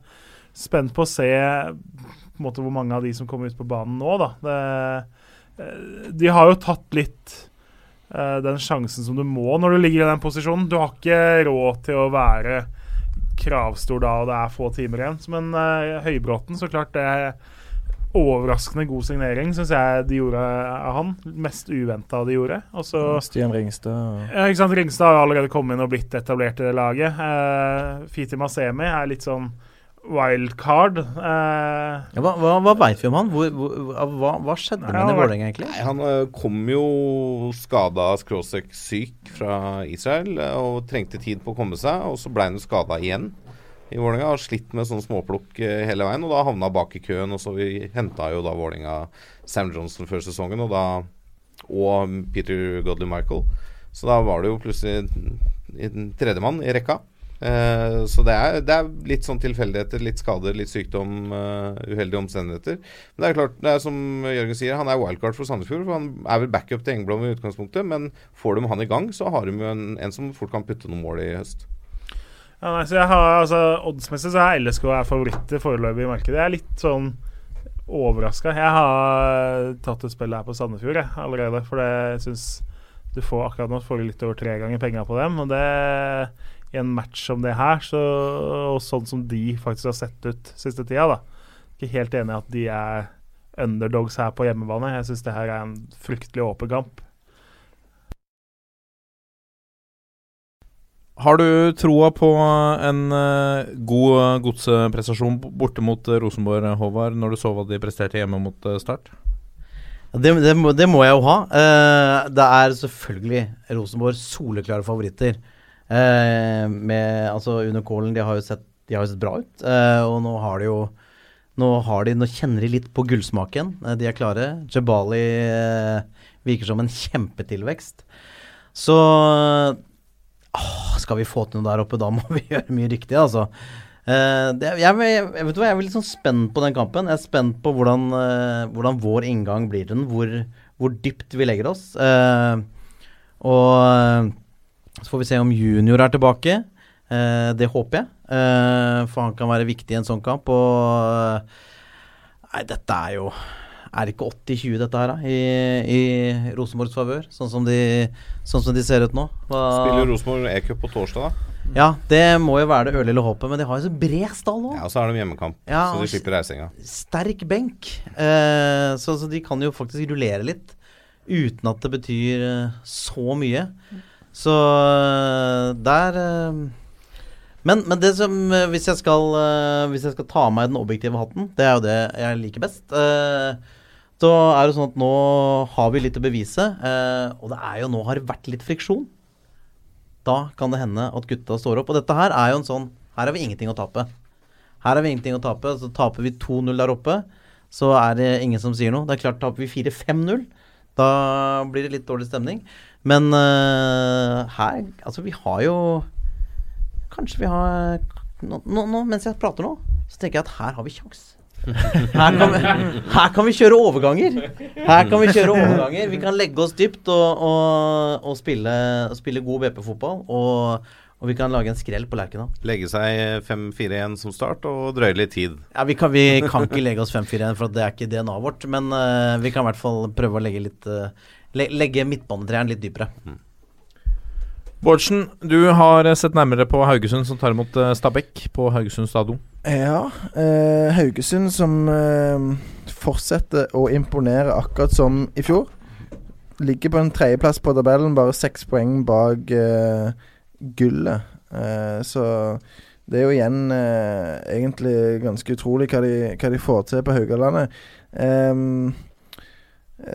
spent på å se på en måte hvor mange av de som kommer ut på banen nå, da. Det, de har jo tatt litt den sjansen som du må når du ligger i den posisjonen. Du har ikke råd til å være kravstor da, og det er få timer igjen. Men uh, Høybråten, så klart det er overraskende god signering, syns jeg de gjorde av han. Mest uventa de gjorde. Og så Stian Ringstad ja, ikke sant? Ringstad har allerede kommet inn og blitt etablert i det laget. Uh, Fiti Masemi er litt sånn wildcard. Eh, Ja, hva hva, hva veit vi om han? Hvor, hvor, hva, hva skjedde med Ja, han i han Vålerenga, egentlig? Nei, Han eh, kom jo skada skråstrek syk fra Israel eh, og trengte tid på å komme seg. Og så ble han jo skada igjen i Vålerenga. Har slitt med sånn småplukk eh, hele veien. Og da havna bak i køen. Og så vi henta jo da Vålerenga Sam Johnson før sesongen, og da og Peter Godley Michael. Så da var det jo plutselig tredjemann i rekka. Eh, så det er, det er litt sånn tilfeldigheter, litt skader, litt sykdom, uh, uheldige omstendigheter. Men det er klart, det er som Jørgen sier, han er wildcard for Sandefjord. for Han er vel backup til Engblom i utgangspunktet, men får de han i gang, så har de jo en, en som fort kan putte noen mål i høst. ja, nei, så jeg har, altså, Oddsmessig så er LSK er favoritter foreløpig i markedet. Jeg er litt sånn overraska. Jeg har tatt et spill her på Sandefjord jeg, allerede, for jeg syns du får akkurat nå får du litt over tre ganger penga på dem. Og det i en match som det her, så, og sånn som de faktisk har sett ut siste tida, da. Ikke helt enig i at de er underdogs her på hjemmebane. Jeg syns det her er en fryktelig åpen kamp. Har du troa på en eh, god godseprestasjon borte mot eh, Rosenborg, Håvard, når du så hva de presterte hjemme mot eh, Start? Det, det, må, det må jeg jo ha. Eh, det er selvfølgelig Rosenborg soleklare favoritter. Eh, med, altså Under Kålen, de har jo sett, har sett bra ut. Eh, og nå har de jo nå, de, nå kjenner de litt på gullsmaken. Eh, de er klare. Jabali eh, virker som en kjempetilvekst. Så åh, skal vi få til noe der oppe, da må vi gjøre mye riktig, altså. Eh, det, jeg, jeg, vet du hva, jeg er litt sånn spent på den kampen. Jeg er spent på hvordan, eh, hvordan vår inngang blir den. Hvor, hvor dypt vi legger oss. Og så får vi se om junior er tilbake. Eh, det håper jeg. Eh, for han kan være viktig i en sånn kamp. Og eh, Nei, dette er jo Er det ikke 80-20 dette her, da? I, i Rosenborgs favør? Sånn, som de- sånn som de ser ut nå? Hva- Spiller Rosenborg E-cup på torsdag, da. ja, det må jo være det ørlille håpet, men de har jo så bred stall nå. Ja, Og så har de hjemmekamp, Ja, så de slipper reisinga. Sterk benk. Eh, så, så de kan jo faktisk rullere litt uten at det betyr eh, så mye. Så eh, der eh, men, men det som eh, hvis, jeg skal, hvis jeg skal ta av meg den objektive hatten, det er jo det jeg liker best. så er det sånn at nå har vi litt å bevise, og det er jo nå har det vært litt friksjon. Da kan det hende at gutta står opp. Og dette her er jo en sånn Her har vi ingenting å tape. Her har vi ingenting å tape. Så taper vi 2-0 der oppe, så er det ingen som sier noe. Det er klart, taper vi 4-5-0, da blir det litt dårlig stemning. Men uh, her Altså, vi har jo Kanskje vi har nå, nå, nå, Mens jeg prater nå, så tenker jeg at her har vi kjangs. Her her kan vi kjøre overganger. Her kan vi kjøre overganger. Vi kan legge oss dypt og, og, og spille, spille god BP-fotball. Og, og vi kan lage en skrell på Lerkendal. Legge seg 5-4-1 som start og drøye litt tid. Ja, vi kan, vi kan ikke legge oss 5-4-1, for det er ikke DNA-et vårt. Men uh, vi kan i hvert fall prøve å legge litt eh, le, Legge midtbanetreeren litt dypere. Bårdsen, du har eh, sett nærmere på Haugesund, som tar imot eh, Stabæk på Haugesund stadion. Ja, eh, Haugesund som eh, fortsetter å imponere akkurat som i fjor. Ligger på en tredjeplass på tabellen, bare seks poeng bak eh, gullet. Eh, så det er jo igjen eh, egentlig ganske utrolig hva de, hva de får til på Haugalandet. Ehm, jeg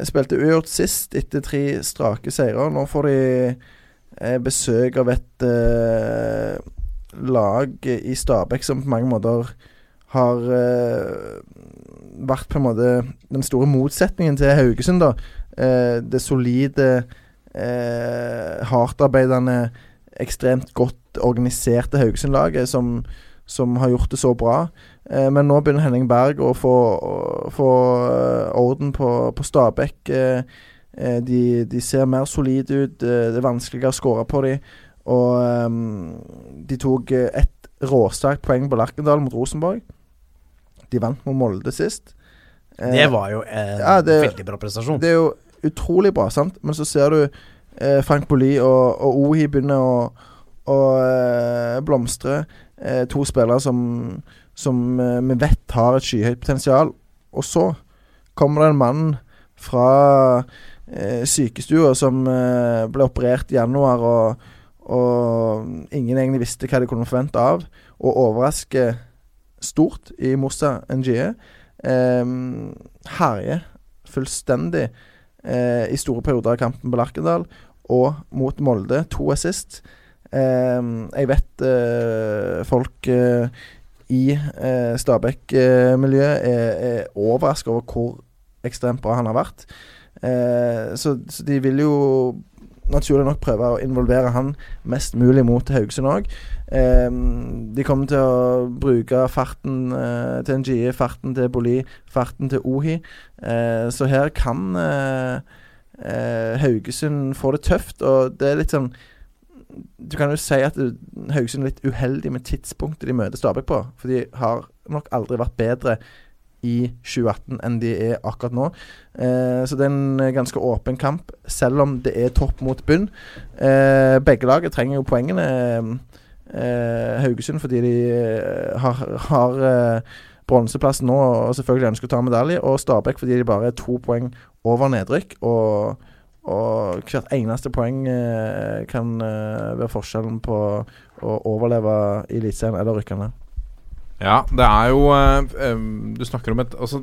spilte uavgjort sist etter tre strake seire. Nå får de eh, besøk av et eh, lag i Stabæk som på mange måter har eh, vært på en måte den store motsetningen til Haugesund. da. Eh, det solide, eh, hardtarbeidende, ekstremt godt organiserte Haugesund-laget som, som har gjort det så bra. Eh, men nå begynner Henning Berg å få, få eh, orden på, på Stabæk. Eh, de, de ser mer solide ut. det er vanskeligere å skåre på dem. Og de tok ett et råsterkt poeng på Lerkendal mot Rosenborg. De vant mot Molde sist. Eh, Det var jo en ja, det- veldig bra prestasjon. det er jo utrolig bra, sant? Men så ser du Frank Boli og, og Ohi begynner å, å blomstre. To spillere som, som eh, vi vet har et skyhøyt potensial. Og så kommer det en mann fra eh, sykestua som eh, ble operert i januar, og, og ingen egentlig visste hva de kunne forvente av, og overrasker stort i Mossa NGE. Eh, herjer fullstendig eh, i store perioder av kampen på Larkendal og mot Molde. To assist. Eh, jeg vet eh, folk eh, i eh, Stabæk-miljøet er, er overraska over hvor ekstremt bra han har vært. Eh, så, så de vil jo naturlig nok prøve å involvere han mest mulig mot Haugesund òg. Eh, de kommer til å bruke farten eh, til NGI, farten til Boli, farten til Ohi. Eh, så her kan eh, eh, Haugesund få det tøft, og det er litt sånn Du kan jo si at Haugesund er litt uheldig med tidspunktet de møter Stabæk på. For de har nok aldri vært bedre i 2018 enn de er akkurat nå. Eh, så det er en eh, ganske åpen kamp, selv om det er topp mot bunn. Eh, begge laget trenger jo poengene. Eh, Haugesund fordi de eh, har, har eh, bronseplassen nå og selvfølgelig ønsker å ta medalje. Og Stabæk fordi de bare er to poeng over nedrykk. Og, og hvert eneste poeng kan være forskjellen på å overleve i Eliteserien eller rykke ned. Ja, det er jo uh, Du snakker om et altså,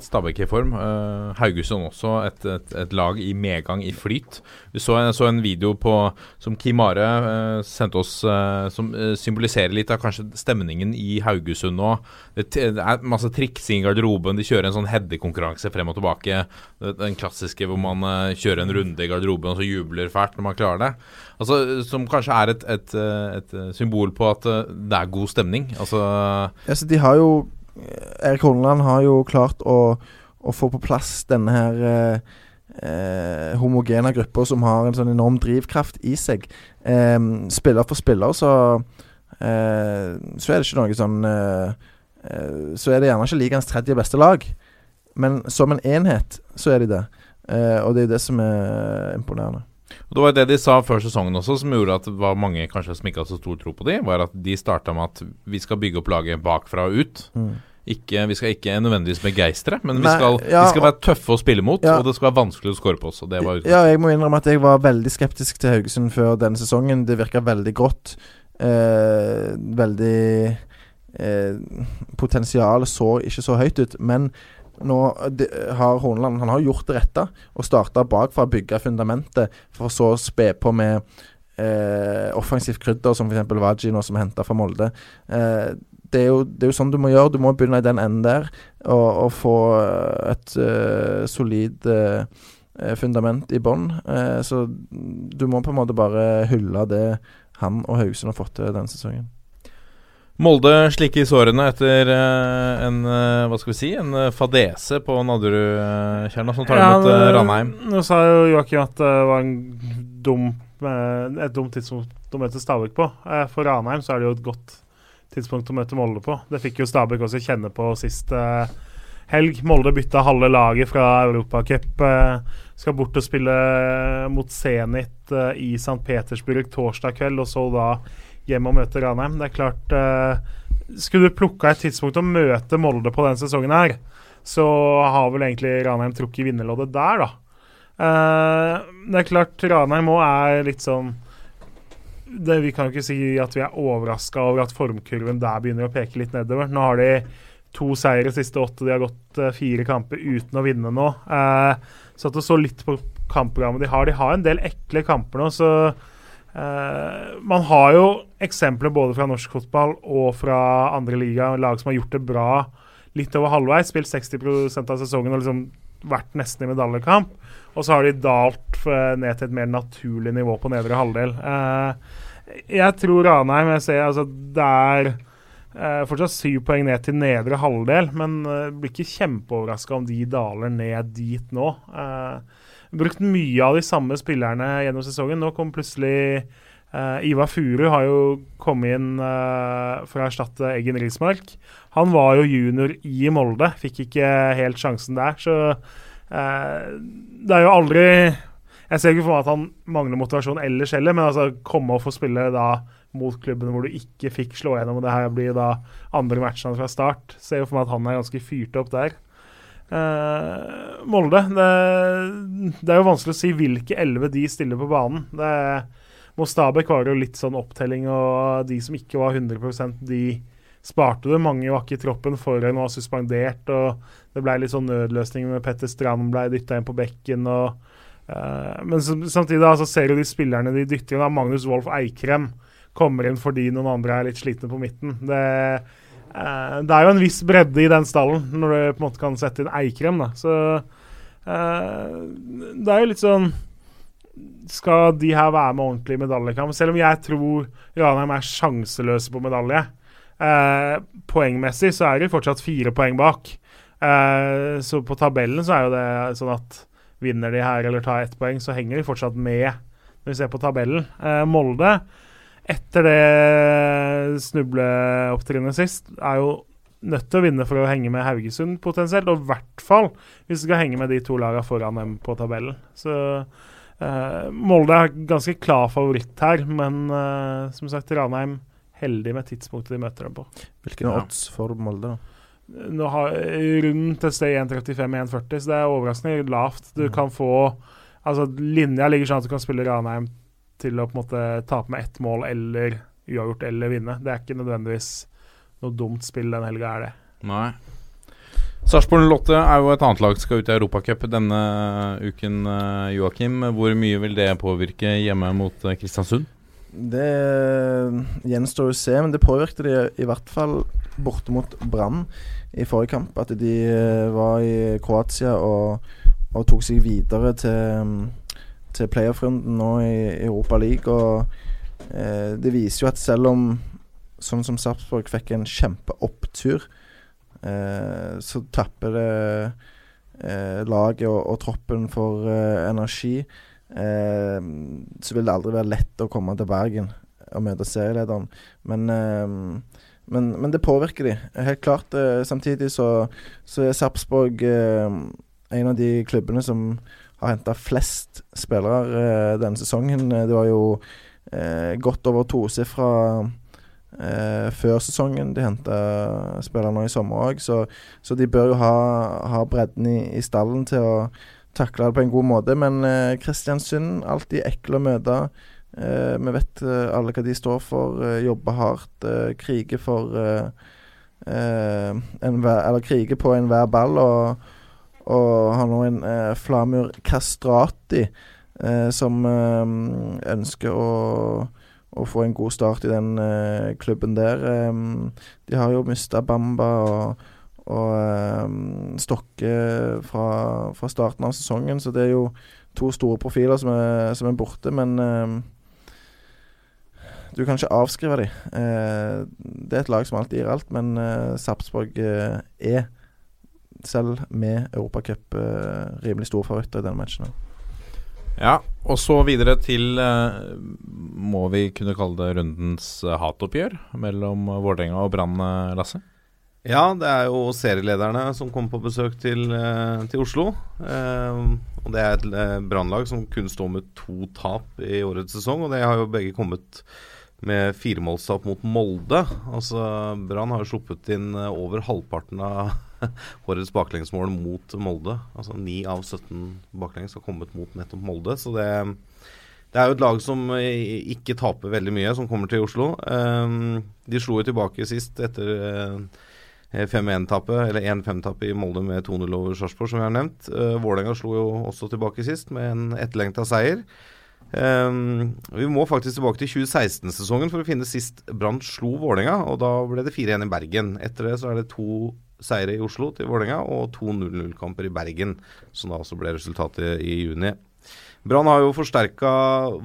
Stabæk i form. Uh, Haugesund også et, et, et, lag i medgang, i flyt. Vi så, så en video på, som Kim Are sendte oss, som symboliserer litt av kanskje stemningen i Haugesund nå. Det, det er masse triksing i garderoben. De kjører en sånn headekonkurranse frem og tilbake. Den klassiske hvor man kjører en runde i garderoben og så jubler fælt når man klarer det. Altså, som kanskje er et, et, et, symbol på at det er god stemning. Altså Altså, de har jo Erik Holland har jo klart å, å få på plass denne her eh, eh, homogene gruppa som har en sånn enorm drivkraft i seg. Eh, spiller for spiller, så eh, Så er det ikke noe sånn eh, eh, Så er det gjerne ikke ligaens tredje beste lag, men som en enhet så er de det. og det er det som er imponerende. Og Det var det de sa før sesongen også, som gjorde at det var mange kanskje som ikke hadde så stor tro på de, var at de starta med at vi skal bygge opp laget bakfra og ut. Mm. Ikke, vi skal ikke nødvendigvis begeistre, men Nei, vi, skal, ja, vi, skal, være tøffe å spille mot. Ja. Og det skal være vanskelig å score på oss. ja, jeg må innrømme at jeg var veldig skeptisk til Haugesund før denne sesongen. Det virka veldig grått. Eh, veldig eh, Potensialet så ikke så høyt ut. Men nå de, har Horneland Han har gjort det rette og starta bakfra, bygge fundamentet, for så å spe på med eh, offensivt krydder, som f.eks. Vaji nå, som er henta fra Molde. Eh, det, er jo, det, er jo, sånn du må gjøre. Du må begynne i den enden der og, og få et uh, solid uh, fundament i bånn. Uh, så du må på en måte bare hylle det han og Haugesund har fått til denne sesongen. Molde slikker i sårene etter uh, en uh, hva skal vi si, en uh, fadese på Nadderudtjerna, som tar ja, imot Ranheim. Nå sa jo Joakim at det var dum, et dumt tidspunkt å møte Stabæk på. for Ranheim så er det jo et godt tidspunkt å møte Molde på. Det fikk jo Stabæk også kjenne på sist helg. Molde bytta halve laget fra Europacup. skal bort og spille mot Zenit i St. Petersburg torsdag kveld, og så da hjem og møte Ranheim. Det er klart uh, Skulle du plukka et tidspunkt å møte Molde på denne sesongen her, så har vel egentlig Ranheim trukket vinnerloddet der, da. Uh, det er klart Ranheim òg er litt sånn det, Vi kan jo ikke si at vi er overraska over at formkurven der begynner å peke litt nedover. Nå har de to seire siste åtte. De har gått uh, fire kamper uten å vinne nå. Uh, så at du så litt på kampprogrammet de har. De har en del ekle kamper nå, så Uh, man har jo eksempler både fra norsk fotball og fra andre liga, lag som har gjort det bra litt over halvveis, spilt 60% av sesongen og liksom vært nesten i medaljekamp. Og så har de dalt uh, ned til et mer naturlig nivå på nedre halvdel. Uh, jeg tror Ranheim jeg ser, altså, Det er fortsatt syv poeng ned til nedre halvdel, men blir ikke kjempeoverraska om de daler ned dit nå. Uh, brukt mye av de samme spillerne gjennom sesongen. Nå kom plutselig uh, Ivar Furu har jo kommet inn uh, for å erstatte Eggen Rismark. Han var jo junior i Molde, fikk ikke helt sjansen der. Så uh, det er jo aldri Jeg ser ikke for meg at han mangler motivasjon ellers heller, men altså komme og få spille da mot klubben hvor du ikke fikk slå gjennom, og det her blir da andre matchene fra start. Ser jo for meg at han er ganske fyrt opp der. Uh, Molde det, det, er jo vanskelig å si hvilke elleve de stiller på banen. Mot var jo litt sånn opptelling, og de som ikke var 100% de sparte det. Mange var ikke i troppen Forhen var suspendert. og Det ble litt sånn nødløsninger med Petter Strand ble dytta inn på bekken. og uh, Men sam- samtidig da, så ser du de spillerne de dytter inn. Magnus Wolff Eikrem kommer inn fordi noen andre er litt slitne på midten. Det, eh, det er jo en viss bredde i den stallen når du på en måte kan sette inn Eikrem. da, så eh, Det er jo litt sånn skal de her være med ordentlig i medaljekamp? Selv om jeg tror Ranheim er sjanseløse på medalje. Eh, poengmessig så er de fortsatt fire poeng bak. Eh, så på tabellen så er jo det sånn at vinner de her eller tar ett poeng, så henger de fortsatt med når vi ser på tabellen. Eh, Molde, etter det snubleopptrinnet sist, er jo nødt til å vinne for å henge med Haugesund potensielt. Og i hvert fall hvis du skal henge med de to lagene foran dem på tabellen. Så Eh, Molde er ganske klar favoritt her, men eh, som sagt, Ranheim heldig med tidspunktet de møter dem på. Hvilken Ja. odds for Molde, da? Nå har Rundt et sted 1,35-1,40, så det er overraskende lavt. Du kan få Altså, linja ligger sånn at du kan spille Ranheim til å på en måte tape med ett mål eller uavgjort eller vinne. Det er ikke nødvendigvis noe dumt spill den helga, er det. Nei. Sarpsborg 08 er jo et annet lag som skal ut i Europacup denne uken, eh, Joakim. Hvor mye vil det påvirke hjemme mot eh, Kristiansund? Det gjenstår å se, men det påvirket de i hvert fall borte mot Brann i forrige kamp. At de var i Kroatia og, og tok seg videre til, til playoff-runden nå i Europa League. Og eh, det viser jo at selv om sånn som Sarpsborg fikk en kjempeopptur, eh, så tapper det eh, laget og, og troppen for eh, energi. Eh, så vil det aldri være lett å komme til Bergen og møte serielederen. Men, eh, men, men det påvirker de, helt klart. Samtidig så, så er Sarpsborg en av de klubbene som har henta flest spillere eh, denne sesongen. Eh, Det var jo eh, godt over tosifra eh, før sesongen. De henta spillere nå i sommer òg, så, så de bør jo ha, ha bredden i, i stallen til å takle det på en god måte. Men eh, Kristiansund, alltid ekle å møte. Eh, vi vet eh, alle hva de står for. Jobber hardt. Kriger for eh, enhver, Eller kriger på enhver ball. Og, og har nå en eh, Flamur Kastrati eh, som eh, ønsker å å få en god start i den eh, klubben der. Eh, de har jo mista Bamba og, og Stokke fra, fra starten av sesongen, så det er jo to store profiler som er, som er borte, men du kan ikke avskrive dem. Det er et lag som alltid gir alt, men Sarpsborg er, selv med Europacup, eh, rimelig store favoritter i denne matchen. Ja, og så videre til eh, Må vi kunne kalle det rundens eh, hatoppgjør mellom eh, Vålerenga og Brann, eh, Lasse? Ja, det er jo serielederne som kommer på besøk til, til Oslo. Og det er et Brannlag som kun står med to tap i årets sesong. Og det har jo begge kommet med firemålstap mot Molde. Altså Brann har jo sluppet inn over halvparten av årets baklengsmål mot Molde. Altså 9 av 17 baklengs har kommet mot nettopp Molde. Så det, det er jo et lag som eh, ikke taper veldig mye, som kommer til Oslo. Eh, de slo jo tilbake sist etter eh, 5-1-tapet, eller 1-5-tapet i Molde med 2-0 over Sarpsborg, som vi har nevnt. Vålerenga slo jo også tilbake sist med en etterlengta seier. Um, vi må faktisk tilbake til 2016-sesongen for å finne sist Brann slo Vålerenga, og da ble det 4-1 i Bergen. Etter det så er det to seire i Oslo til Vålerenga og to 0-0-kamper i Bergen, som da også ble resultatet i juni. Brann har jo forsterka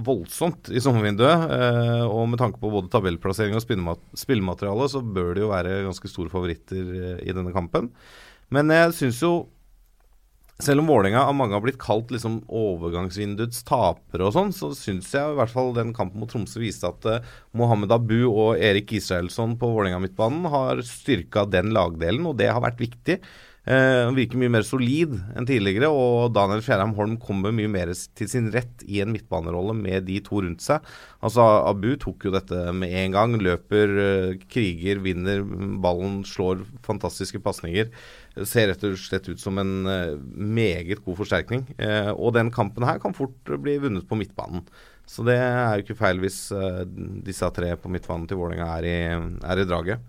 voldsomt i sommervinduet, eh, og med tanke på både tabellplassering og spillema- spillemateriale, så bør de jo være ganske store favoritter eh, i denne kampen. Men jeg syns jo selv om Vålerenga av mange har blitt kalt liksom overgangsvinduets tapere og sånn, så syns jeg i hvert fall den kampen mot Tromsø viste at uh, Mohammed Abu og Erik Israelsson på Vålerenga-midtbanen har styrka den lagdelen, og det har vært viktig. Uh, virker mye mer solid enn tidligere, og Daniel Fjærheim Holm kommer mye mer til sin rett i en midtbanerolle med de to rundt seg. Altså Abu tok jo dette med en gang. Løper, uh, kriger, vinner ballen, slår fantastiske pasninger. Ser rett og slett ut som en eh, meget god forsterkning. Eh, og den kampen her kan fort bli vunnet på midtbanen. Så det er jo ikke feil hvis eh, disse tre på midtbanen til Vålerenga er, er i draget.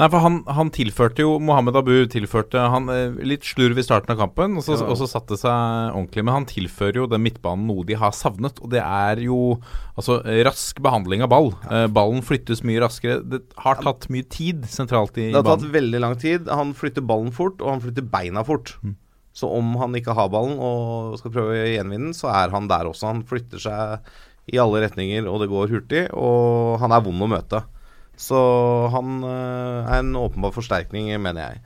Nei, for han, han tilførte jo Mohammed Abu tilførte han eh, litt slurv i starten av kampen, og så, Ja. og så satte seg ordentlig. Men han tilfører jo den midtbanen noe de har savnet, og det er jo altså rask behandling av ball. Eh, ballen flyttes mye raskere. Det har tatt mye tid sentralt i Det har tatt veldig lang tid. Han flytter ballen fort, og han flytter beina fort. Mm. Så om han ikke har ballen og skal prøve å gjenvinne den, så er han der også. Han flytter seg i alle retninger, og det går hurtig. Og han er vond å møte. Så han eh, er en åpenbar forsterkning, mener jeg.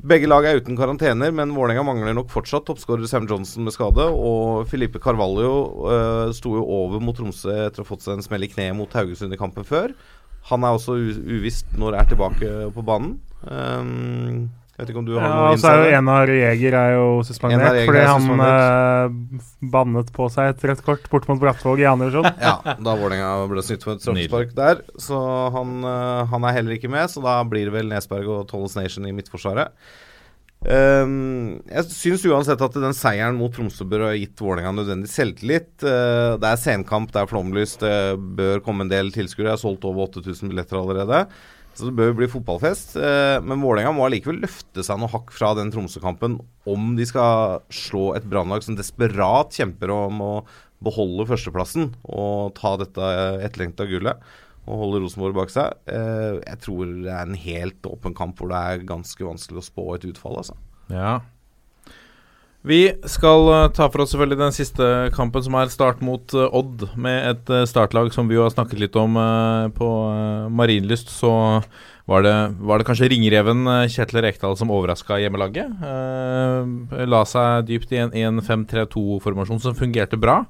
Begge lag er uten karantener, men Vålerenga mangler nok fortsatt toppskårer Sam Johnson med skade. Og Filipe Carvalho uh, sto jo over mot Tromsø etter å ha fått seg en smell i kneet mot Haugesund i kampen før. Han er også uvisst når er tilbake på banen. Um, jeg vet ikke om du har Ja, noe og så er jo? Enar Jeger er jo suspendert Enar fordi er han suspendert. eh, bannet på seg et rødt kort bort mot Brattvåg i andre divisjon. Ja, da Vålerenga ble snytt for et straffespark der. Så han, uh, han er heller ikke med, så da blir det vel Nesberg og Tolles Nation i midtforsvaret. Um, jeg syns uansett at den seieren mot Tromsø bør ha gitt Vålerenga nødvendig selvtillit. Uh, det er senkamp, det er flomlys, det bør komme en del tilskuere. Jeg har solgt over 8000 billetter allerede. Så det bør bli fotballfest. Eh, men Vålerenga må allikevel løfte seg noe hakk fra den Tromsø-kampen om de skal slå et brannlag som desperat kjemper om å beholde førsteplassen og ta dette etterlengta gullet og holde Rosenborg bak seg. Eh, jeg tror det er en helt åpen kamp hvor det er ganske vanskelig å spå et utfall, altså. Ja. Vi skal eh, ta for oss selvfølgelig den siste kampen, som er start mot eh, Odd, med et eh, startlag som vi jo har snakket litt om på Marienlyst. Så var det, var det kanskje ringreven Kjetil Rekdal som overraska hjemmelaget. La seg dypt i en, 1-5-3-2-formasjon som fungerte bra.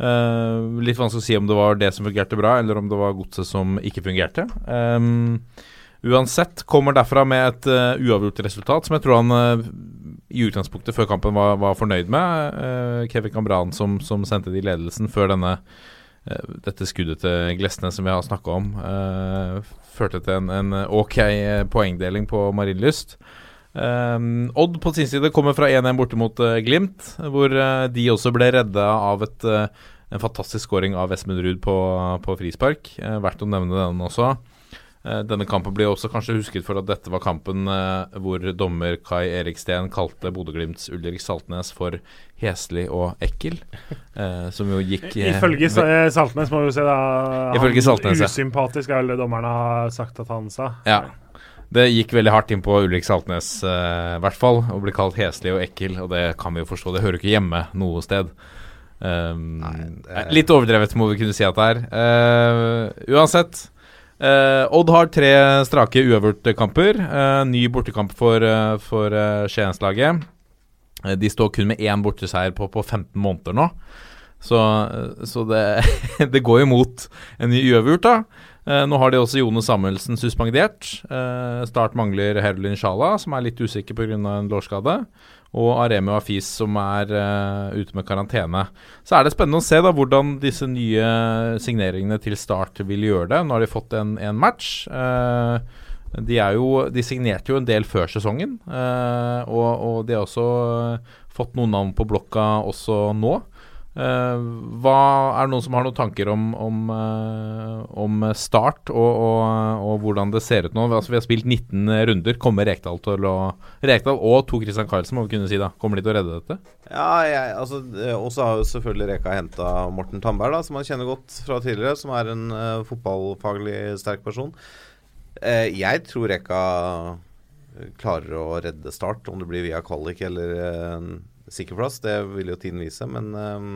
Litt vanskelig å si om det var det som fungerte bra, eller om det var godset som ikke fungerte. Uansett kommer derfra med et uh, uavgjort resultat, som jeg tror han uh, i utgangspunktet før kampen var, var fornøyd med. Uh, Kevin Cambran som, som sendte i ledelsen før denne dette skuddet til Glesnes som vi har snakka om, førte til en, en ok poengdeling på Marienlyst. Odd på sin side kommer fra 1-1 borte mot Glimt, hvor de også ble redda av et, en fantastisk scoring av Esmund Ruud på, på frispark. verdt å nevne den også. Eh, Denne kampen blir også kanskje husket for at dette var kampen eh, hvor dommer Kai Erik Steen kalte Bodø-Glimts Ulrik Saltnes for heslig og ekkel. Eh, som jo gikk Ifølge Saltnes må vi jo se, da. Ifølge Saltnes. Usympatisk er vel det dommerne har sagt at han sa. Ja. Det gikk veldig hardt inn på Ulrik Saltnes, eh, i hvert fall. Å bli kalt heslig og ekkel, og det kan vi jo forstå. Det hører ikke hjemme noe sted. Um, det er- Litt overdrevet, må vi kunne si at det er. Uh, uansett. Eh, Odd har tre strake uavgjortkamper. Uh, ny bortekamp for, uh, for eh, Skienslaget. Eh, de står kun med én borteseier på, på 15 måneder nå. Så, så det, det går jo mot en ny uavgjort, da. Eh, nå har de også Jone Samuelsen suspendert. Eh, start mangler Herlin Sjala, som er litt usikker pga. en lårskade. Og Aremi og Afis, som er uh, ute med karantene. Så er det spennende å se da hvordan disse nye signeringene til Start vil gjøre det. Nå har de fått en, en match. Uh, de, jo, de signerte jo en del før sesongen, uh, og, og de har også fått noen navn på blokka også nå. Eh, hva Er det noen som har noen tanker om, om, eh, om start og, og, og hvordan det ser ut nå? Altså, vi har spilt 19 runder. Kommer Rekdal til å Rekdal og to Christian Carlsen, må vi kunne si. da Kommer de til å redde dette? Ja, jeg, altså eh, Og så har jo selvfølgelig Reka henta Morten Tandberg, da, som han kjenner godt fra tidligere. Som er en uh, fotballfaglig sterk person. Uh, jeg tror Reka klarer å redde Start, om det blir via kvalik eller uh, sikker plass. Det vil jo tiden vise, men eh,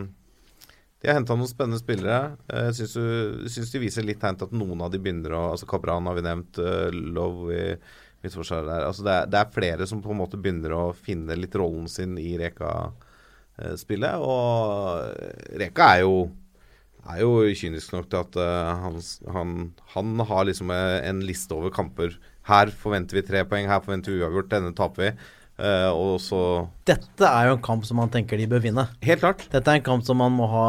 de har henta noen spennende spillere. Eh, Jeg syns, de viser litt tegn til at noen av de begynner å Altså Kabran har vi nevnt, uh, Love i midtforsvaret der. Altså det, er, det er flere som på en måte begynner å finne litt rollen sin i Reka-spillet. Og Reka er jo er jo kynisk nok til at uh, han, han, han har liksom eh, en liste over kamper. Her forventer vi tre poeng, her forventer vi uavgjort, denne taper vi. Eh, og så Dette er jo en kamp som man tenker de bør vinne. Helt klart. Dette er en kamp som man må ha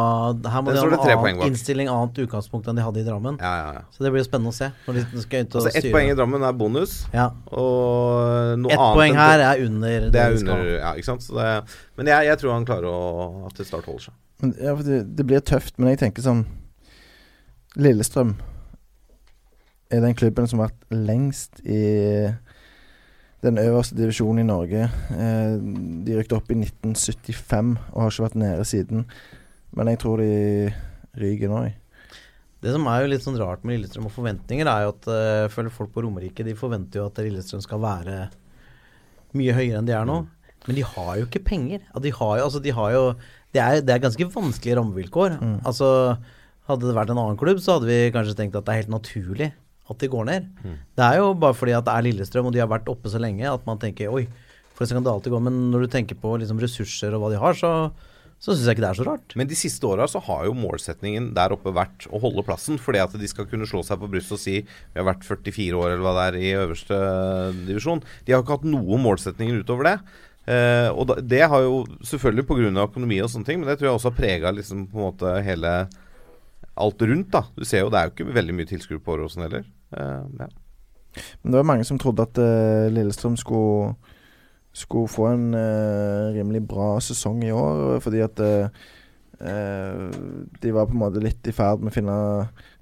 Her må Den de ha en annen innstilling, annet utgangspunkt enn de hadde i Drammen. Ja, ja, ja. Så det blir spennende å se. Når de skal ut og Altså Ett styre. poeng i Drammen er bonus, Ja. og noe Ett annet poeng her er under Det er under. Ja, ikke sant. Så det, men jeg, jeg tror han klarer å at det start holder seg. Men, ja, for det, det blir tøft, men jeg tenker sånn Lillestrøm er den klubben som har vært lengst i den øverste divisjonen i Norge. Eh, de rykket opp i 1975 og har ikke vært nede siden. Men jeg tror de ryker nå. Det som er jo litt sånn rart med Lillestrøm og forventninger, er jo at eh, føler folk på Romerike de forventer jo at Lillestrøm skal være mye høyere enn de er nå. Men de har jo ikke penger. De har jo, altså de har jo Det er, det er ganske vanskelige rammevilkår. Altså Hadde det vært en annen klubb, så hadde vi kanskje tenkt at det er helt naturlig at de går ned. Det er jo bare fordi at det er Lillestrøm, og de har vært oppe så lenge, at man tenker oi, for så kan det alltid gå. Men når du tenker på liksom ressurser og hva de har, så, så syns jeg ikke det er så rart. Men de siste åra så har jo målsetningen der oppe vært å holde plassen. Fordi at de skal kunne slå seg på brystet og si vi har vært 44 år eller hva det er i øverste divisjon. De har ikke hatt noen målsetninger utover det. Eh, og det har jo selvfølgelig pga. økonomi og sånne ting, men det tror jeg også har prega liksom på en måte hele alt rundt. da Du ser jo det er jo ikke veldig mye tilskuere på Åråsen heller. Uh, ja. Men det var mange som trodde at uh, Lillestrøm skulle, skulle få en uh, rimelig bra sesong i år, fordi at eh, eh, de var på en måte litt i ferd med å finne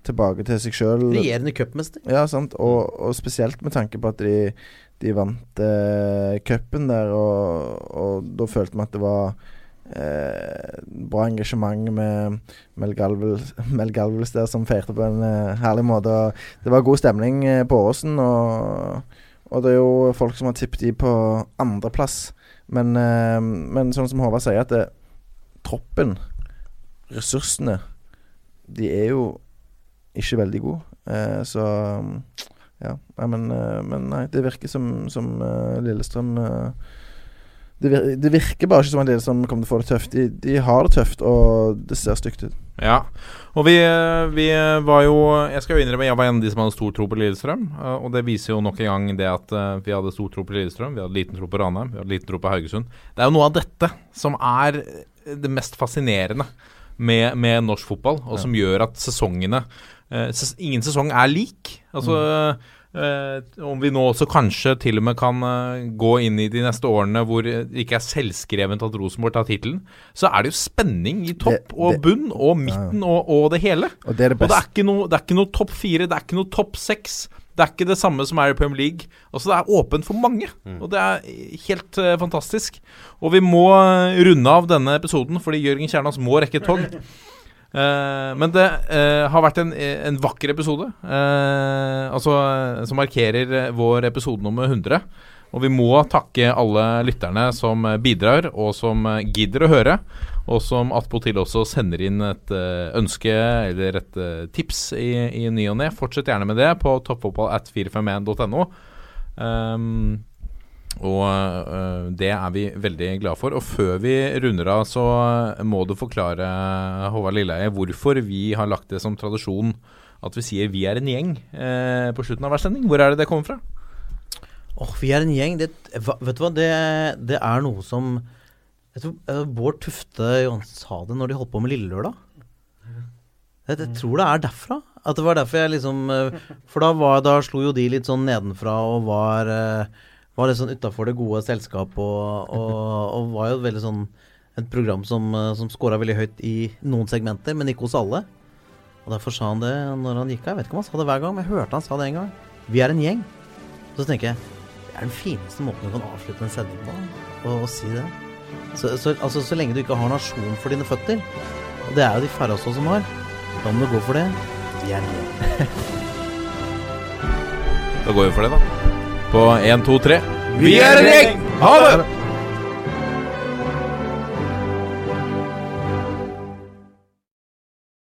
tilbake til seg sjøl. Regjerende cupmester. Ja, sant. Og, og spesielt med tanke på at de, de vant eh, cupen der, og, og da følte vi at det var eh, bra engasjement med Mel Galvels, der som feirte på en eh, herlig måte. Og det var god stemning eh, på Åsen, og, og det er jo folk som har tippet de på andreplass. Men, eh, men sånn som Håvard sier, at det, troppen, ressursene, de er jo ikke veldig gode. Eh, så ja. Nei, men, eh, men nei, det virker som, som eh, Lillestrøm eh, det, vir det virker bare ikke som en del som kommer til å få det tøft. De, de har det tøft, og det ser stygt ut. Ja, og vi, vi var jo Jeg skal jo innrømme jeg var en av de som hadde stor tro på Lillestrøm. eh, Og det viser jo nok en gang det at eh, vi hadde stor tro på Lillestrøm, vi hadde liten tro på Ranheim, vi hadde liten tro på Haugesund. Det er jo noe av dette som er det mest fascinerende med, med norsk fotball, og som gjør at sesongene eh, Ingen sesong er lik. Altså eh, Om vi nå også kanskje til og med kan eh, gå inn i de neste årene hvor det ikke er selvskrevent at Rosenborg tar tittelen, så er det jo spenning i topp Det- og det- bunn og midten og, og det hele. Og det er det Og det er ikke noe, det er ikke noe topp fire, det er ikke noe topp seks. Det er ikke det samme som er i Premier League. Altså Det er åpent for mange, og det er helt uh, fantastisk. Og vi må eh, runde av denne episoden fordi Jørgen Kjernas må rekke et tog. Eh, men det uh, har vært en, en vakker episode, uh, altså som markerer vår episode nummer 100. Og vi må takke alle lytterne som bidrar, og som gidder å høre. Og som attpåtil også sender inn et ønske eller et tips i, i ny og ne. Fortsett gjerne med det på toppfotballat451.no. Um, og øh, det er vi veldig glade for. Og før vi runder av, så må du forklare, Håvard Lilleheie, hvorfor vi har lagt det som tradisjon at vi sier 'vi er en gjeng' eh, på slutten av hver sending. Hvor er det det kommer fra? Åh, vi er en gjeng. Det, vet du hva, det, det er noe som jeg tror, eh, Bård Tufte sa det når de holdt på med Lillelørdag. Jeg, jeg tror det er derfra. At det var derfor jeg liksom eh, For da, var, da slo jo de litt sånn nedenfra og var eh, Var litt sånn utafor det gode selskap og, og, og var jo veldig sånn et program som, eh, som scora veldig høyt i noen segmenter, men ikke hos alle. Og derfor sa han det når han gikk av. Jeg vet ikke om han sa det hver gang, men jeg hørte han sa det en gang. Vi er en gjeng. Så tenker jeg det er den fineste måten du kan avslutte en sending på, å, si det. Så, så, altså, så lenge du ikke har nasjon for dine føtter, og det er jo de færreste som har, da må du gå for det. Er gjeng. Da går vi for det, da. På én, to, tre. Vi er en gjeng! Ha det!